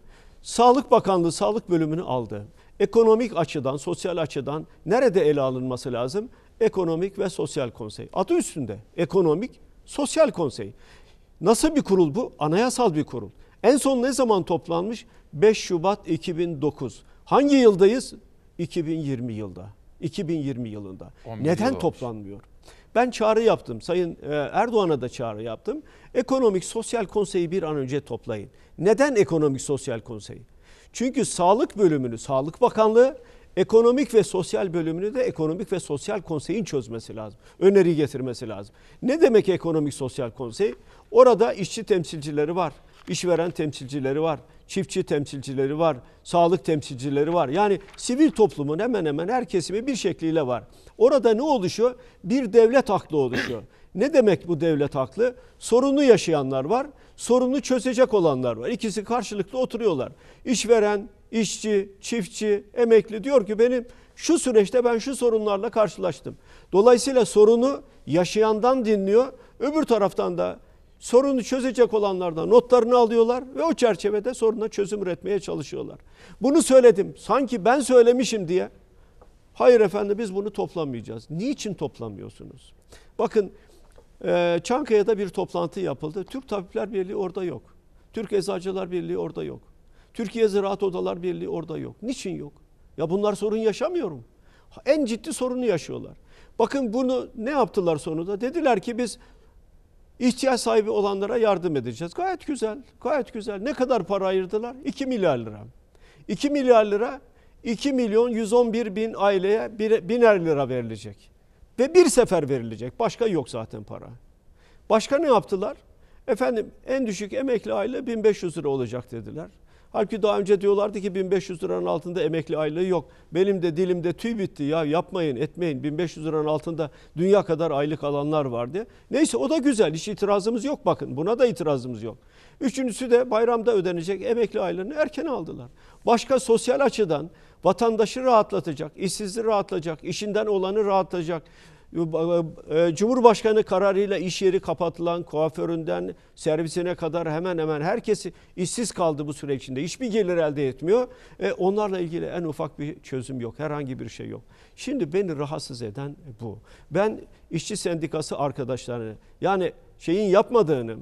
Sağlık Bakanlığı sağlık bölümünü aldı. Ekonomik açıdan, sosyal açıdan nerede ele alınması lazım? Ekonomik ve Sosyal Konsey. Adı üstünde. Ekonomik, Sosyal Konsey. Nasıl bir kurul bu? Anayasal bir kurul. En son ne zaman toplanmış? 5 Şubat 2009. Hangi yıldayız? 2020 yılda. 2020 yılında. 11 yıl Neden olmuş. toplanmıyor? Ben çağrı yaptım. Sayın e, Erdoğan'a da çağrı yaptım. Ekonomik Sosyal Konseyi bir an önce toplayın. Neden Ekonomik Sosyal Konseyi? Çünkü sağlık bölümünü Sağlık Bakanlığı, ekonomik ve sosyal bölümünü de Ekonomik ve Sosyal Konsey'in çözmesi lazım. Öneri getirmesi lazım. Ne demek Ekonomik Sosyal Konsey? Orada işçi temsilcileri var, işveren temsilcileri var, çiftçi temsilcileri var, sağlık temsilcileri var. Yani sivil toplumun hemen hemen her kesimi bir şekliyle var. Orada ne oluşuyor? Bir devlet aklı oluşuyor. Ne demek bu devlet aklı? Sorunu yaşayanlar var, sorunu çözecek olanlar var. İkisi karşılıklı oturuyorlar. İşveren, işçi, çiftçi, emekli diyor ki benim şu süreçte ben şu sorunlarla karşılaştım. Dolayısıyla sorunu yaşayandan dinliyor, öbür taraftan da sorunu çözecek olanlardan notlarını alıyorlar ve o çerçevede soruna çözüm üretmeye çalışıyorlar. Bunu söyledim. Sanki ben söylemişim diye. Hayır efendim biz bunu toplamayacağız. Niçin toplamıyorsunuz? Bakın e, Çankaya'da bir toplantı yapıldı. Türk Tabipler Birliği orada yok. Türk Eczacılar Birliği orada yok. Türkiye Ziraat Odalar Birliği orada yok. Niçin yok? Ya bunlar sorun yaşamıyor mu? En ciddi sorunu yaşıyorlar. Bakın bunu ne yaptılar sonunda? Dediler ki biz ihtiyaç sahibi olanlara yardım edeceğiz. Gayet güzel, gayet güzel. Ne kadar para ayırdılar? 2 milyar lira. 2 milyar lira 2 milyon 111 bin aileye biner lira verilecek. Ve bir sefer verilecek. Başka yok zaten para. Başka ne yaptılar? Efendim en düşük emekli aile 1500 lira olacak dediler. Halbuki daha önce diyorlardı ki 1500 liranın altında emekli aylığı yok. Benim de dilimde tüy bitti ya yapmayın etmeyin 1500 liranın altında dünya kadar aylık alanlar vardı. Neyse o da güzel hiç itirazımız yok bakın buna da itirazımız yok. Üçüncüsü de bayramda ödenecek emekli aylarını erken aldılar. Başka sosyal açıdan vatandaşı rahatlatacak, işsizliği rahatlatacak, işinden olanı rahatlatacak. e, Cumhurbaşkanı kararıyla iş yeri kapatılan kuaföründen servisine kadar hemen hemen herkesi işsiz kaldı bu süre içinde. Hiçbir gelir elde etmiyor. E, Onlarla ilgili en ufak bir çözüm yok. Herhangi bir şey yok. Şimdi beni rahatsız eden bu. Ben işçi sendikası arkadaşlarını yani şeyin yapmadığını,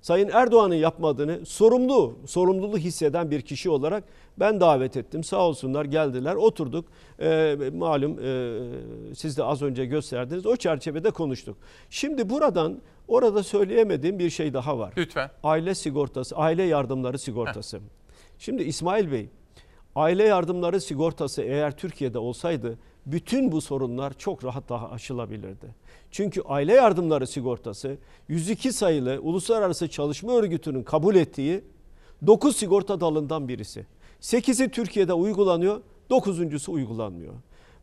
Sayın Erdoğan'ın yapmadığını sorumlu, sorumluluğu hisseden bir kişi olarak ben davet ettim. Sağ olsunlar geldiler, oturduk. Ee, malum e, siz de az önce gösterdiniz. O çerçevede konuştuk. Şimdi buradan orada söyleyemediğim bir şey daha var. Lütfen. Aile sigortası, aile yardımları sigortası. Şimdi İsmail Bey, aile yardımları sigortası eğer Türkiye'de olsaydı bütün bu sorunlar çok rahat daha aşılabilirdi. Çünkü aile yardımları sigortası 102 sayılı Uluslararası Çalışma Örgütü'nün kabul ettiği 9 sigorta dalından birisi. 8'i Türkiye'de uygulanıyor, 9.sü uygulanmıyor.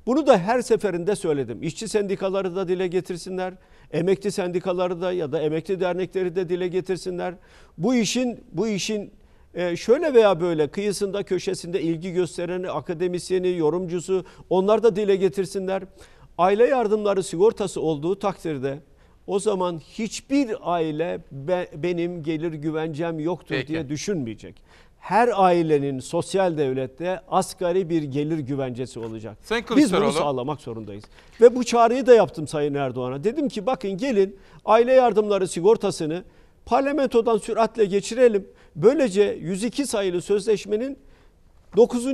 Bunu da her seferinde söyledim. İşçi sendikaları da dile getirsinler. Emekli sendikaları da ya da emekli dernekleri de dile getirsinler. Bu işin bu işin e, şöyle veya böyle kıyısında köşesinde ilgi göstereni, akademisyeni, yorumcusu onlar da dile getirsinler. Aile yardımları sigortası olduğu takdirde o zaman hiçbir aile be- benim gelir güvencem yoktur Peki. diye düşünmeyecek. Her ailenin sosyal devlette asgari bir gelir güvencesi olacak. Biz bunu sağlamak zorundayız. Ve bu çağrıyı da yaptım Sayın Erdoğan'a. Dedim ki bakın gelin aile yardımları sigortasını parlamentodan süratle geçirelim. Böylece 102 sayılı sözleşmenin 9.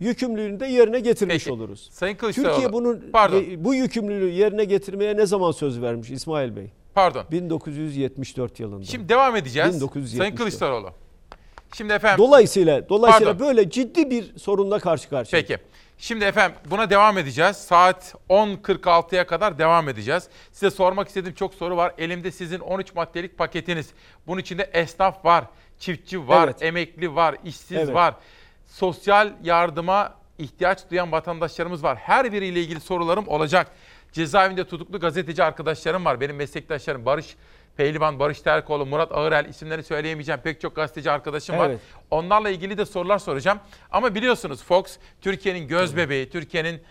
yükümlülüğünü de yerine getirmiş oluruz. Sayın Kılıçdaroğlu, Türkiye bunun pardon. e, bu yükümlülüğü yerine getirmeye ne zaman söz vermiş İsmail Bey? Pardon. 1974 yılında. Şimdi devam edeceğiz. 1974. Sayın Kılıçdaroğlu. Şimdi efendim. Dolayısıyla dolayısıyla Pardon. böyle ciddi bir sorunla karşı karşıyayız. Peki. Şimdi efendim buna devam edeceğiz. Saat 10.46'ya kadar devam edeceğiz. Size sormak istediğim çok soru var. Elimde sizin 13 maddelik paketiniz. Bunun içinde esnaf var, çiftçi var, Evet. emekli var, işsiz Evet. var. Sosyal yardıma ihtiyaç duyan vatandaşlarımız var. Her biriyle ilgili sorularım olacak. Cezaevinde tutuklu gazeteci arkadaşlarım var. Benim meslektaşlarım Barış Pehlivan, Barış Terkoğlu, Murat Ağırel isimlerini söyleyemeyeceğim. Pek çok gazeteci arkadaşım var. Evet. Onlarla ilgili de sorular soracağım. Ama biliyorsunuz Fox Türkiye'nin göz bebeği, Türkiye'nin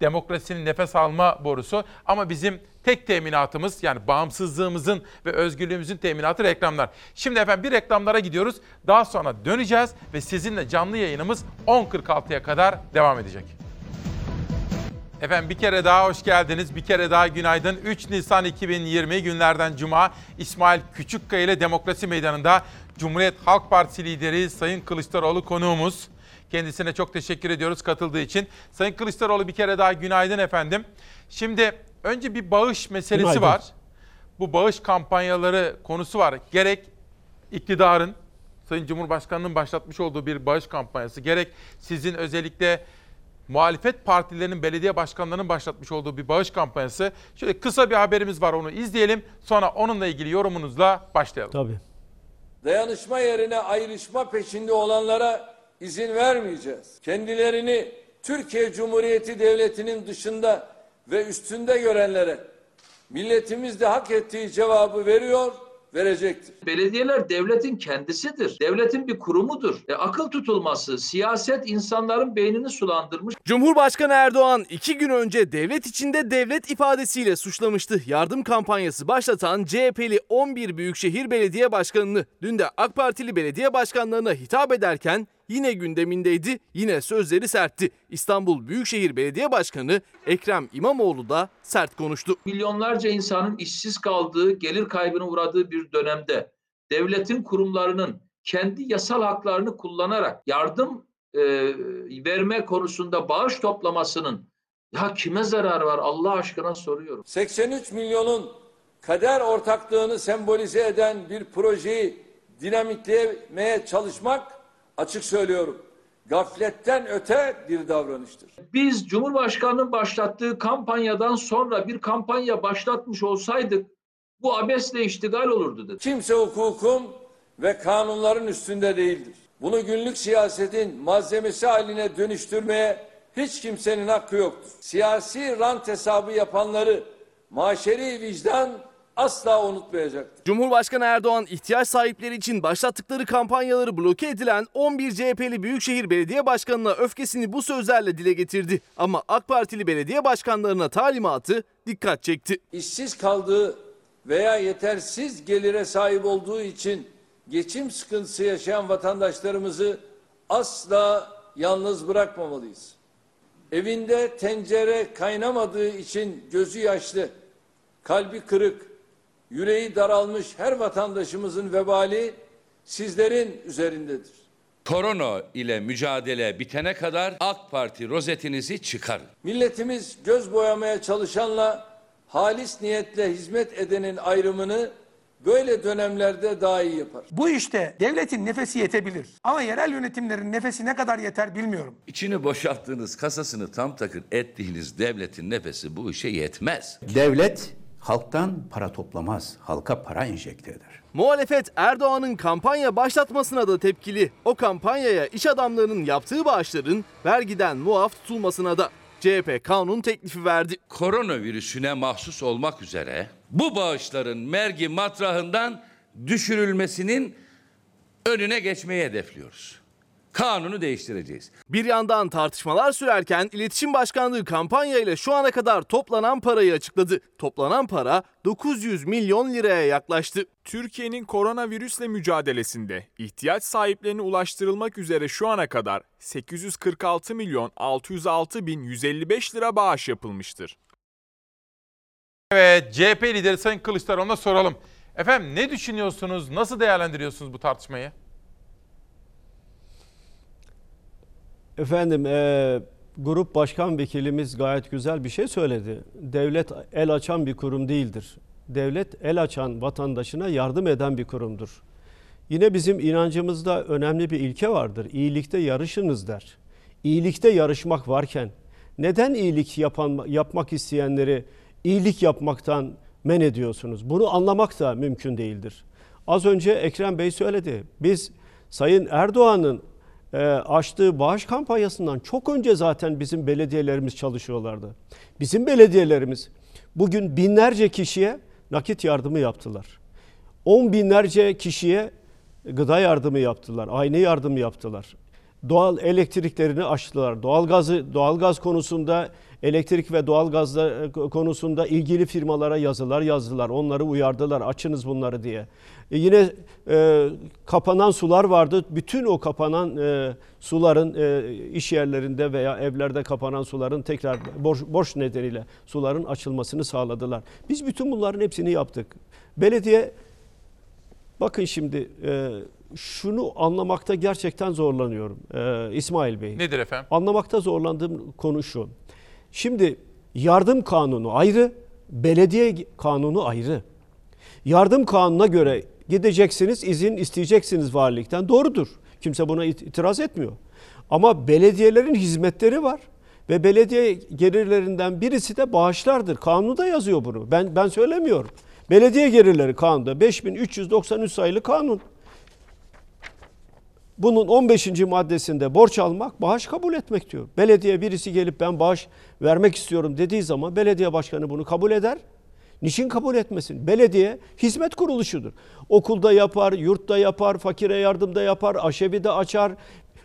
demokrasinin nefes alma borusu. Ama bizim tek teminatımız yani bağımsızlığımızın ve özgürlüğümüzün teminatı reklamlar. Şimdi efendim bir reklamlara gidiyoruz. Daha sonra döneceğiz ve sizinle canlı yayınımız 10.46'ya kadar devam edecek. Efendim bir kere daha hoş geldiniz. Bir kere daha günaydın. 3 Nisan 2020 günlerden Cuma İsmail Küçükkaya ile Demokrasi Meydanı'nda Cumhuriyet Halk Partisi lideri Sayın Kılıçdaroğlu konuğumuz. Kendisine çok teşekkür ediyoruz katıldığı için. Sayın Kılıçdaroğlu bir kere daha günaydın efendim. Şimdi önce bir bağış meselesi Günaydın. var. Bu bağış kampanyaları konusu var. Gerek iktidarın Sayın Cumhurbaşkanı'nın başlatmış olduğu bir bağış kampanyası, gerek sizin özellikle muhalefet partilerinin belediye başkanlarının başlatmış olduğu bir bağış kampanyası. Şöyle kısa bir haberimiz var onu izleyelim. Sonra onunla ilgili yorumunuzla başlayalım. Tabii. Dayanışma yerine ayrışma peşinde olanlara izin vermeyeceğiz. Kendilerini Türkiye Cumhuriyeti Devleti'nin dışında ve üstünde görenlere milletimiz de hak ettiği cevabı veriyor, verecektir. Belediyeler devletin kendisidir. Devletin bir kurumudur. E, akıl tutulması, siyaset insanların beynini sulandırmış. Cumhurbaşkanı Erdoğan iki gün önce devlet içinde devlet ifadesiyle suçlamıştı. Yardım kampanyası başlatan CHP'li 11 Büyükşehir Belediye Başkanı'nı dün de AK Partili belediye başkanlarına hitap ederken yine gündemindeydi, yine sözleri sertti. İstanbul Büyükşehir Belediye Başkanı Ekrem İmamoğlu da sert konuştu. Milyonlarca insanın işsiz kaldığı, gelir kaybına uğradığı bir dönemde devletin kurumlarının kendi yasal haklarını kullanarak yardım e, verme konusunda bağış toplamasının ya kime zarar var Allah aşkına soruyorum. 83 milyonun kader ortaklığını sembolize eden bir projeyi dinamitleyemeye çalışmak açık söylüyorum. Gafletten öte bir davranıştır. Biz Cumhurbaşkanı'nın başlattığı kampanyadan sonra bir kampanya başlatmış olsaydık bu abesle iştigal olurdu dedi. Kimse hukukun ve kanunların üstünde değildir. Bunu günlük siyasetin malzemesi haline dönüştürmeye hiç kimsenin hakkı yoktur. Siyasi rant hesabı yapanları maşeri vicdan asla unutmayacaktır. Cumhurbaşkanı Erdoğan ihtiyaç sahipleri için başlattıkları kampanyaları bloke edilen 11 CHP'li Büyükşehir Belediye Başkanı'na öfkesini bu sözlerle dile getirdi. Ama AK Partili belediye başkanlarına talimatı dikkat çekti. işsiz kaldığı veya yetersiz gelire sahip olduğu için geçim sıkıntısı yaşayan vatandaşlarımızı asla yalnız bırakmamalıyız. Evinde tencere kaynamadığı için gözü yaşlı, kalbi kırık, yüreği daralmış her vatandaşımızın vebali sizlerin üzerindedir. Korona ile mücadele bitene kadar AK Parti rozetinizi çıkarın. Milletimiz göz boyamaya çalışanla halis niyetle hizmet edenin ayrımını böyle dönemlerde daha iyi yapar. Bu işte devletin nefesi yetebilir. Ama yerel yönetimlerin nefesi ne kadar yeter bilmiyorum. İçini boşalttığınız kasasını tam takır ettiğiniz devletin nefesi bu işe yetmez. Devlet halktan para toplamaz, halka para enjekte eder. Muhalefet Erdoğan'ın kampanya başlatmasına da tepkili. O kampanyaya iş adamlarının yaptığı bağışların vergiden muaf tutulmasına da. CHP kanun teklifi verdi. Koronavirüsüne mahsus olmak üzere bu bağışların vergi matrahından düşürülmesinin önüne geçmeyi hedefliyoruz. Kanunu değiştireceğiz. Bir yandan tartışmalar sürerken İletişim Başkanlığı kampanya ile şu ana kadar toplanan parayı açıkladı. Toplanan para 900 milyon liraya yaklaştı. Türkiye'nin koronavirüsle mücadelesinde ihtiyaç sahiplerine ulaştırılmak üzere şu ana kadar 846 milyon 606 bin 155 lira bağış yapılmıştır. Evet CHP lideri Sayın Kılıçdaroğlu'na soralım. Efendim ne düşünüyorsunuz? Nasıl değerlendiriyorsunuz bu tartışmayı? Efendim e, grup başkan vekilimiz gayet güzel bir şey söyledi. Devlet el açan bir kurum değildir. Devlet el açan vatandaşına yardım eden bir kurumdur. Yine bizim inancımızda önemli bir ilke vardır. İyilikte yarışınız der. İyilikte yarışmak varken neden iyilik yapan yapmak isteyenleri iyilik yapmaktan men ediyorsunuz? Bunu anlamak da mümkün değildir. Az önce Ekrem Bey söyledi. Biz Sayın Erdoğan'ın e, açtığı bağış kampanyasından çok önce zaten bizim belediyelerimiz çalışıyorlardı. Bizim belediyelerimiz bugün binlerce kişiye nakit yardımı yaptılar. On binlerce kişiye gıda yardımı yaptılar, aynı yardımı yaptılar. Doğal elektriklerini açtılar. Doğalgazı doğalgaz konusunda elektrik ve doğalgaz e, konusunda ilgili firmalara yazılar yazdılar. Onları uyardılar. Açınız bunları diye. E yine e, kapanan sular vardı. Bütün o kapanan e, suların e, iş yerlerinde veya evlerde kapanan suların tekrar borç, borç nedeniyle suların açılmasını sağladılar. Biz bütün bunların hepsini yaptık. Belediye bakın şimdi e, şunu anlamakta gerçekten zorlanıyorum e, İsmail Bey. Nedir efendim? Anlamakta zorlandığım konu şu. Şimdi yardım kanunu ayrı, belediye kanunu ayrı. Yardım kanununa göre gideceksiniz, izin isteyeceksiniz valilikten. Doğrudur. Kimse buna itiraz etmiyor. Ama belediyelerin hizmetleri var ve belediye gelirlerinden birisi de bağışlardır. Kanunda yazıyor bunu. Ben ben söylemiyorum. Belediye gelirleri kanunda 5393 sayılı kanun. Bunun 15. maddesinde borç almak, bağış kabul etmek diyor. Belediye birisi gelip ben bağış vermek istiyorum dediği zaman belediye başkanı bunu kabul eder. Niçin kabul etmesin? Belediye hizmet kuruluşudur. Okulda yapar, yurtta yapar, fakire yardımda yapar, aşevi de açar,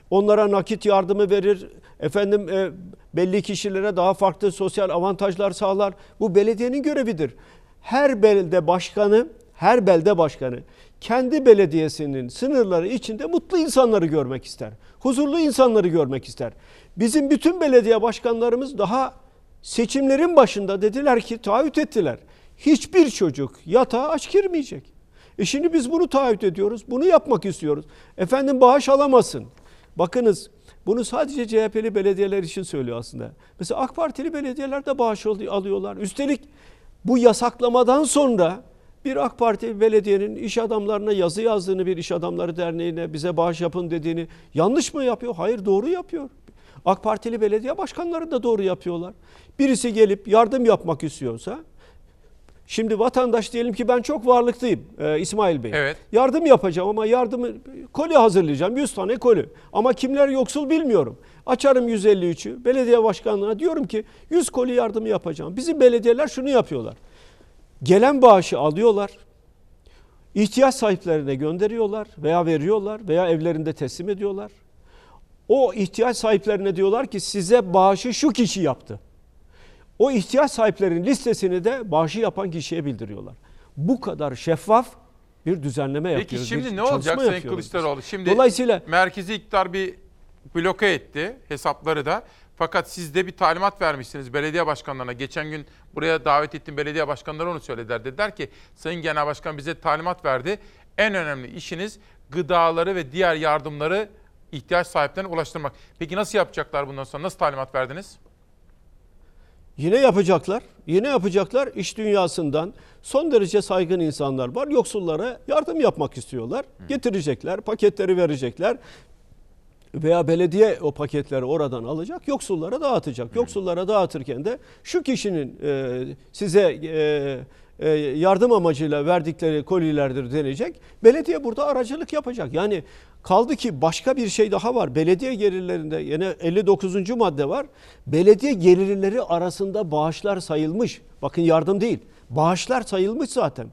onlara nakit yardımı verir. Efendim e, belli kişilere daha farklı sosyal avantajlar sağlar. Bu belediyenin görevidir. Her belde başkanı, her belde başkanı kendi belediyesinin sınırları içinde mutlu insanları görmek ister. Huzurlu insanları görmek ister. Bizim bütün belediye başkanlarımız daha seçimlerin başında dediler ki taahhüt ettiler. Hiçbir çocuk yatağa aç girmeyecek. E şimdi biz bunu taahhüt ediyoruz. Bunu yapmak istiyoruz. Efendim bağış alamasın. Bakınız bunu sadece CHP'li belediyeler için söylüyor aslında. Mesela AK Partili belediyeler de bağış alıyorlar. Üstelik bu yasaklamadan sonra bir AK Parti belediyenin iş adamlarına yazı yazdığını bir iş adamları derneğine bize bağış yapın dediğini yanlış mı yapıyor? Hayır doğru yapıyor. AK Partili belediye başkanları da doğru yapıyorlar. Birisi gelip yardım yapmak istiyorsa Şimdi vatandaş diyelim ki ben çok varlıklıyım e, İsmail Bey. Evet. Yardım yapacağım ama yardımı koli hazırlayacağım 100 tane koli. Ama kimler yoksul bilmiyorum. Açarım 153'ü belediye başkanlığına diyorum ki 100 koli yardımı yapacağım. Bizim belediyeler şunu yapıyorlar. Gelen bağışı alıyorlar. ihtiyaç sahiplerine gönderiyorlar veya veriyorlar veya evlerinde teslim ediyorlar. O ihtiyaç sahiplerine diyorlar ki size bağışı şu kişi yaptı. O ihtiyaç sahiplerinin listesini de bağışı yapan kişiye bildiriyorlar. Bu kadar şeffaf bir düzenleme Peki yapıyoruz. şimdi bir ne olacak Sayın Kılıçdaroğlu? biz. Şimdi Dolayısıyla merkezi iktidar bir bloke etti hesapları da. Fakat siz de bir talimat vermişsiniz belediye başkanlarına. Geçen gün buraya davet ettiğim belediye başkanları onu söylediler. Dediler ki Sayın Genel Başkan bize talimat verdi. En önemli işiniz gıdaları ve diğer yardımları ihtiyaç sahiplerine ulaştırmak. Peki nasıl yapacaklar bundan sonra? Nasıl talimat verdiniz? Yine yapacaklar. Yine yapacaklar. İş dünyasından son derece saygın insanlar var. Yoksullara yardım yapmak istiyorlar. Getirecekler, paketleri verecekler. Veya belediye o paketleri oradan alacak, yoksullara dağıtacak. Yoksullara dağıtırken de şu kişinin e, size e, e, yardım amacıyla verdikleri kolilerdir denecek. Belediye burada aracılık yapacak. Yani kaldı ki başka bir şey daha var. Belediye gelirlerinde yine 59. madde var. Belediye gelirleri arasında bağışlar sayılmış. Bakın yardım değil. Bağışlar sayılmış zaten.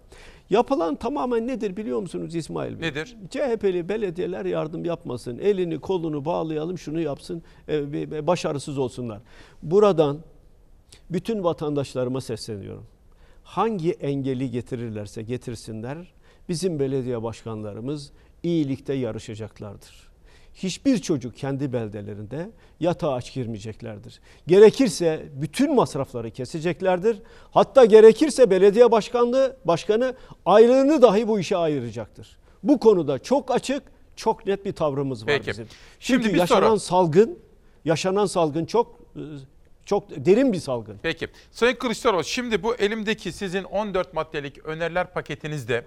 Yapılan tamamen nedir biliyor musunuz İsmail Bey? Nedir? CHP'li belediyeler yardım yapmasın. Elini kolunu bağlayalım şunu yapsın. e, başarısız olsunlar. Buradan bütün vatandaşlarıma sesleniyorum. Hangi engeli getirirlerse getirsinler bizim belediye başkanlarımız iyilikte yarışacaklardır. Hiçbir çocuk kendi beldelerinde yatağa aç girmeyeceklerdir. Gerekirse bütün masrafları keseceklerdir. Hatta gerekirse belediye başkanlığı başkanı aylığını dahi bu işe ayıracaktır. Bu konuda çok açık, çok net bir tavrımız var Peki. bizim. Şimdi Çünkü yaşanan soru. salgın, yaşanan salgın çok e, çok derin bir salgın. Peki. Sayın Kılıçdaroğlu şimdi bu elimdeki sizin 14 maddelik öneriler paketinizde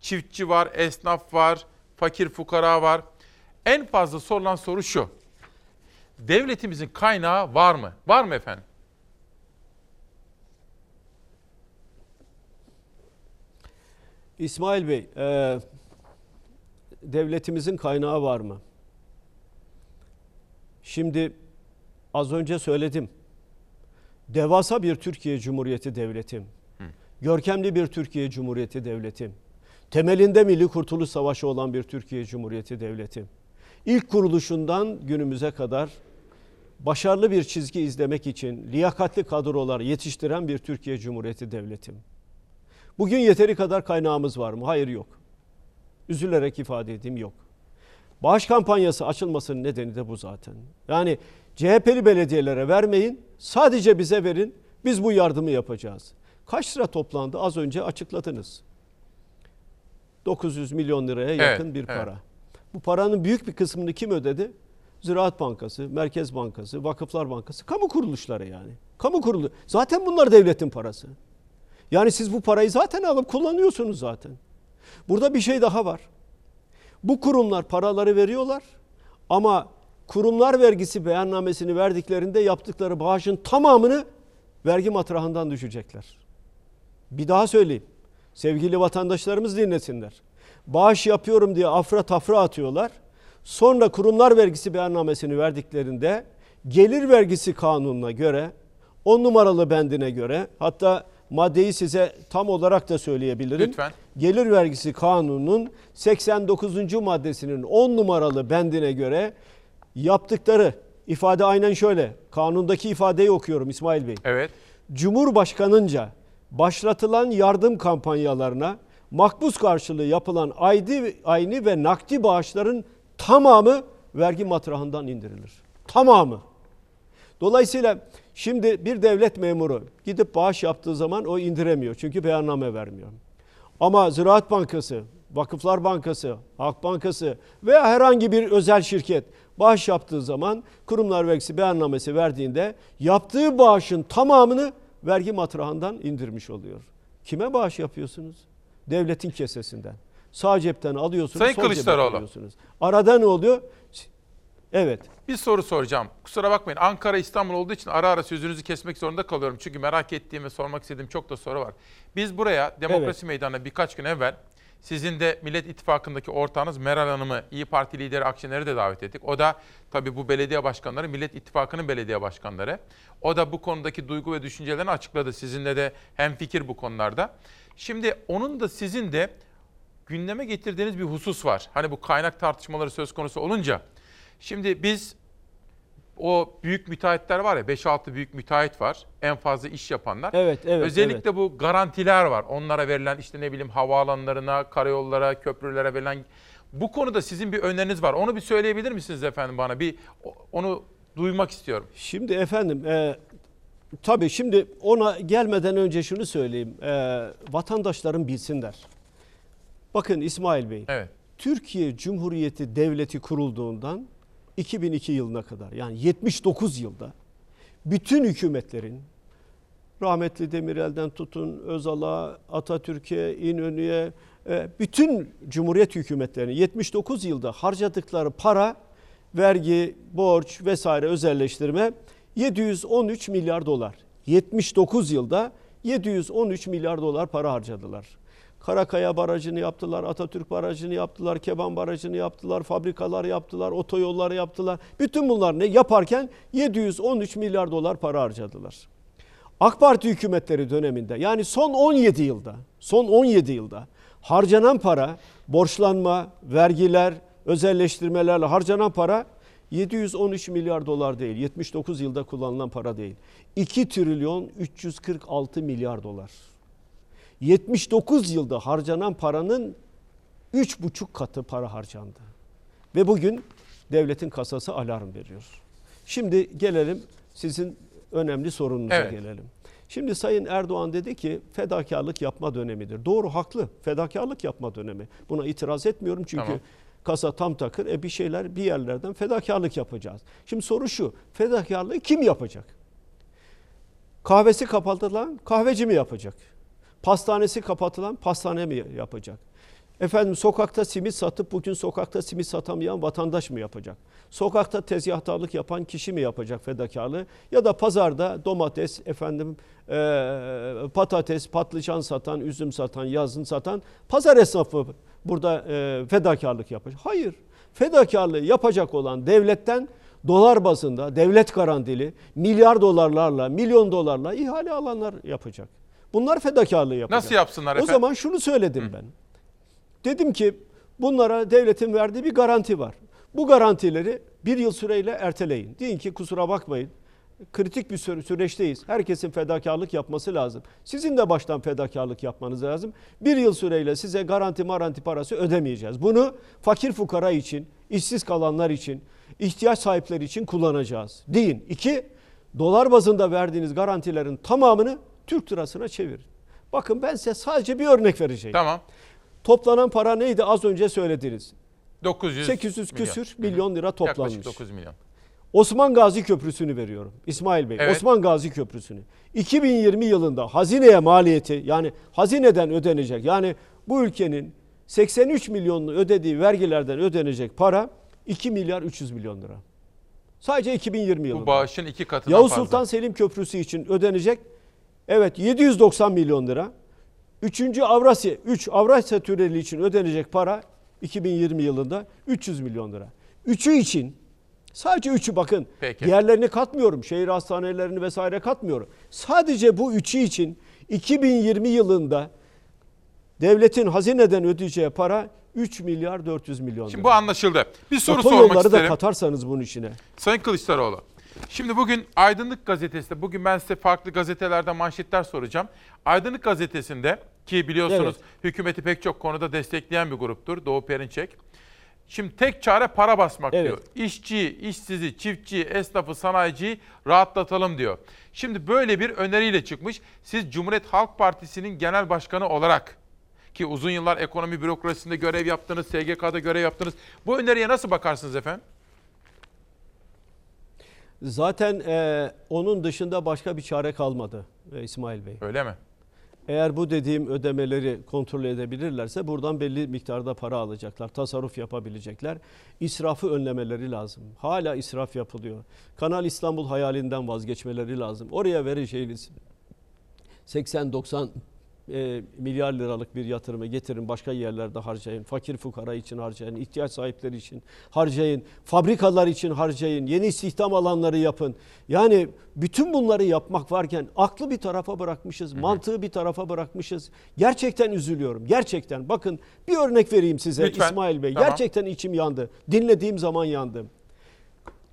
çiftçi var, esnaf var, fakir fukara var. En fazla sorulan soru şu. Devletimizin kaynağı var mı? Var mı efendim? İsmail Bey, e, devletimizin kaynağı var mı? Şimdi az önce söyledim. Devasa bir Türkiye Cumhuriyeti devletim. Görkemli bir Türkiye Cumhuriyeti devletim. Temelinde Milli Kurtuluş Savaşı olan bir Türkiye Cumhuriyeti devletim. İlk kuruluşundan günümüze kadar başarılı bir çizgi izlemek için liyakatli kadrolar yetiştiren bir Türkiye Cumhuriyeti devletim. Bugün yeteri kadar kaynağımız var mı? Hayır yok. Üzülerek ifade edeyim yok. Bağış kampanyası açılmasının nedeni de bu zaten. Yani CHP'li belediyelere vermeyin, sadece bize verin, biz bu yardımı yapacağız. Kaç lira toplandı az önce açıkladınız. 900 milyon liraya yakın Evet, bir evet. Bu paranın büyük bir kısmını kim ödedi? Ziraat Bankası, Merkez Bankası, Vakıflar Bankası, kamu kuruluşları yani. Kamu kurulu. Zaten bunlar devletin parası. Yani siz bu parayı zaten alıp kullanıyorsunuz zaten. Burada bir şey daha var. Bu kurumlar paraları veriyorlar ama kurumlar vergisi beyannamesini verdiklerinde yaptıkları bağışın tamamını vergi matrahından düşecekler. Bir daha söyleyeyim. Sevgili vatandaşlarımız dinlesinler. Bağış yapıyorum diye afra tafra atıyorlar. Sonra kurumlar vergisi beyannamesini verdiklerinde gelir vergisi kanununa göre 10 numaralı bendine göre hatta maddeyi size tam olarak da söyleyebilirim. Lütfen. Gelir vergisi kanununun 89. maddesinin 10 numaralı bendine göre yaptıkları ifade aynen şöyle. Kanundaki ifadeyi okuyorum İsmail Bey. Evet. Cumhurbaşkanınca başlatılan yardım kampanyalarına makbuz karşılığı yapılan aydi, ayni ve nakdi bağışların tamamı vergi matrahından indirilir. Tamamı. Dolayısıyla şimdi bir devlet memuru gidip bağış yaptığı zaman o indiremiyor. Çünkü beyanname vermiyor. Ama Ziraat Bankası, Vakıflar Bankası, Halk Bankası veya herhangi bir özel şirket bağış yaptığı zaman kurumlar vergisi beyannamesi verdiğinde yaptığı bağışın tamamını vergi matrahından indirmiş oluyor. Kime bağış yapıyorsunuz? Devletin kesesinden. Sağ cepten alıyorsunuz, Sayın sol cepten Kılıçdaroğlu. alıyorsunuz. Arada ne oluyor? Evet. Bir soru soracağım. Kusura bakmayın. Ankara İstanbul olduğu için ara ara sözünüzü kesmek zorunda kalıyorum. Çünkü merak ettiğim ve sormak istediğim çok da soru var. Biz buraya Demokrasi Evet. Meydanı'na birkaç gün evvel sizin de Millet İttifakı'ndaki ortağınız Meral Hanım'ı, İyi Parti lideri Akşener'i de davet ettik. O da tabii bu belediye başkanları Millet İttifakı'nın belediye başkanları. O da bu konudaki duygu ve düşüncelerini açıkladı. Sizinle de hemfikir bu konularda. Şimdi onun da sizin de gündeme getirdiğiniz bir husus var. Hani bu kaynak tartışmaları söz konusu olunca. Şimdi biz o büyük müteahhitler var ya 5-6 büyük müteahhit var. En fazla iş yapanlar. Evet, evet, Özellikle bu garantiler var. Onlara verilen işte ne bileyim havaalanlarına, karayollara, köprülere verilen bu konuda sizin bir öneriniz var. Onu bir söyleyebilir misiniz efendim bana? Bir onu duymak istiyorum. Şimdi efendim e, tabii şimdi ona gelmeden önce şunu söyleyeyim. E, vatandaşların bilsinler. Bakın İsmail Bey. Evet. Türkiye Cumhuriyeti Devleti kurulduğundan 2002 yılına kadar yani 79 yılda bütün hükümetlerin rahmetli Demirel'den tutun Özal'a, Atatürk'e, İnönü'ye e, bütün Cumhuriyet hükümetlerinin 79 yılda harcadıkları para, vergi, borç vesaire özelleştirme 713 milyar dolar. 79 yılda 713 milyar dolar para harcadılar. Karakaya Barajı'nı yaptılar, Atatürk Barajı'nı yaptılar, Keban Barajı'nı yaptılar, fabrikalar yaptılar, otoyolları yaptılar. Bütün bunlar ne yaparken 713 milyar dolar para harcadılar. AK Parti hükümetleri döneminde yani son 17 yılda, son 17 yılda Harcanan para, borçlanma, vergiler, özelleştirmelerle harcanan para 713 milyar dolar değil. 79 yılda kullanılan para değil. 2 trilyon 346 milyar dolar. 79 yılda harcanan paranın 3,5 katı para harcandı. Ve bugün devletin kasası alarm veriyor. Şimdi gelelim sizin önemli sorununuza Evet. gelelim. Şimdi Sayın Erdoğan dedi ki fedakarlık yapma dönemidir. Doğru haklı. Fedakarlık yapma dönemi. Buna itiraz etmiyorum çünkü Tamam. Kasa tam takır. E bir şeyler bir yerlerden fedakarlık yapacağız. Şimdi soru şu. Fedakarlığı kim yapacak? Kahvesi kapatılan kahveci mi yapacak? Pastanesi kapatılan pastane mi yapacak? Efendim sokakta simit satıp bugün sokakta simit satamayan vatandaş mı yapacak? Sokakta tezgahtarlık yapan kişi mi yapacak fedakarlığı? Ya da pazarda domates, efendim eee, patates, patlıcan satan, üzüm satan, yazın satan pazar esnafı burada eee, fedakarlık yapacak. Hayır. Fedakarlığı yapacak olan devletten dolar bazında devlet garantili milyar dolarlarla, milyon dolarla ihale alanlar yapacak. Bunlar fedakarlığı yapacak. Nasıl yapsınlar O efendim? zaman şunu söyledim ben. Dedim ki bunlara devletin verdiği bir garanti var. Bu garantileri bir yıl süreyle erteleyin. Deyin ki kusura bakmayın. Kritik bir süre- süreçteyiz. Herkesin fedakarlık yapması lazım. Sizin de baştan fedakarlık yapmanız lazım. Bir yıl süreyle size garanti maranti parası ödemeyeceğiz. Bunu fakir fukara için, işsiz kalanlar için, ihtiyaç sahipleri için kullanacağız. Deyin. İki, dolar bazında verdiğiniz garantilerin tamamını Türk lirasına çevirin. Bakın ben size sadece bir örnek vereceğim. Tamam. Toplanan para neydi az önce söylediniz. 900 800 milyon. küsür milyon lira toplanmış. Yaklaşık 9 milyon. Osman Gazi Köprüsü'nü veriyorum. İsmail Bey. Evet. Osman Gazi Köprüsü'nü. 2020 yılında hazineye maliyeti yani hazineden ödenecek yani bu ülkenin 83 milyonlu ödediği vergilerden ödenecek para 2 milyar 300 milyon lira. Sadece 2020 yılında. Bu bağışın iki katından Yavuz fazla. Sultan Selim Köprüsü için ödenecek evet 790 milyon lira. Üçüncü Avrasya, 3 Avrasya Tüneli için ödenecek para 2020 yılında 300 milyon lira. Üçü için sadece üçü bakın Peki. diğerlerini katmıyorum. Şehir hastanelerini vesaire katmıyorum. Sadece bu üçü için 2020 yılında devletin hazineden ödeyeceği para 3 milyar 400 milyon lira. Şimdi bu anlaşıldı. Bir soru Otoyolları sormak da isterim. katarsanız bunun içine. Sayın Kılıçdaroğlu. Şimdi bugün Aydınlık Gazetesi'nde, bugün ben size farklı gazetelerde manşetler soracağım. Aydınlık Gazetesi'nde ki biliyorsunuz hükümeti pek çok konuda destekleyen bir gruptur Doğu Perinçek. Şimdi tek çare para basmak Evet. diyor. İşçiyi, işsizi, çiftçiyi, esnafı, sanayiciyi rahatlatalım diyor. Şimdi böyle bir öneriyle çıkmış. Siz Cumhuriyet Halk Partisi'nin genel başkanı olarak ki uzun yıllar ekonomi bürokrasisinde görev yaptınız, SGK'da görev yaptınız. Bu öneriye nasıl bakarsınız efendim? Zaten e, onun dışında başka bir çare kalmadı e, İsmail Bey. Öyle mi? Eğer bu dediğim ödemeleri kontrol edebilirlerse buradan belli miktarda para alacaklar. Tasarruf yapabilecekler. İsrafı önlemeleri lazım. Hala israf yapılıyor. Kanal İstanbul hayalinden vazgeçmeleri lazım. Oraya vereceğiniz 80-90 e, milyar liralık bir yatırımı getirin başka yerlerde harcayın. Fakir fukara için harcayın, ihtiyaç sahipleri için harcayın, fabrikalar için harcayın, yeni istihdam alanları yapın. Yani bütün bunları yapmak varken aklı bir tarafa bırakmışız, mantığı bir tarafa bırakmışız. Gerçekten üzülüyorum. Gerçekten. Bakın bir örnek vereyim size Lütfen. İsmail Bey. Tamam. Gerçekten içim yandı. Dinlediğim zaman yandım.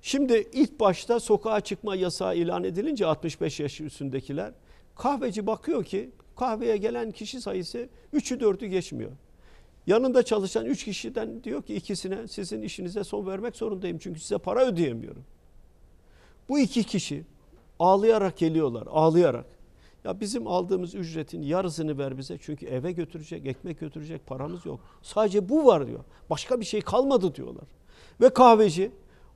Şimdi ilk başta sokağa çıkma yasağı ilan edilince 65 yaş üstündekiler kahveci bakıyor ki kahveye gelen kişi sayısı 3'ü 4'ü geçmiyor. Yanında çalışan 3 kişiden diyor ki ikisine sizin işinize son vermek zorundayım çünkü size para ödeyemiyorum. Bu iki kişi ağlayarak geliyorlar, ağlayarak. Ya bizim aldığımız ücretin yarısını ver bize çünkü eve götürecek, ekmek götürecek paramız yok. Sadece bu var diyor. Başka bir şey kalmadı diyorlar. Ve kahveci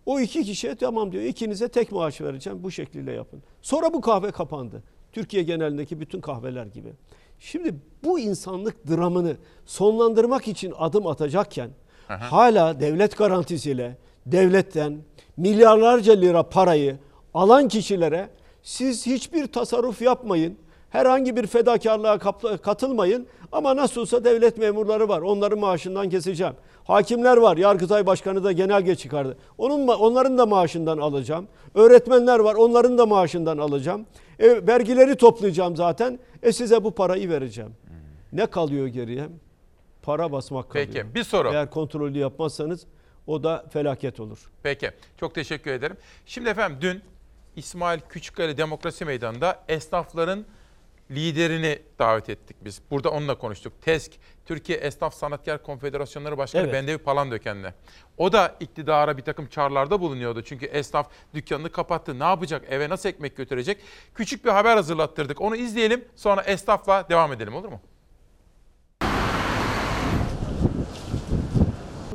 o iki kişiye tamam diyor ikinize tek maaş vereceğim bu şekliyle yapın. Sonra bu kahve kapandı. Türkiye genelindeki bütün kahveler gibi. Şimdi bu insanlık dramını sonlandırmak için adım atacakken hala devlet garantisiyle devletten milyarlarca lira parayı alan kişilere siz hiçbir tasarruf yapmayın. Herhangi bir fedakarlığa katılmayın ama nasıl olsa devlet memurları var. Onların maaşından keseceğim. Hakimler var. Yargıtay Başkanı da genelge çıkardı. Onun onların da maaşından alacağım. Öğretmenler var. Onların da maaşından alacağım. E, vergileri toplayacağım zaten. E size bu parayı vereceğim. Ne kalıyor geriye? para basmak kalıyor. Peki, bir soru. Eğer kontrolü yapmazsanız o da felaket olur. Peki. Çok teşekkür ederim. Şimdi efendim dün İsmail Küçükkale Demokrasi Meydanı'nda esnafların liderini davet ettik biz. Burada onunla konuştuk. TESK, Türkiye Esnaf Sanatkar Konfederasyonları Başkanı Evet. Bendevi Palandöken'le. O da iktidara bir takım çağrılarda bulunuyordu. Çünkü esnaf dükkanını kapattı. Ne yapacak? Eve nasıl ekmek götürecek? Küçük bir haber hazırlattırdık. Onu izleyelim. Sonra esnafla devam edelim olur mu?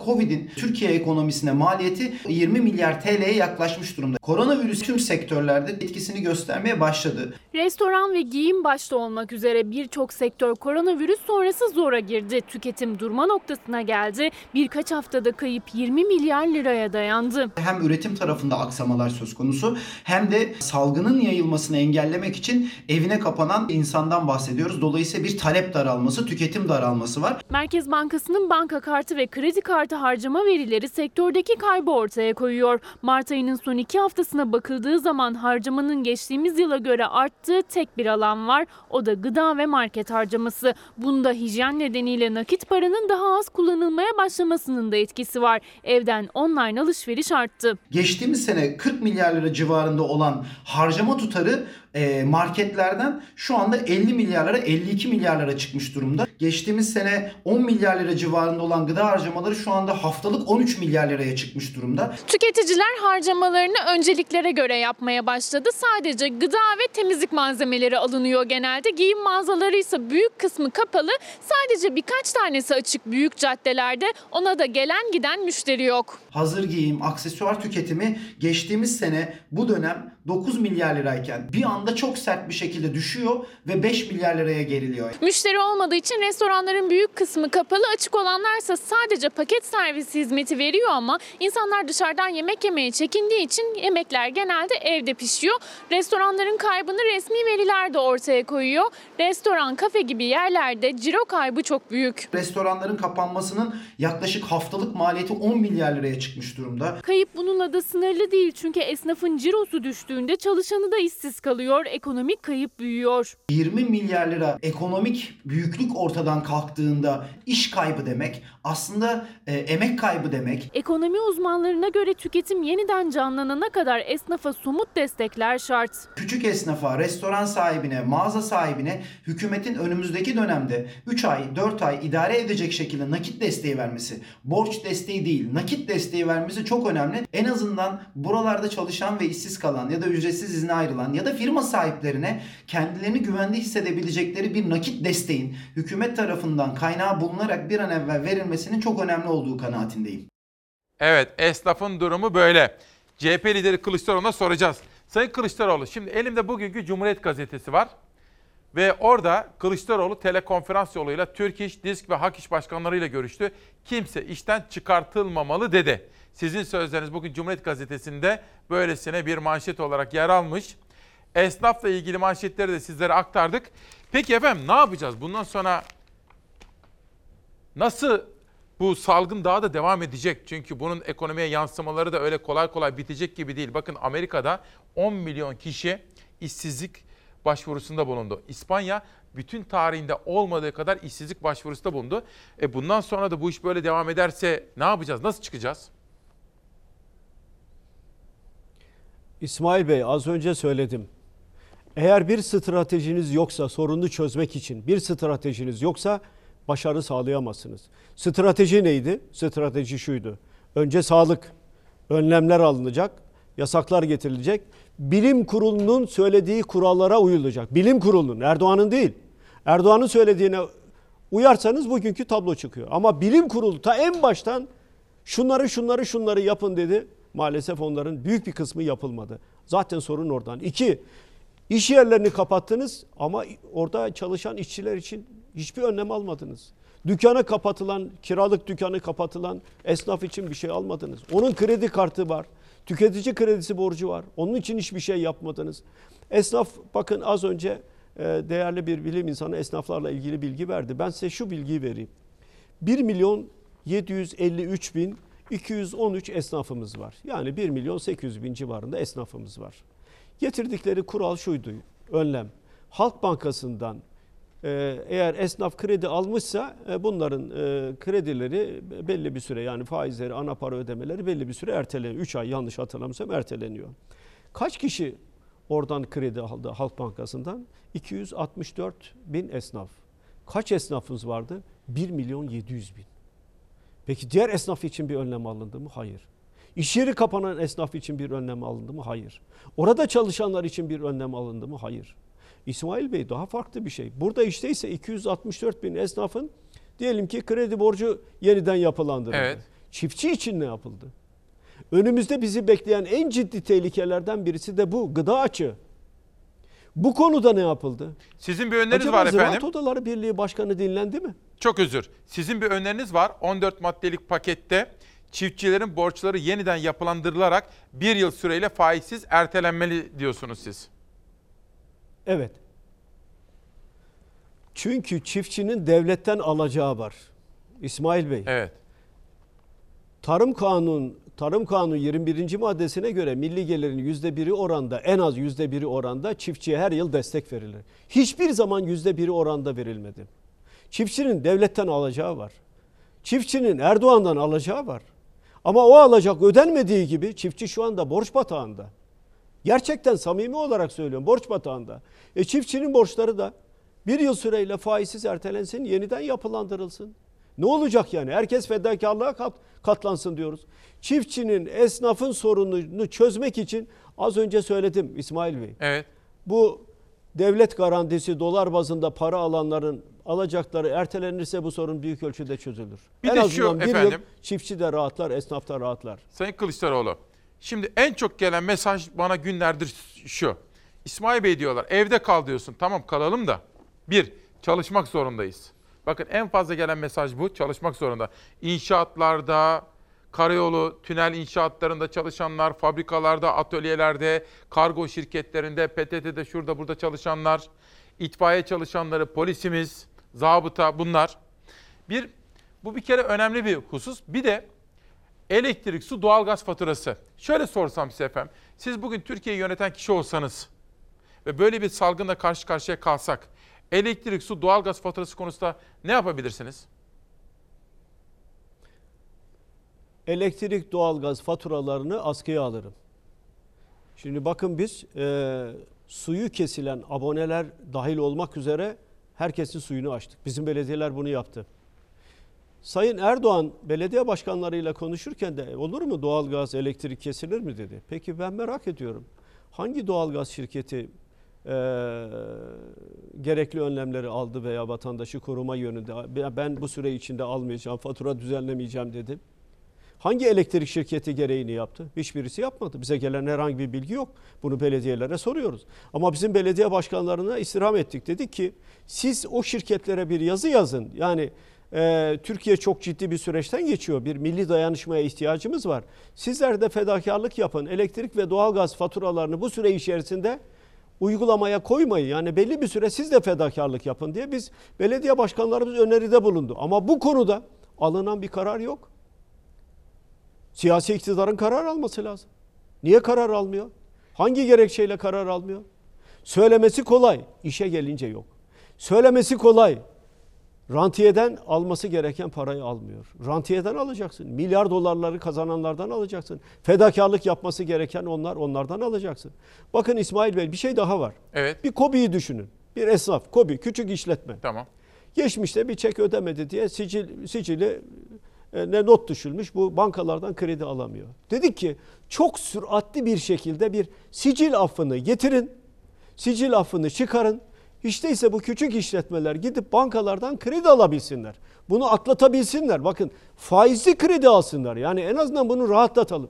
Covid'in Türkiye ekonomisine maliyeti 20 milyar TL'ye yaklaşmış durumda. Koronavirüs tüm sektörlerde etkisini göstermeye başladı. Restoran ve giyim başta olmak üzere birçok sektör koronavirüs sonrası zora girdi. Tüketim durma noktasına geldi. Birkaç haftada kayıp 20 milyar liraya dayandı. Hem üretim tarafında aksamalar söz konusu hem de salgının yayılmasını engellemek için evine kapanan insandan bahsediyoruz. Dolayısıyla bir talep daralması, tüketim daralması var. Merkez Bankası'nın banka kartı ve kredi kartı harcama verileri sektördeki kaybı ortaya koyuyor. Mart ayının son iki haftasına bakıldığı zaman harcamanın geçtiğimiz yıla göre arttığı tek bir alan var. O da gıda ve market harcaması. Bunda hijyen nedeniyle nakit paranın daha az kullanılmaya başlamasının da etkisi var. Evden online alışveriş arttı. Geçtiğimiz sene 40 milyar lira civarında olan harcama tutarı e, marketlerden şu anda 50 milyarlara 52 milyarlara çıkmış durumda. Geçtiğimiz sene 10 milyar lira civarında olan gıda harcamaları şu anda haftalık 13 milyar liraya çıkmış durumda. Tüketiciler harcamalarını önceliklere göre yapmaya başladı. Sadece gıda ve temizlik malzemeleri alınıyor genelde. Giyim mağazaları ise büyük kısmı kapalı. Sadece birkaç tanesi açık büyük caddelerde. Ona da gelen giden müşteri yok. Hazır giyim, aksesuar tüketimi geçtiğimiz sene bu dönem 9 milyar lirayken bir anda çok sert bir şekilde düşüyor ve 5 milyar liraya geriliyor. Müşteri olmadığı için restoranların büyük kısmı kapalı. Açık olanlarsa sadece paket servisi hizmeti veriyor ama insanlar dışarıdan yemek yemeye çekindiği için yemekler genelde evde pişiyor. Restoranların kaybını resmi veriler de ortaya koyuyor. Restoran, kafe gibi yerlerde ciro kaybı çok büyük. Restoranların kapanmasının yaklaşık haftalık maliyeti 10 milyar liraya çıkmış durumda. Kayıp bununla da sınırlı değil çünkü esnafın cirosu düştüğünde çalışanı da işsiz kalıyor, ekonomik kayıp büyüyor. 20 milyar lira ekonomik büyüklük ortadan kalktığında iş kaybı demek aslında e, emek kaybı demek. Ekonomi uzmanlarına göre tüketim yeniden canlanana kadar esnafa somut destekler şart. Küçük esnafa, restoran sahibine, mağaza sahibine hükümetin önümüzdeki dönemde 3 ay, 4 ay idare edecek şekilde nakit desteği vermesi, borç desteği değil, nakit desteği vermesi çok önemli. En azından buralarda çalışan ve işsiz kalan ya da ücretsiz izne ayrılan ya da firma sahiplerine kendilerini güvende hissedebilecekleri bir nakit desteğin hükümet tarafından kaynağı bulunarak bir an evvel verilmesinin çok önemli olduğu kanaatindeyim. Evet, esnafın durumu böyle. CHP lideri Kılıçdaroğlu'na soracağız. Sayın Kılıçdaroğlu, şimdi elimde bugünkü Cumhuriyet Gazetesi var. Ve orada Kılıçdaroğlu telekonferans yoluyla Türk İş, Disk ve Hak İş başkanlarıyla görüştü. Kimse işten çıkartılmamalı dedi. Sizin sözleriniz bugün Cumhuriyet Gazetesi'nde böylesine bir manşet olarak yer almış. Esnafla ilgili manşetleri de sizlere aktardık. Peki efendim ne yapacağız? Bundan sonra nasıl bu salgın daha da devam edecek? Çünkü bunun ekonomiye yansımaları da öyle kolay kolay bitecek gibi değil. Bakın Amerika'da 10 milyon kişi işsizlik başvurusunda bulundu. İspanya bütün tarihinde olmadığı kadar işsizlik başvurusunda bulundu. E bundan sonra da bu iş böyle devam ederse ne yapacağız? Nasıl çıkacağız? İsmail Bey az önce söyledim. Eğer bir stratejiniz yoksa sorunu çözmek için bir stratejiniz yoksa başarı sağlayamazsınız. Strateji neydi? Strateji şuydu. Önce sağlık, önlemler alınacak, yasaklar getirilecek. Bilim kurulunun söylediği kurallara uyulacak. Bilim kurulunun, Erdoğan'ın değil. Erdoğan'ın söylediğine uyarsanız bugünkü tablo çıkıyor. Ama bilim kurulu ta en baştan şunları şunları şunları yapın dedi. Maalesef onların büyük bir kısmı yapılmadı. Zaten sorun oradan. İki, iş yerlerini kapattınız ama orada çalışan işçiler için hiçbir önlem almadınız. Dükkanı kapatılan, kiralık dükkanı kapatılan esnaf için bir şey almadınız. Onun kredi kartı var. Tüketici kredisi borcu var. Onun için hiçbir şey yapmadınız. Esnaf bakın az önce e, değerli bir bilim insanı esnaflarla ilgili bilgi verdi. Ben size şu bilgiyi vereyim. 1 milyon 753 bin 213 esnafımız var. Yani 1 milyon 800 bin civarında esnafımız var. Getirdikleri kural şuydu, önlem. Halk Bankası'ndan eğer esnaf kredi almışsa e, bunların e, kredileri belli bir süre yani faizleri, ana para ödemeleri belli bir süre erteleniyor. 3 ay yanlış hatırlamıyorsam erteleniyor. Kaç kişi oradan kredi aldı Halk Bankası'ndan? 264 bin esnaf. Kaç esnafımız vardı? 1 milyon 700 bin. Peki diğer esnaf için bir önlem alındı mı? Hayır. İş yeri kapanan esnaf için bir önlem alındı mı? Hayır. Orada çalışanlar için bir önlem alındı mı? Hayır. İsmail Bey daha farklı bir şey. Burada işte ise 264 bin esnafın diyelim ki kredi borcu yeniden yapılandırıldı. Evet. Çiftçi için ne yapıldı? Önümüzde bizi bekleyen en ciddi tehlikelerden birisi de bu gıda açığı. Bu konuda ne yapıldı? Sizin bir öneriniz Acaba var Ziraat efendim. Odaları Birliği Başkanı dinlendi mi? Çok özür. Sizin bir öneriniz var. 14 maddelik pakette çiftçilerin borçları yeniden yapılandırılarak bir yıl süreyle faizsiz ertelenmeli diyorsunuz siz. Evet. Çünkü çiftçinin devletten alacağı var. İsmail Bey. Evet. Tarım Kanun Tarım Kanunu 21. maddesine göre milli gelirin %1'i oranda en az %1'i oranda çiftçiye her yıl destek verilir. Hiçbir zaman %1'i oranda verilmedi. Çiftçinin devletten alacağı var. Çiftçinin Erdoğan'dan alacağı var. Ama o alacak ödenmediği gibi çiftçi şu anda borç batağında. Gerçekten samimi olarak söylüyorum borç batağında. E çiftçinin borçları da bir yıl süreyle faizsiz ertelensin, yeniden yapılandırılsın. Ne olacak yani? Herkes fedakarlığa kat, katlansın diyoruz. Çiftçinin, esnafın sorununu çözmek için az önce söyledim İsmail Bey. Evet. Bu devlet garantisi dolar bazında para alanların alacakları ertelenirse bu sorun büyük ölçüde çözülür. Bir en de şu azından bir efendim. yıl çiftçi de rahatlar, esnaf da rahatlar. Sayın Kılıçdaroğlu. Şimdi en çok gelen mesaj bana günlerdir şu. İsmail Bey diyorlar evde kal diyorsun. Tamam kalalım da. Bir, çalışmak zorundayız. Bakın en fazla gelen mesaj bu. Çalışmak zorunda. İnşaatlarda, karayolu, tünel inşaatlarında çalışanlar, fabrikalarda, atölyelerde, kargo şirketlerinde, PTT'de şurada burada çalışanlar, itfaiye çalışanları, polisimiz, zabıta bunlar. Bir, bu bir kere önemli bir husus. Bir de elektrik, su, doğalgaz faturası. Şöyle sorsam size efendim. Siz bugün Türkiye'yi yöneten kişi olsanız ve böyle bir salgınla karşı karşıya kalsak elektrik, su, doğalgaz faturası konusunda ne yapabilirsiniz? elektrik, doğalgaz faturalarını askıya alırım. Şimdi bakın biz e, suyu kesilen aboneler dahil olmak üzere herkesin suyunu açtık. Bizim belediyeler bunu yaptı. Sayın Erdoğan belediye başkanlarıyla konuşurken de olur mu doğalgaz, elektrik kesilir mi dedi. Peki ben merak ediyorum. Hangi doğalgaz şirketi e, gerekli önlemleri aldı veya vatandaşı koruma yönünde ben bu süre içinde almayacağım, fatura düzenlemeyeceğim dedi. Hangi elektrik şirketi gereğini yaptı? Hiçbirisi yapmadı. Bize gelen herhangi bir bilgi yok. Bunu belediyelere soruyoruz. Ama bizim belediye başkanlarına istirham ettik. Dedik ki siz o şirketlere bir yazı yazın. Yani e, Türkiye çok ciddi bir süreçten geçiyor. Bir milli dayanışmaya ihtiyacımız var. Sizler de fedakarlık yapın. Elektrik ve doğalgaz faturalarını bu süre içerisinde uygulamaya koymayın. Yani belli bir süre siz de fedakarlık yapın diye biz belediye başkanlarımız öneride bulundu. Ama bu konuda alınan bir karar yok. Siyasi iktidarın karar alması lazım. Niye karar almıyor? Hangi gerekçeyle karar almıyor? Söylemesi kolay, işe gelince yok. Söylemesi kolay. Rantiyeden alması gereken parayı almıyor. Rantiyeden alacaksın. Milyar dolarları kazananlardan alacaksın. Fedakarlık yapması gereken onlar, onlardan alacaksın. Bakın İsmail Bey bir şey daha var. Evet. Bir KOBİ'yi düşünün. Bir esnaf, KOBİ, küçük işletme. Tamam. Geçmişte bir çek ödemedi diye sicil, sicili e, ne not düşülmüş bu bankalardan kredi alamıyor. Dedik ki çok süratli bir şekilde bir sicil affını getirin. Sicil affını çıkarın. Hiç değilse bu küçük işletmeler gidip bankalardan kredi alabilsinler. Bunu atlatabilsinler. Bakın faizli kredi alsınlar. Yani en azından bunu rahatlatalım.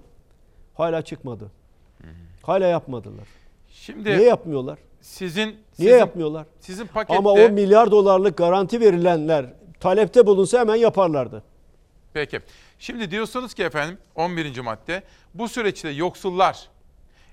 Hala çıkmadı. Hala yapmadılar. Şimdi Niye yapmıyorlar? Sizin Niye sizin, yapmıyorlar? Sizin pakette Ama o milyar dolarlık garanti verilenler talepte bulunsa hemen yaparlardı. Peki. Şimdi diyorsunuz ki efendim 11. madde bu süreçte yoksullar,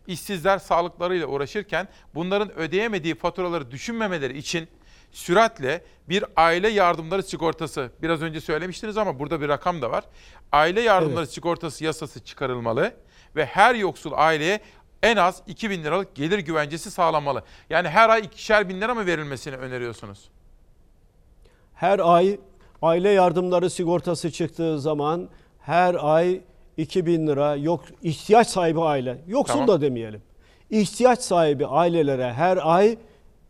işsizler sağlıklarıyla uğraşırken bunların ödeyemediği faturaları düşünmemeleri için süratle bir aile yardımları sigortası biraz önce söylemiştiniz ama burada bir rakam da var. Aile yardımları sigortası yasası çıkarılmalı ve her yoksul aileye en az 2000 liralık gelir güvencesi sağlanmalı. Yani her ay ikişer bin lira mı verilmesini öneriyorsunuz? her ay aile yardımları sigortası çıktığı zaman her ay 2000 lira yok ihtiyaç sahibi aile yoksul Tamam. da demeyelim. İhtiyaç sahibi ailelere her ay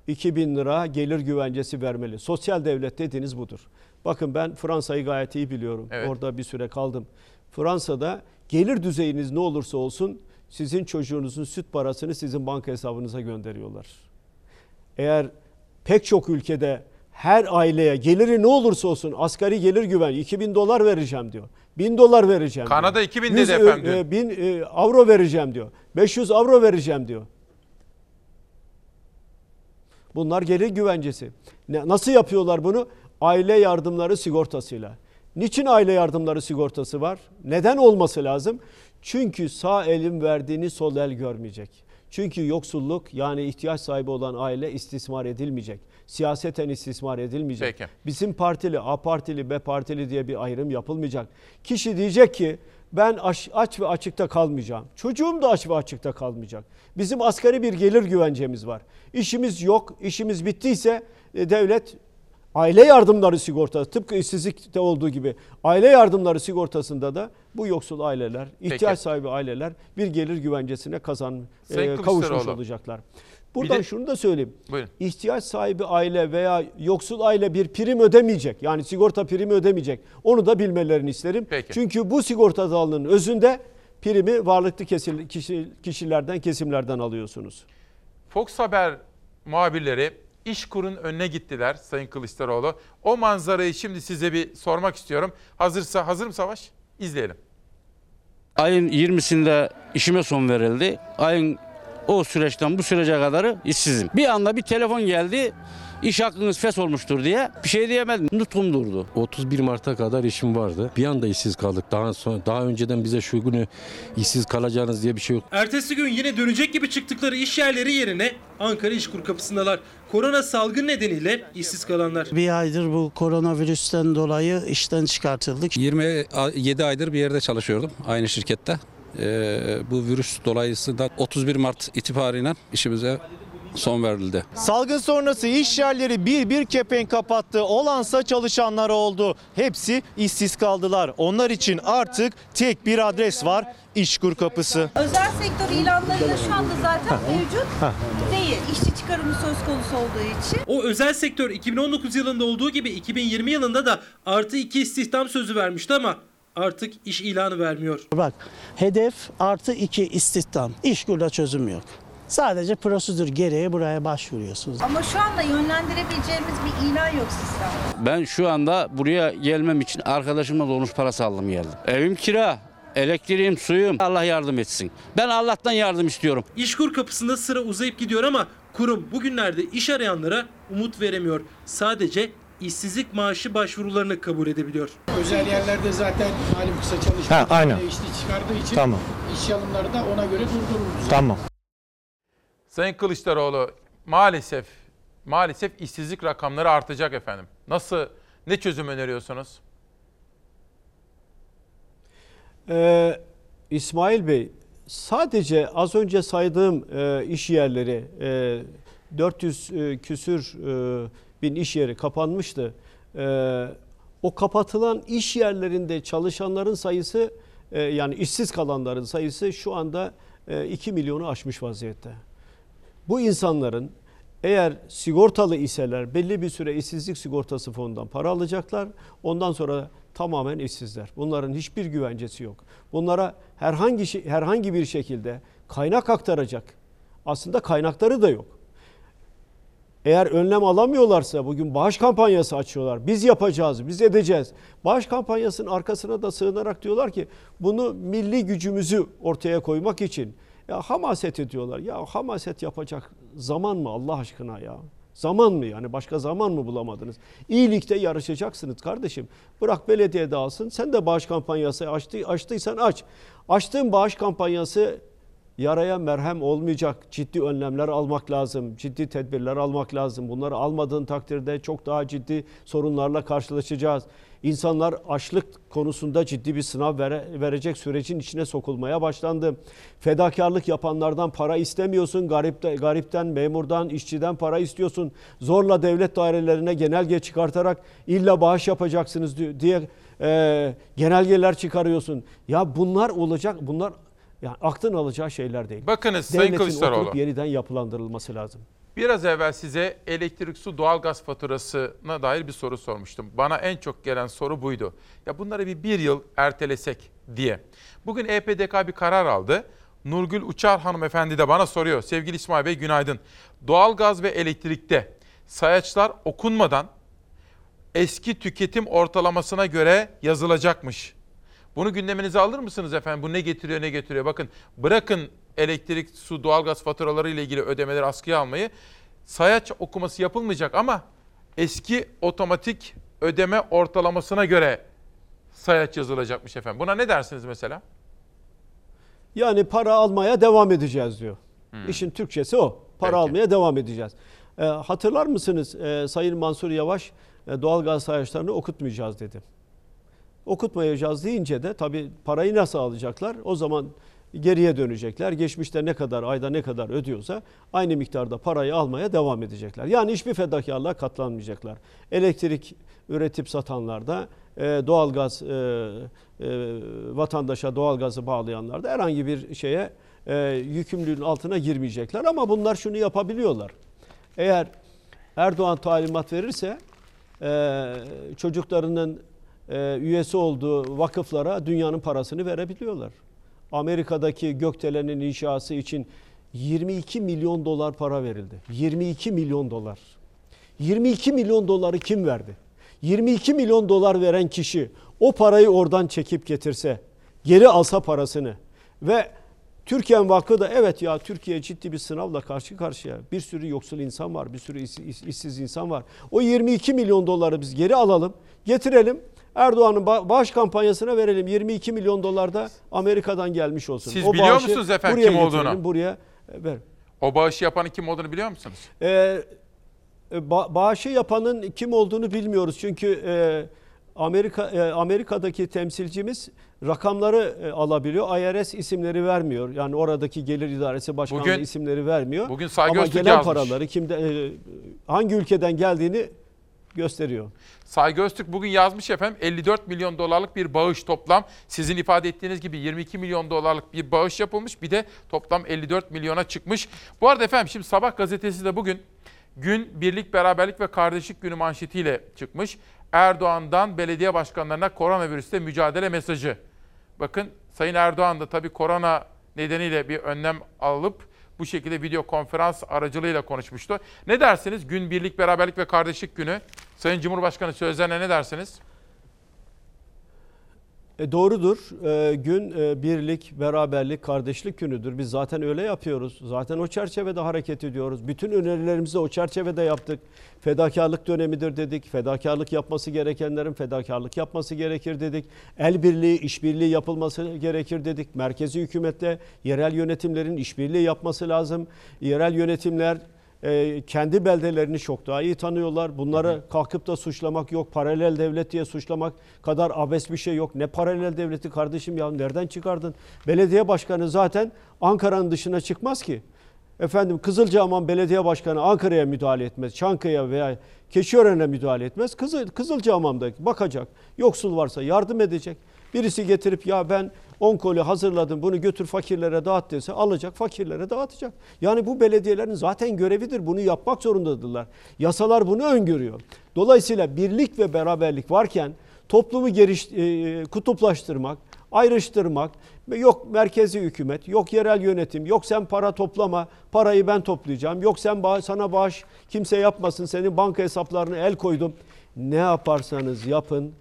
2000 lira gelir güvencesi vermeli. Sosyal devlet dediğiniz budur. Bakın ben Fransa'yı gayet iyi biliyorum. Evet. Orada bir süre kaldım. Fransa'da gelir düzeyiniz ne olursa olsun sizin çocuğunuzun süt parasını sizin banka hesabınıza gönderiyorlar. Eğer pek çok ülkede her aileye geliri ne olursa olsun asgari gelir güven 2000 dolar vereceğim diyor. 1000 dolar vereceğim Kanada diyor. 2000 dedi 100, efendim e, 1000 e, avro vereceğim diyor. 500 avro vereceğim diyor. Bunlar gelir güvencesi. Ne- Nasıl yapıyorlar bunu? Aile yardımları sigortasıyla. Niçin aile yardımları sigortası var? Neden olması lazım? Çünkü sağ elin verdiğini sol el görmeyecek. Çünkü yoksulluk yani ihtiyaç sahibi olan aile istismar edilmeyecek. Siyaseten istismar edilmeyecek. Peki. Bizim partili, A partili, B partili diye bir ayrım yapılmayacak. Kişi diyecek ki ben aç, aç ve açıkta kalmayacağım. Çocuğum da aç ve açıkta kalmayacak. Bizim asgari bir gelir güvencemiz var. İşimiz yok, işimiz bittiyse e, devlet aile yardımları sigortası tıpkı işsizlikte olduğu gibi aile yardımları sigortasında da bu yoksul aileler, ihtiyaç sahibi aileler bir gelir güvencesine kazan e, kavuşmuş olacaklar. Buradan de- şunu da söyleyeyim. Buyurun. İhtiyaç sahibi aile veya yoksul aile bir prim ödemeyecek. Yani sigorta primi ödemeyecek. Onu da bilmelerini isterim. Peki. Çünkü bu sigorta dalının özünde primi varlıklı kesil- kişi- kişilerden, kesimlerden alıyorsunuz. Fox Haber muhabirleri İşkur'un önüne gittiler Sayın Kılıçdaroğlu. O manzarayı şimdi size bir sormak istiyorum. Hazırsa hazır mı Savaş? İzleyelim. Ayın 20'sinde işime son verildi. Ayın o süreçten bu sürece kadarı işsizim. Bir anda bir telefon geldi. İş hakkınız fes olmuştur diye. Bir şey diyemedim. Nutkum durdu. 31 Mart'a kadar işim vardı. Bir anda işsiz kaldık. Daha sonra daha önceden bize şu günü işsiz kalacağınız diye bir şey yok. Ertesi gün yine dönecek gibi çıktıkları iş yerleri yerine Ankara İşkur kapısındalar. Korona salgın nedeniyle işsiz kalanlar. Bir aydır bu koronavirüsten dolayı işten çıkartıldık. 27 aydır bir yerde çalışıyordum aynı şirkette. Ee, bu virüs dolayısıyla 31 Mart itibariyle işimize son verildi. Salgın sonrası iş yerleri bir bir kepenk kapattı. Olansa çalışanlar oldu. Hepsi işsiz kaldılar. Onlar için artık tek bir adres var. İşkur kapısı. Özel sektör ilanlarında şu anda zaten mevcut değil. İşçi çıkarımı söz konusu olduğu için. O özel sektör 2019 yılında olduğu gibi 2020 yılında da artı 2 istihdam sözü vermişti ama artık iş ilanı vermiyor. Bak hedef artı iki istihdam. İşkurda çözüm yok. Sadece prosedür gereği buraya başvuruyorsunuz. Ama şu anda yönlendirebileceğimiz bir ilan yok sistemde. Ben şu anda buraya gelmem için arkadaşımla dolmuş parası aldım geldim. Evim kira, elektriğim, suyum. Allah yardım etsin. Ben Allah'tan yardım istiyorum. İşkur kapısında sıra uzayıp gidiyor ama kurum bugünlerde iş arayanlara umut veremiyor. Sadece işsizlik maaşı başvurularını kabul edebiliyor. Özel yerlerde zaten malum kısa çalışma Ha, aynen. işçi çıkardığı için Tamam. iş alımları da ona göre durdurulmuş. Tamam. Sayın Kılıçdaroğlu maalesef maalesef işsizlik rakamları artacak efendim. Nasıl ne çözüm öneriyorsunuz? Ee, İsmail Bey, sadece az önce saydığım e, iş yerleri, e, 400 e, küsür e, bin iş yeri kapanmıştı. E, o kapatılan iş yerlerinde çalışanların sayısı, e, yani işsiz kalanların sayısı şu anda e, 2 milyonu aşmış vaziyette. Bu insanların eğer sigortalı iseler belli bir süre işsizlik sigortası fonundan para alacaklar. Ondan sonra tamamen işsizler. Bunların hiçbir güvencesi yok. Bunlara herhangi herhangi bir şekilde kaynak aktaracak. Aslında kaynakları da yok. Eğer önlem alamıyorlarsa bugün bağış kampanyası açıyorlar. Biz yapacağız, biz edeceğiz. Bağış kampanyasının arkasına da sığınarak diyorlar ki bunu milli gücümüzü ortaya koymak için ya hamaset ediyorlar. Ya hamaset yapacak zaman mı Allah aşkına ya? Zaman mı yani başka zaman mı bulamadınız? İyilikte yarışacaksınız kardeşim. Bırak belediye dağılsın. Sen de bağış kampanyası açtı, açtıysan aç. Açtığın bağış kampanyası yaraya merhem olmayacak. Ciddi önlemler almak lazım. Ciddi tedbirler almak lazım. Bunları almadığın takdirde çok daha ciddi sorunlarla karşılaşacağız. İnsanlar açlık konusunda ciddi bir sınav vere- verecek sürecin içine sokulmaya başlandı. Fedakarlık yapanlardan para istemiyorsun. Garipte, garipten, memurdan, işçiden para istiyorsun. Zorla devlet dairelerine genelge çıkartarak illa bağış yapacaksınız di- diye e, genelgeler çıkarıyorsun. Ya bunlar olacak. Bunlar yani aklın alacağı şeyler değil. Bakınız Sayın Devletin Kılıçdaroğlu. oturup yeniden yapılandırılması lazım. Biraz evvel size elektrik, su, doğalgaz faturasına dair bir soru sormuştum. Bana en çok gelen soru buydu. Ya bunları bir bir yıl ertelesek diye. Bugün EPDK bir karar aldı. Nurgül Uçar hanımefendi de bana soruyor. Sevgili İsmail Bey günaydın. Doğalgaz ve elektrikte sayaçlar okunmadan eski tüketim ortalamasına göre yazılacakmış. Bunu gündeminize alır mısınız efendim? Bu ne getiriyor ne getiriyor? Bakın bırakın elektrik, su, doğalgaz faturaları ile ilgili ödemeleri askıya almayı. Sayaç okuması yapılmayacak ama eski otomatik ödeme ortalamasına göre sayaç yazılacakmış efendim. Buna ne dersiniz mesela? Yani para almaya devam edeceğiz diyor. İşin Türkçesi o. Para almaya devam edeceğiz. Ee, hatırlar mısınız e, Sayın Mansur Yavaş e, doğalgaz sayaçlarını okutmayacağız dedi. Okutmayacağız deyince de tabii parayı nasıl alacaklar? O zaman geriye dönecekler. Geçmişte ne kadar ayda ne kadar ödüyorsa aynı miktarda parayı almaya devam edecekler. Yani hiçbir fedakarlığa katlanmayacaklar. Elektrik üretip satanlar da e, doğalgaz e, e, vatandaşa doğalgazı bağlayanlar da herhangi bir şeye yükümlülüğün altına girmeyecekler. Ama bunlar şunu yapabiliyorlar. Eğer Erdoğan talimat verirse çocuklarının üyesi olduğu vakıflara dünyanın parasını verebiliyorlar. Amerika'daki gökdelenin inşası için 22 milyon dolar para verildi. 22 milyon dolar. 22 milyon doları kim verdi? 22 milyon dolar veren kişi o parayı oradan çekip getirse, geri alsa parasını ve Türkiye Vakfı da evet ya Türkiye ciddi bir sınavla karşı karşıya. Bir sürü yoksul insan var, bir sürü iş- iş- işsiz insan var. O 22 milyon doları biz geri alalım, getirelim. Erdoğan'ın ba- bağış kampanyasına verelim. 22 milyon dolar da Amerika'dan gelmiş olsun. Siz O biliyor musunuz efendim kim olduğunu? Buraya e, ver. O bağışı yapanın kim olduğunu biliyor musunuz? Ee, ba- bağışı yapanın kim olduğunu bilmiyoruz. Çünkü e, Amerika e, Amerika'daki temsilcimiz rakamları e, alabiliyor. IRS isimleri vermiyor. Yani oradaki gelir idaresi başkanlığı Bugün- isimleri vermiyor. bugün Saygı Ama Öztürk gelen yazmış. paraları kimde e, hangi ülkeden geldiğini gösteriyor. Saygı Öztürk bugün yazmış efendim 54 milyon dolarlık bir bağış toplam. Sizin ifade ettiğiniz gibi 22 milyon dolarlık bir bağış yapılmış. Bir de toplam 54 milyona çıkmış. Bu arada efendim şimdi Sabah gazetesi de bugün gün birlik, beraberlik ve kardeşlik günü manşetiyle çıkmış. Erdoğan'dan belediye başkanlarına koronavirüste mücadele mesajı. Bakın Sayın Erdoğan da tabii korona nedeniyle bir önlem alıp bu şekilde video konferans aracılığıyla konuşmuştu. Ne dersiniz? Gün birlik, beraberlik ve kardeşlik günü. Sayın Cumhurbaşkanı sözlerine ne dersiniz? E doğrudur. E, gün e, birlik, beraberlik, kardeşlik günüdür. Biz zaten öyle yapıyoruz. Zaten o çerçevede hareket ediyoruz. Bütün önerilerimizi o çerçevede yaptık. Fedakarlık dönemidir dedik. Fedakarlık yapması gerekenlerin fedakarlık yapması gerekir dedik. El birliği, işbirliği yapılması gerekir dedik. Merkezi hükümette yerel yönetimlerin işbirliği yapması lazım. Yerel yönetimler e, kendi beldelerini çok daha iyi tanıyorlar. Bunları kalkıp da suçlamak yok. Paralel devlet diye suçlamak kadar abes bir şey yok. Ne paralel devleti kardeşim ya nereden çıkardın? Belediye başkanı zaten Ankara'nın dışına çıkmaz ki. Efendim Kızılcahamam Belediye Başkanı Ankara'ya müdahale etmez. Çankaya veya Keçiören'e müdahale etmez. Kızıl, Kızılcahamam'da bakacak. Yoksul varsa yardım edecek. Birisi getirip ya ben 10 koli hazırladım bunu götür fakirlere dağıt dese alacak fakirlere dağıtacak. Yani bu belediyelerin zaten görevidir. Bunu yapmak zorundadırlar. Yasalar bunu öngörüyor. Dolayısıyla birlik ve beraberlik varken toplumu geriş, e, kutuplaştırmak, ayrıştırmak, yok merkezi hükümet, yok yerel yönetim, yok sen para toplama, parayı ben toplayacağım, yok sen bağ- sana bağış kimse yapmasın, senin banka hesaplarına el koydum. Ne yaparsanız yapın,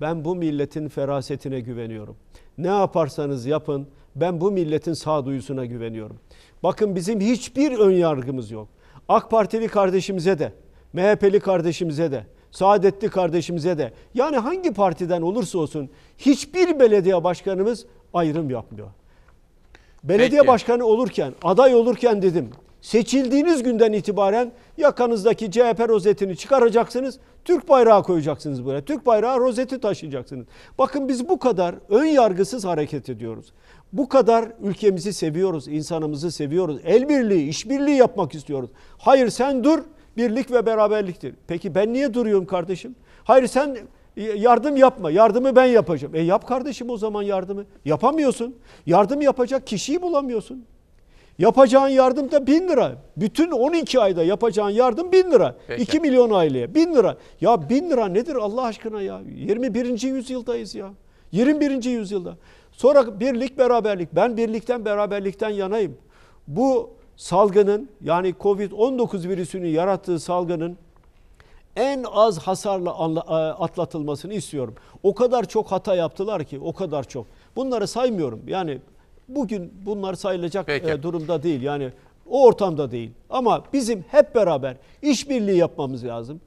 ben bu milletin ferasetine güveniyorum. Ne yaparsanız yapın, ben bu milletin sağduyusuna güveniyorum. Bakın bizim hiçbir ön yargımız yok. AK Partili kardeşimize de, MHP'li kardeşimize de, Saadetli kardeşimize de, yani hangi partiden olursa olsun hiçbir belediye başkanımız ayrım yapmıyor. Belediye Peki. başkanı olurken, aday olurken dedim. Seçildiğiniz günden itibaren yakanızdaki CHP rozetini çıkaracaksınız. Türk bayrağı koyacaksınız buraya. Türk bayrağı rozeti taşıyacaksınız. Bakın biz bu kadar ön yargısız hareket ediyoruz. Bu kadar ülkemizi seviyoruz, insanımızı seviyoruz. El birliği, işbirliği yapmak istiyoruz. Hayır sen dur, birlik ve beraberliktir. Peki ben niye duruyorum kardeşim? Hayır sen yardım yapma. Yardımı ben yapacağım. E yap kardeşim o zaman yardımı. Yapamıyorsun. Yardım yapacak kişiyi bulamıyorsun. Yapacağın yardım da 1000 lira. Bütün 12 ayda yapacağın yardım 1000 lira. Peki. 2 milyon aileye 1000 lira. Ya 1000 lira nedir Allah aşkına ya? 21. yüzyıldayız ya. 21. yüzyılda. Sonra birlik beraberlik. Ben birlikten beraberlikten yanayım. Bu salgının yani Covid-19 virüsünün yarattığı salgının en az hasarla e, atlatılmasını istiyorum. O kadar çok hata yaptılar ki o kadar çok. Bunları saymıyorum. Yani bugün bunlar sayılacak Peki. e, durumda değil. Yani o ortamda değil. Ama bizim hep beraber işbirliği yapmamız lazım.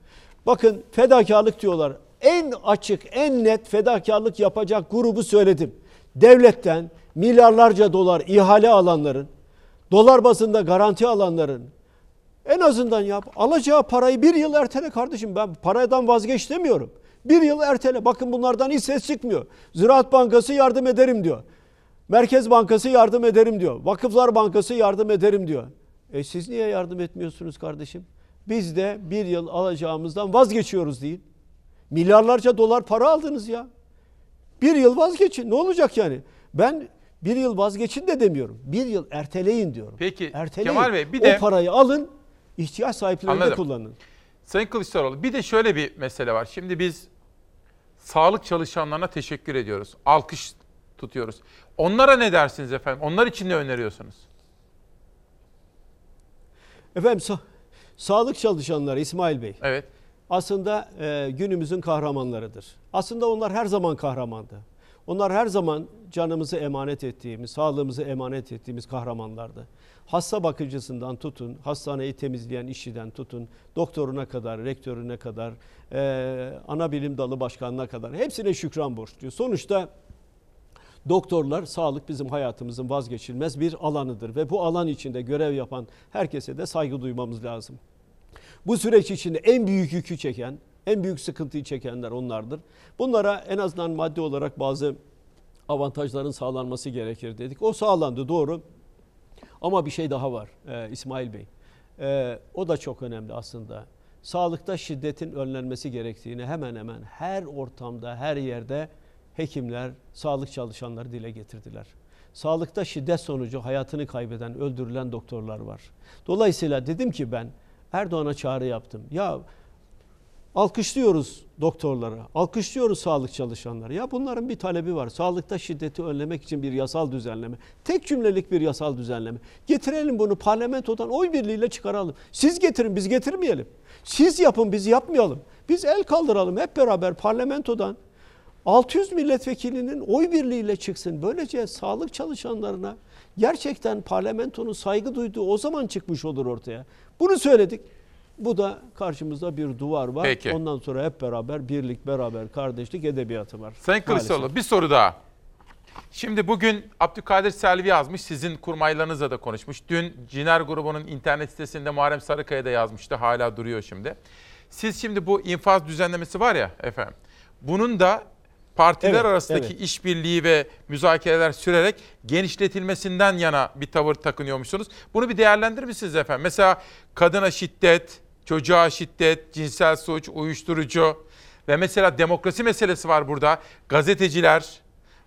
Bakın fedakarlık diyorlar. En açık, en net fedakarlık yapacak grubu söyledim. Devletten milyarlarca dolar ihale alanların, dolar bazında garanti alanların, en azından yap. Alacağı parayı bir yıl ertele kardeşim. Ben paradan vazgeç demiyorum. Bir yıl ertele. Bakın bunlardan hiç ses çıkmıyor. Ziraat Bankası yardım ederim diyor. Merkez Bankası yardım ederim diyor. Vakıflar Bankası yardım ederim diyor. E siz niye yardım etmiyorsunuz kardeşim? Biz de bir yıl alacağımızdan vazgeçiyoruz değil. Milyarlarca dolar para aldınız ya. Bir yıl vazgeçin. Ne olacak yani? Ben bir yıl vazgeçin de demiyorum. Bir yıl erteleyin diyorum. Peki Erteleyin. Kemal Bey bir de O parayı alın, ihtiyaç sahiplerine Anladım. kullanın. Sayın Kılıçdaroğlu bir de şöyle bir mesele var. Şimdi biz sağlık çalışanlarına teşekkür ediyoruz. Alkış tutuyoruz. Onlara ne dersiniz efendim? Onlar için ne öneriyorsunuz? Efendim sa- sağlık çalışanları İsmail Bey. Evet. Aslında e, günümüzün kahramanlarıdır. Aslında onlar her zaman kahramandı. Onlar her zaman canımızı emanet ettiğimiz, sağlığımızı emanet ettiğimiz kahramanlardı. Hasta bakıcısından tutun, hastaneyi temizleyen işçiden tutun, doktoruna kadar, rektörüne kadar, e, ana bilim dalı başkanına kadar hepsine şükran borçluyor. Sonuçta Doktorlar, sağlık bizim hayatımızın vazgeçilmez bir alanıdır ve bu alan içinde görev yapan herkese de saygı duymamız lazım. Bu süreç içinde en büyük yükü çeken, en büyük sıkıntıyı çekenler onlardır. Bunlara en azından maddi olarak bazı avantajların sağlanması gerekir dedik. O sağlandı doğru. Ama bir şey daha var e, İsmail Bey. E, o da çok önemli aslında. Sağlıkta şiddetin önlenmesi gerektiğini hemen hemen her ortamda, her yerde hekimler, sağlık çalışanları dile getirdiler. Sağlıkta şiddet sonucu hayatını kaybeden, öldürülen doktorlar var. Dolayısıyla dedim ki ben Erdoğan'a çağrı yaptım. Ya alkışlıyoruz doktorlara, alkışlıyoruz sağlık çalışanları. Ya bunların bir talebi var. Sağlıkta şiddeti önlemek için bir yasal düzenleme. Tek cümlelik bir yasal düzenleme. Getirelim bunu parlamentodan oy birliğiyle çıkaralım. Siz getirin biz getirmeyelim. Siz yapın biz yapmayalım. Biz el kaldıralım hep beraber parlamentodan. 600 milletvekilinin oy birliğiyle çıksın. Böylece sağlık çalışanlarına gerçekten parlamentonun saygı duyduğu o zaman çıkmış olur ortaya. Bunu söyledik. Bu da karşımızda bir duvar var. Peki. Ondan sonra hep beraber birlik, beraber kardeşlik edebiyatı var. Sayın Kılıçdaroğlu bir soru daha. Şimdi bugün Abdülkadir Selvi yazmış, sizin kurmaylarınızla da konuşmuş. Dün Ciner grubunun internet sitesinde Muharrem Sarıkaya da yazmıştı, hala duruyor şimdi. Siz şimdi bu infaz düzenlemesi var ya efendim, bunun da partiler Evet, arasındaki evet. işbirliği ve müzakereler sürerek genişletilmesinden yana bir tavır takınıyormuşsunuz. Bunu bir değerlendirir misiniz efendim? Mesela kadına şiddet, çocuğa şiddet, cinsel suç, uyuşturucu ve mesela demokrasi meselesi var burada. Gazeteciler,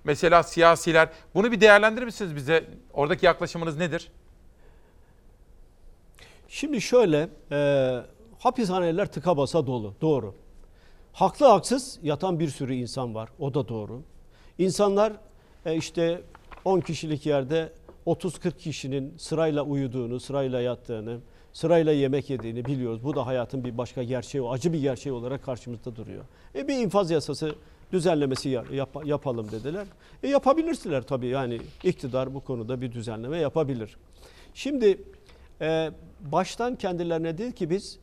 mesela siyasiler. Bunu bir değerlendirir misiniz bize? Oradaki yaklaşımınız nedir? Şimdi şöyle, e, hapishaneler tıka basa dolu. Doğru. Haklı haksız yatan bir sürü insan var. O da doğru. İnsanlar e, işte 10 kişilik yerde 30-40 kişinin sırayla uyuduğunu, sırayla yattığını, sırayla yemek yediğini biliyoruz. Bu da hayatın bir başka gerçeği, acı bir gerçeği olarak karşımızda duruyor. E bir infaz yasası düzenlemesi ya- yap- yapalım dediler. E yapabilirler tabii yani iktidar bu konuda bir düzenleme yapabilir. Şimdi e, baştan kendilerine dedi ki biz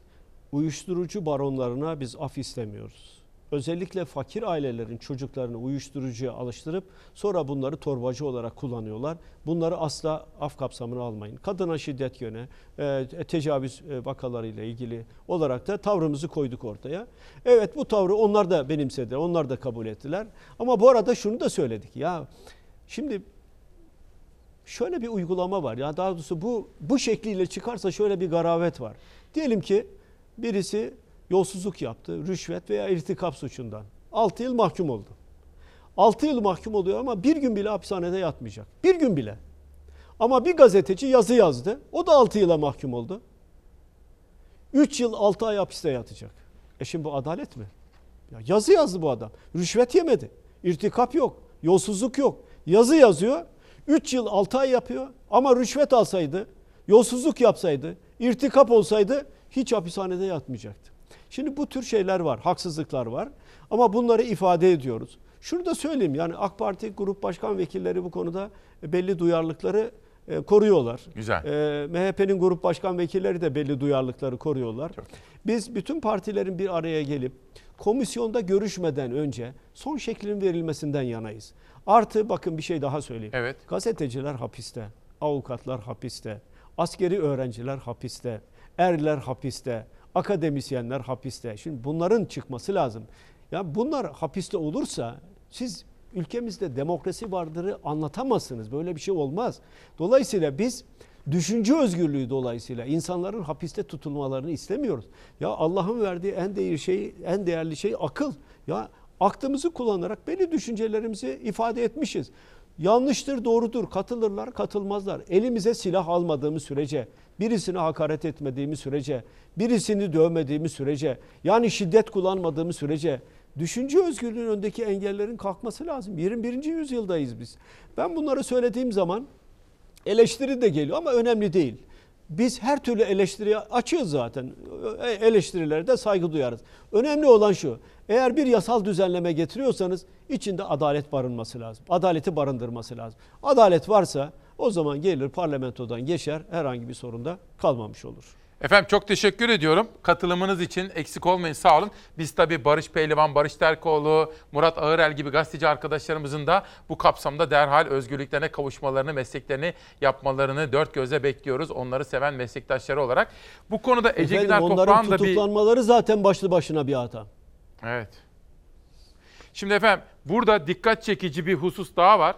uyuşturucu baronlarına biz af istemiyoruz. özellikle fakir ailelerin çocuklarını uyuşturucuya alıştırıp sonra bunları torbacı olarak kullanıyorlar. Bunları asla af kapsamına almayın. Kadına şiddet yöne, e, tecavüz e, vakalarıyla ilgili olarak da tavrımızı koyduk ortaya. Evet bu tavrı onlar da benimsediler, onlar da kabul ettiler. Ama bu arada şunu da söyledik. Ya şimdi şöyle bir uygulama var. Ya daha doğrusu bu bu şekliyle çıkarsa şöyle bir garavet var. Diyelim ki birisi yolsuzluk yaptı, rüşvet veya irtikap suçundan. 6 yıl mahkum oldu. 6 yıl mahkum oluyor ama bir gün bile hapishanede yatmayacak. Bir gün bile. Ama bir gazeteci yazı yazdı. O da 6 yıla mahkum oldu. 3 yıl 6 ay hapiste yatacak. E şimdi bu adalet mi? Ya yazı yazdı bu adam. Rüşvet yemedi. İrtikap yok. Yolsuzluk yok. Yazı yazıyor. 3 yıl 6 ay yapıyor. Ama rüşvet alsaydı, yolsuzluk yapsaydı, irtikap olsaydı hiç hapishanede yatmayacaktı. Şimdi bu tür şeyler var, haksızlıklar var. Ama bunları ifade ediyoruz. Şunu da söyleyeyim yani AK Parti grup başkan vekilleri bu konuda belli duyarlılıkları e, koruyorlar. Güzel. E, MHP'nin grup başkan vekilleri de belli duyarlılıkları koruyorlar. Biz bütün partilerin bir araya gelip komisyonda görüşmeden önce son şeklin verilmesinden yanayız. Artı bakın bir şey daha söyleyeyim. Evet. Gazeteciler hapiste, avukatlar hapiste, askeri öğrenciler hapiste, erler hapiste, akademisyenler hapiste. Şimdi bunların çıkması lazım. Ya bunlar hapiste olursa siz ülkemizde demokrasi vardırı anlatamazsınız. Böyle bir şey olmaz. Dolayısıyla biz düşünce özgürlüğü dolayısıyla insanların hapiste tutulmalarını istemiyoruz. Ya Allah'ın verdiği en değerli şey, en değerli şey akıl. Ya aklımızı kullanarak belli düşüncelerimizi ifade etmişiz. Yanlıştır, doğrudur. Katılırlar, katılmazlar. Elimize silah almadığımız sürece, birisine hakaret etmediğimiz sürece, birisini dövmediğimiz sürece, yani şiddet kullanmadığımız sürece düşünce özgürlüğünün öndeki engellerin kalkması lazım. 21. yüzyıldayız biz. Ben bunları söylediğim zaman eleştiri de geliyor ama önemli değil. Biz her türlü eleştiriye açığız zaten. Eleştirilere de saygı duyarız. Önemli olan şu. Eğer bir yasal düzenleme getiriyorsanız içinde adalet barınması lazım. Adaleti barındırması lazım. Adalet varsa o zaman gelir parlamentodan geçer herhangi bir sorunda kalmamış olur. Efendim çok teşekkür ediyorum. Katılımınız için eksik olmayın sağ olun. Biz tabii Barış Pehlivan, Barış Terkoğlu, Murat Ağırel gibi gazeteci arkadaşlarımızın da bu kapsamda derhal özgürlüklerine kavuşmalarını, mesleklerini yapmalarını dört gözle bekliyoruz. Onları seven meslektaşları olarak. Bu konuda Ece Güner Toprağ'ın da bir... tutuklanmaları zaten başlı başına bir hata. Evet. Şimdi efendim burada dikkat çekici bir husus daha var.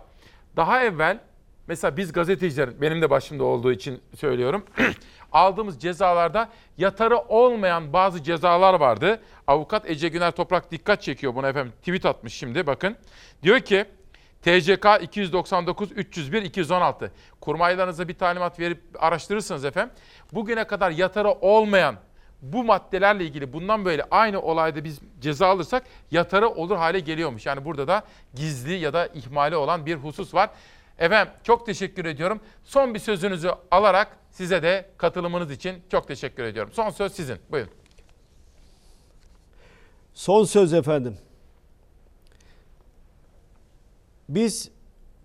Daha evvel mesela biz gazeteciler benim de başımda olduğu için söylüyorum. <clears throat> aldığımız cezalarda yatarı olmayan bazı cezalar vardı. Avukat Ece Güner Toprak dikkat çekiyor buna efendim. Tweet atmış şimdi bakın. Diyor ki TCK 299 301 216. Kurmaylarınıza bir talimat verip araştırırsınız efendim. Bugüne kadar yatarı olmayan bu maddelerle ilgili bundan böyle aynı olayda biz ceza alırsak yatarı olur hale geliyormuş. Yani burada da gizli ya da ihmali olan bir husus var. Efendim çok teşekkür ediyorum. Son bir sözünüzü alarak size de katılımınız için çok teşekkür ediyorum. Son söz sizin. Buyurun. Son söz efendim. Biz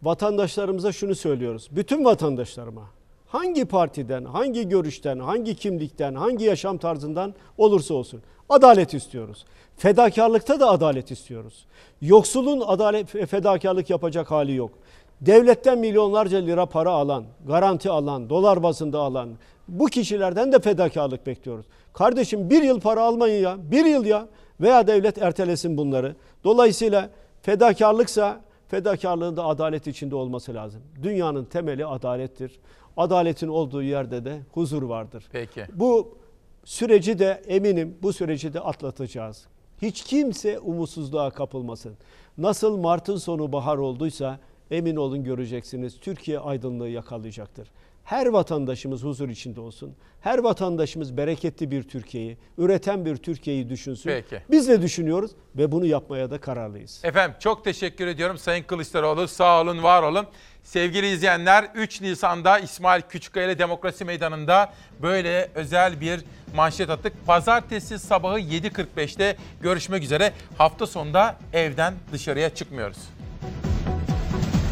vatandaşlarımıza şunu söylüyoruz. Bütün vatandaşlarıma hangi partiden, hangi görüşten, hangi kimlikten, hangi yaşam tarzından olursa olsun adalet istiyoruz. Fedakarlıkta da adalet istiyoruz. Yoksulun adalet fedakarlık yapacak hali yok. Devletten milyonlarca lira para alan, garanti alan, dolar bazında alan bu kişilerden de fedakarlık bekliyoruz. Kardeşim bir yıl para almayın ya, bir yıl ya veya devlet ertelesin bunları. Dolayısıyla fedakarlıksa fedakarlığın da adalet içinde olması lazım. Dünyanın temeli adalettir. Adaletin olduğu yerde de huzur vardır. Peki. Bu süreci de eminim bu süreci de atlatacağız. Hiç kimse umutsuzluğa kapılmasın. Nasıl Mart'ın sonu bahar olduysa emin olun göreceksiniz Türkiye aydınlığı yakalayacaktır. Her vatandaşımız huzur içinde olsun. Her vatandaşımız bereketli bir Türkiye'yi, üreten bir Türkiye'yi düşünsün. Peki. Biz de düşünüyoruz ve bunu yapmaya da kararlıyız. Efendim çok teşekkür ediyorum Sayın Kılıçdaroğlu. Sağ olun, var olun. Sevgili izleyenler 3 Nisan'da İsmail Küçükkaya Demokrasi Meydanı'nda böyle özel bir manşet attık. Pazartesi sabahı 7.45'te görüşmek üzere. Hafta sonunda evden dışarıya çıkmıyoruz.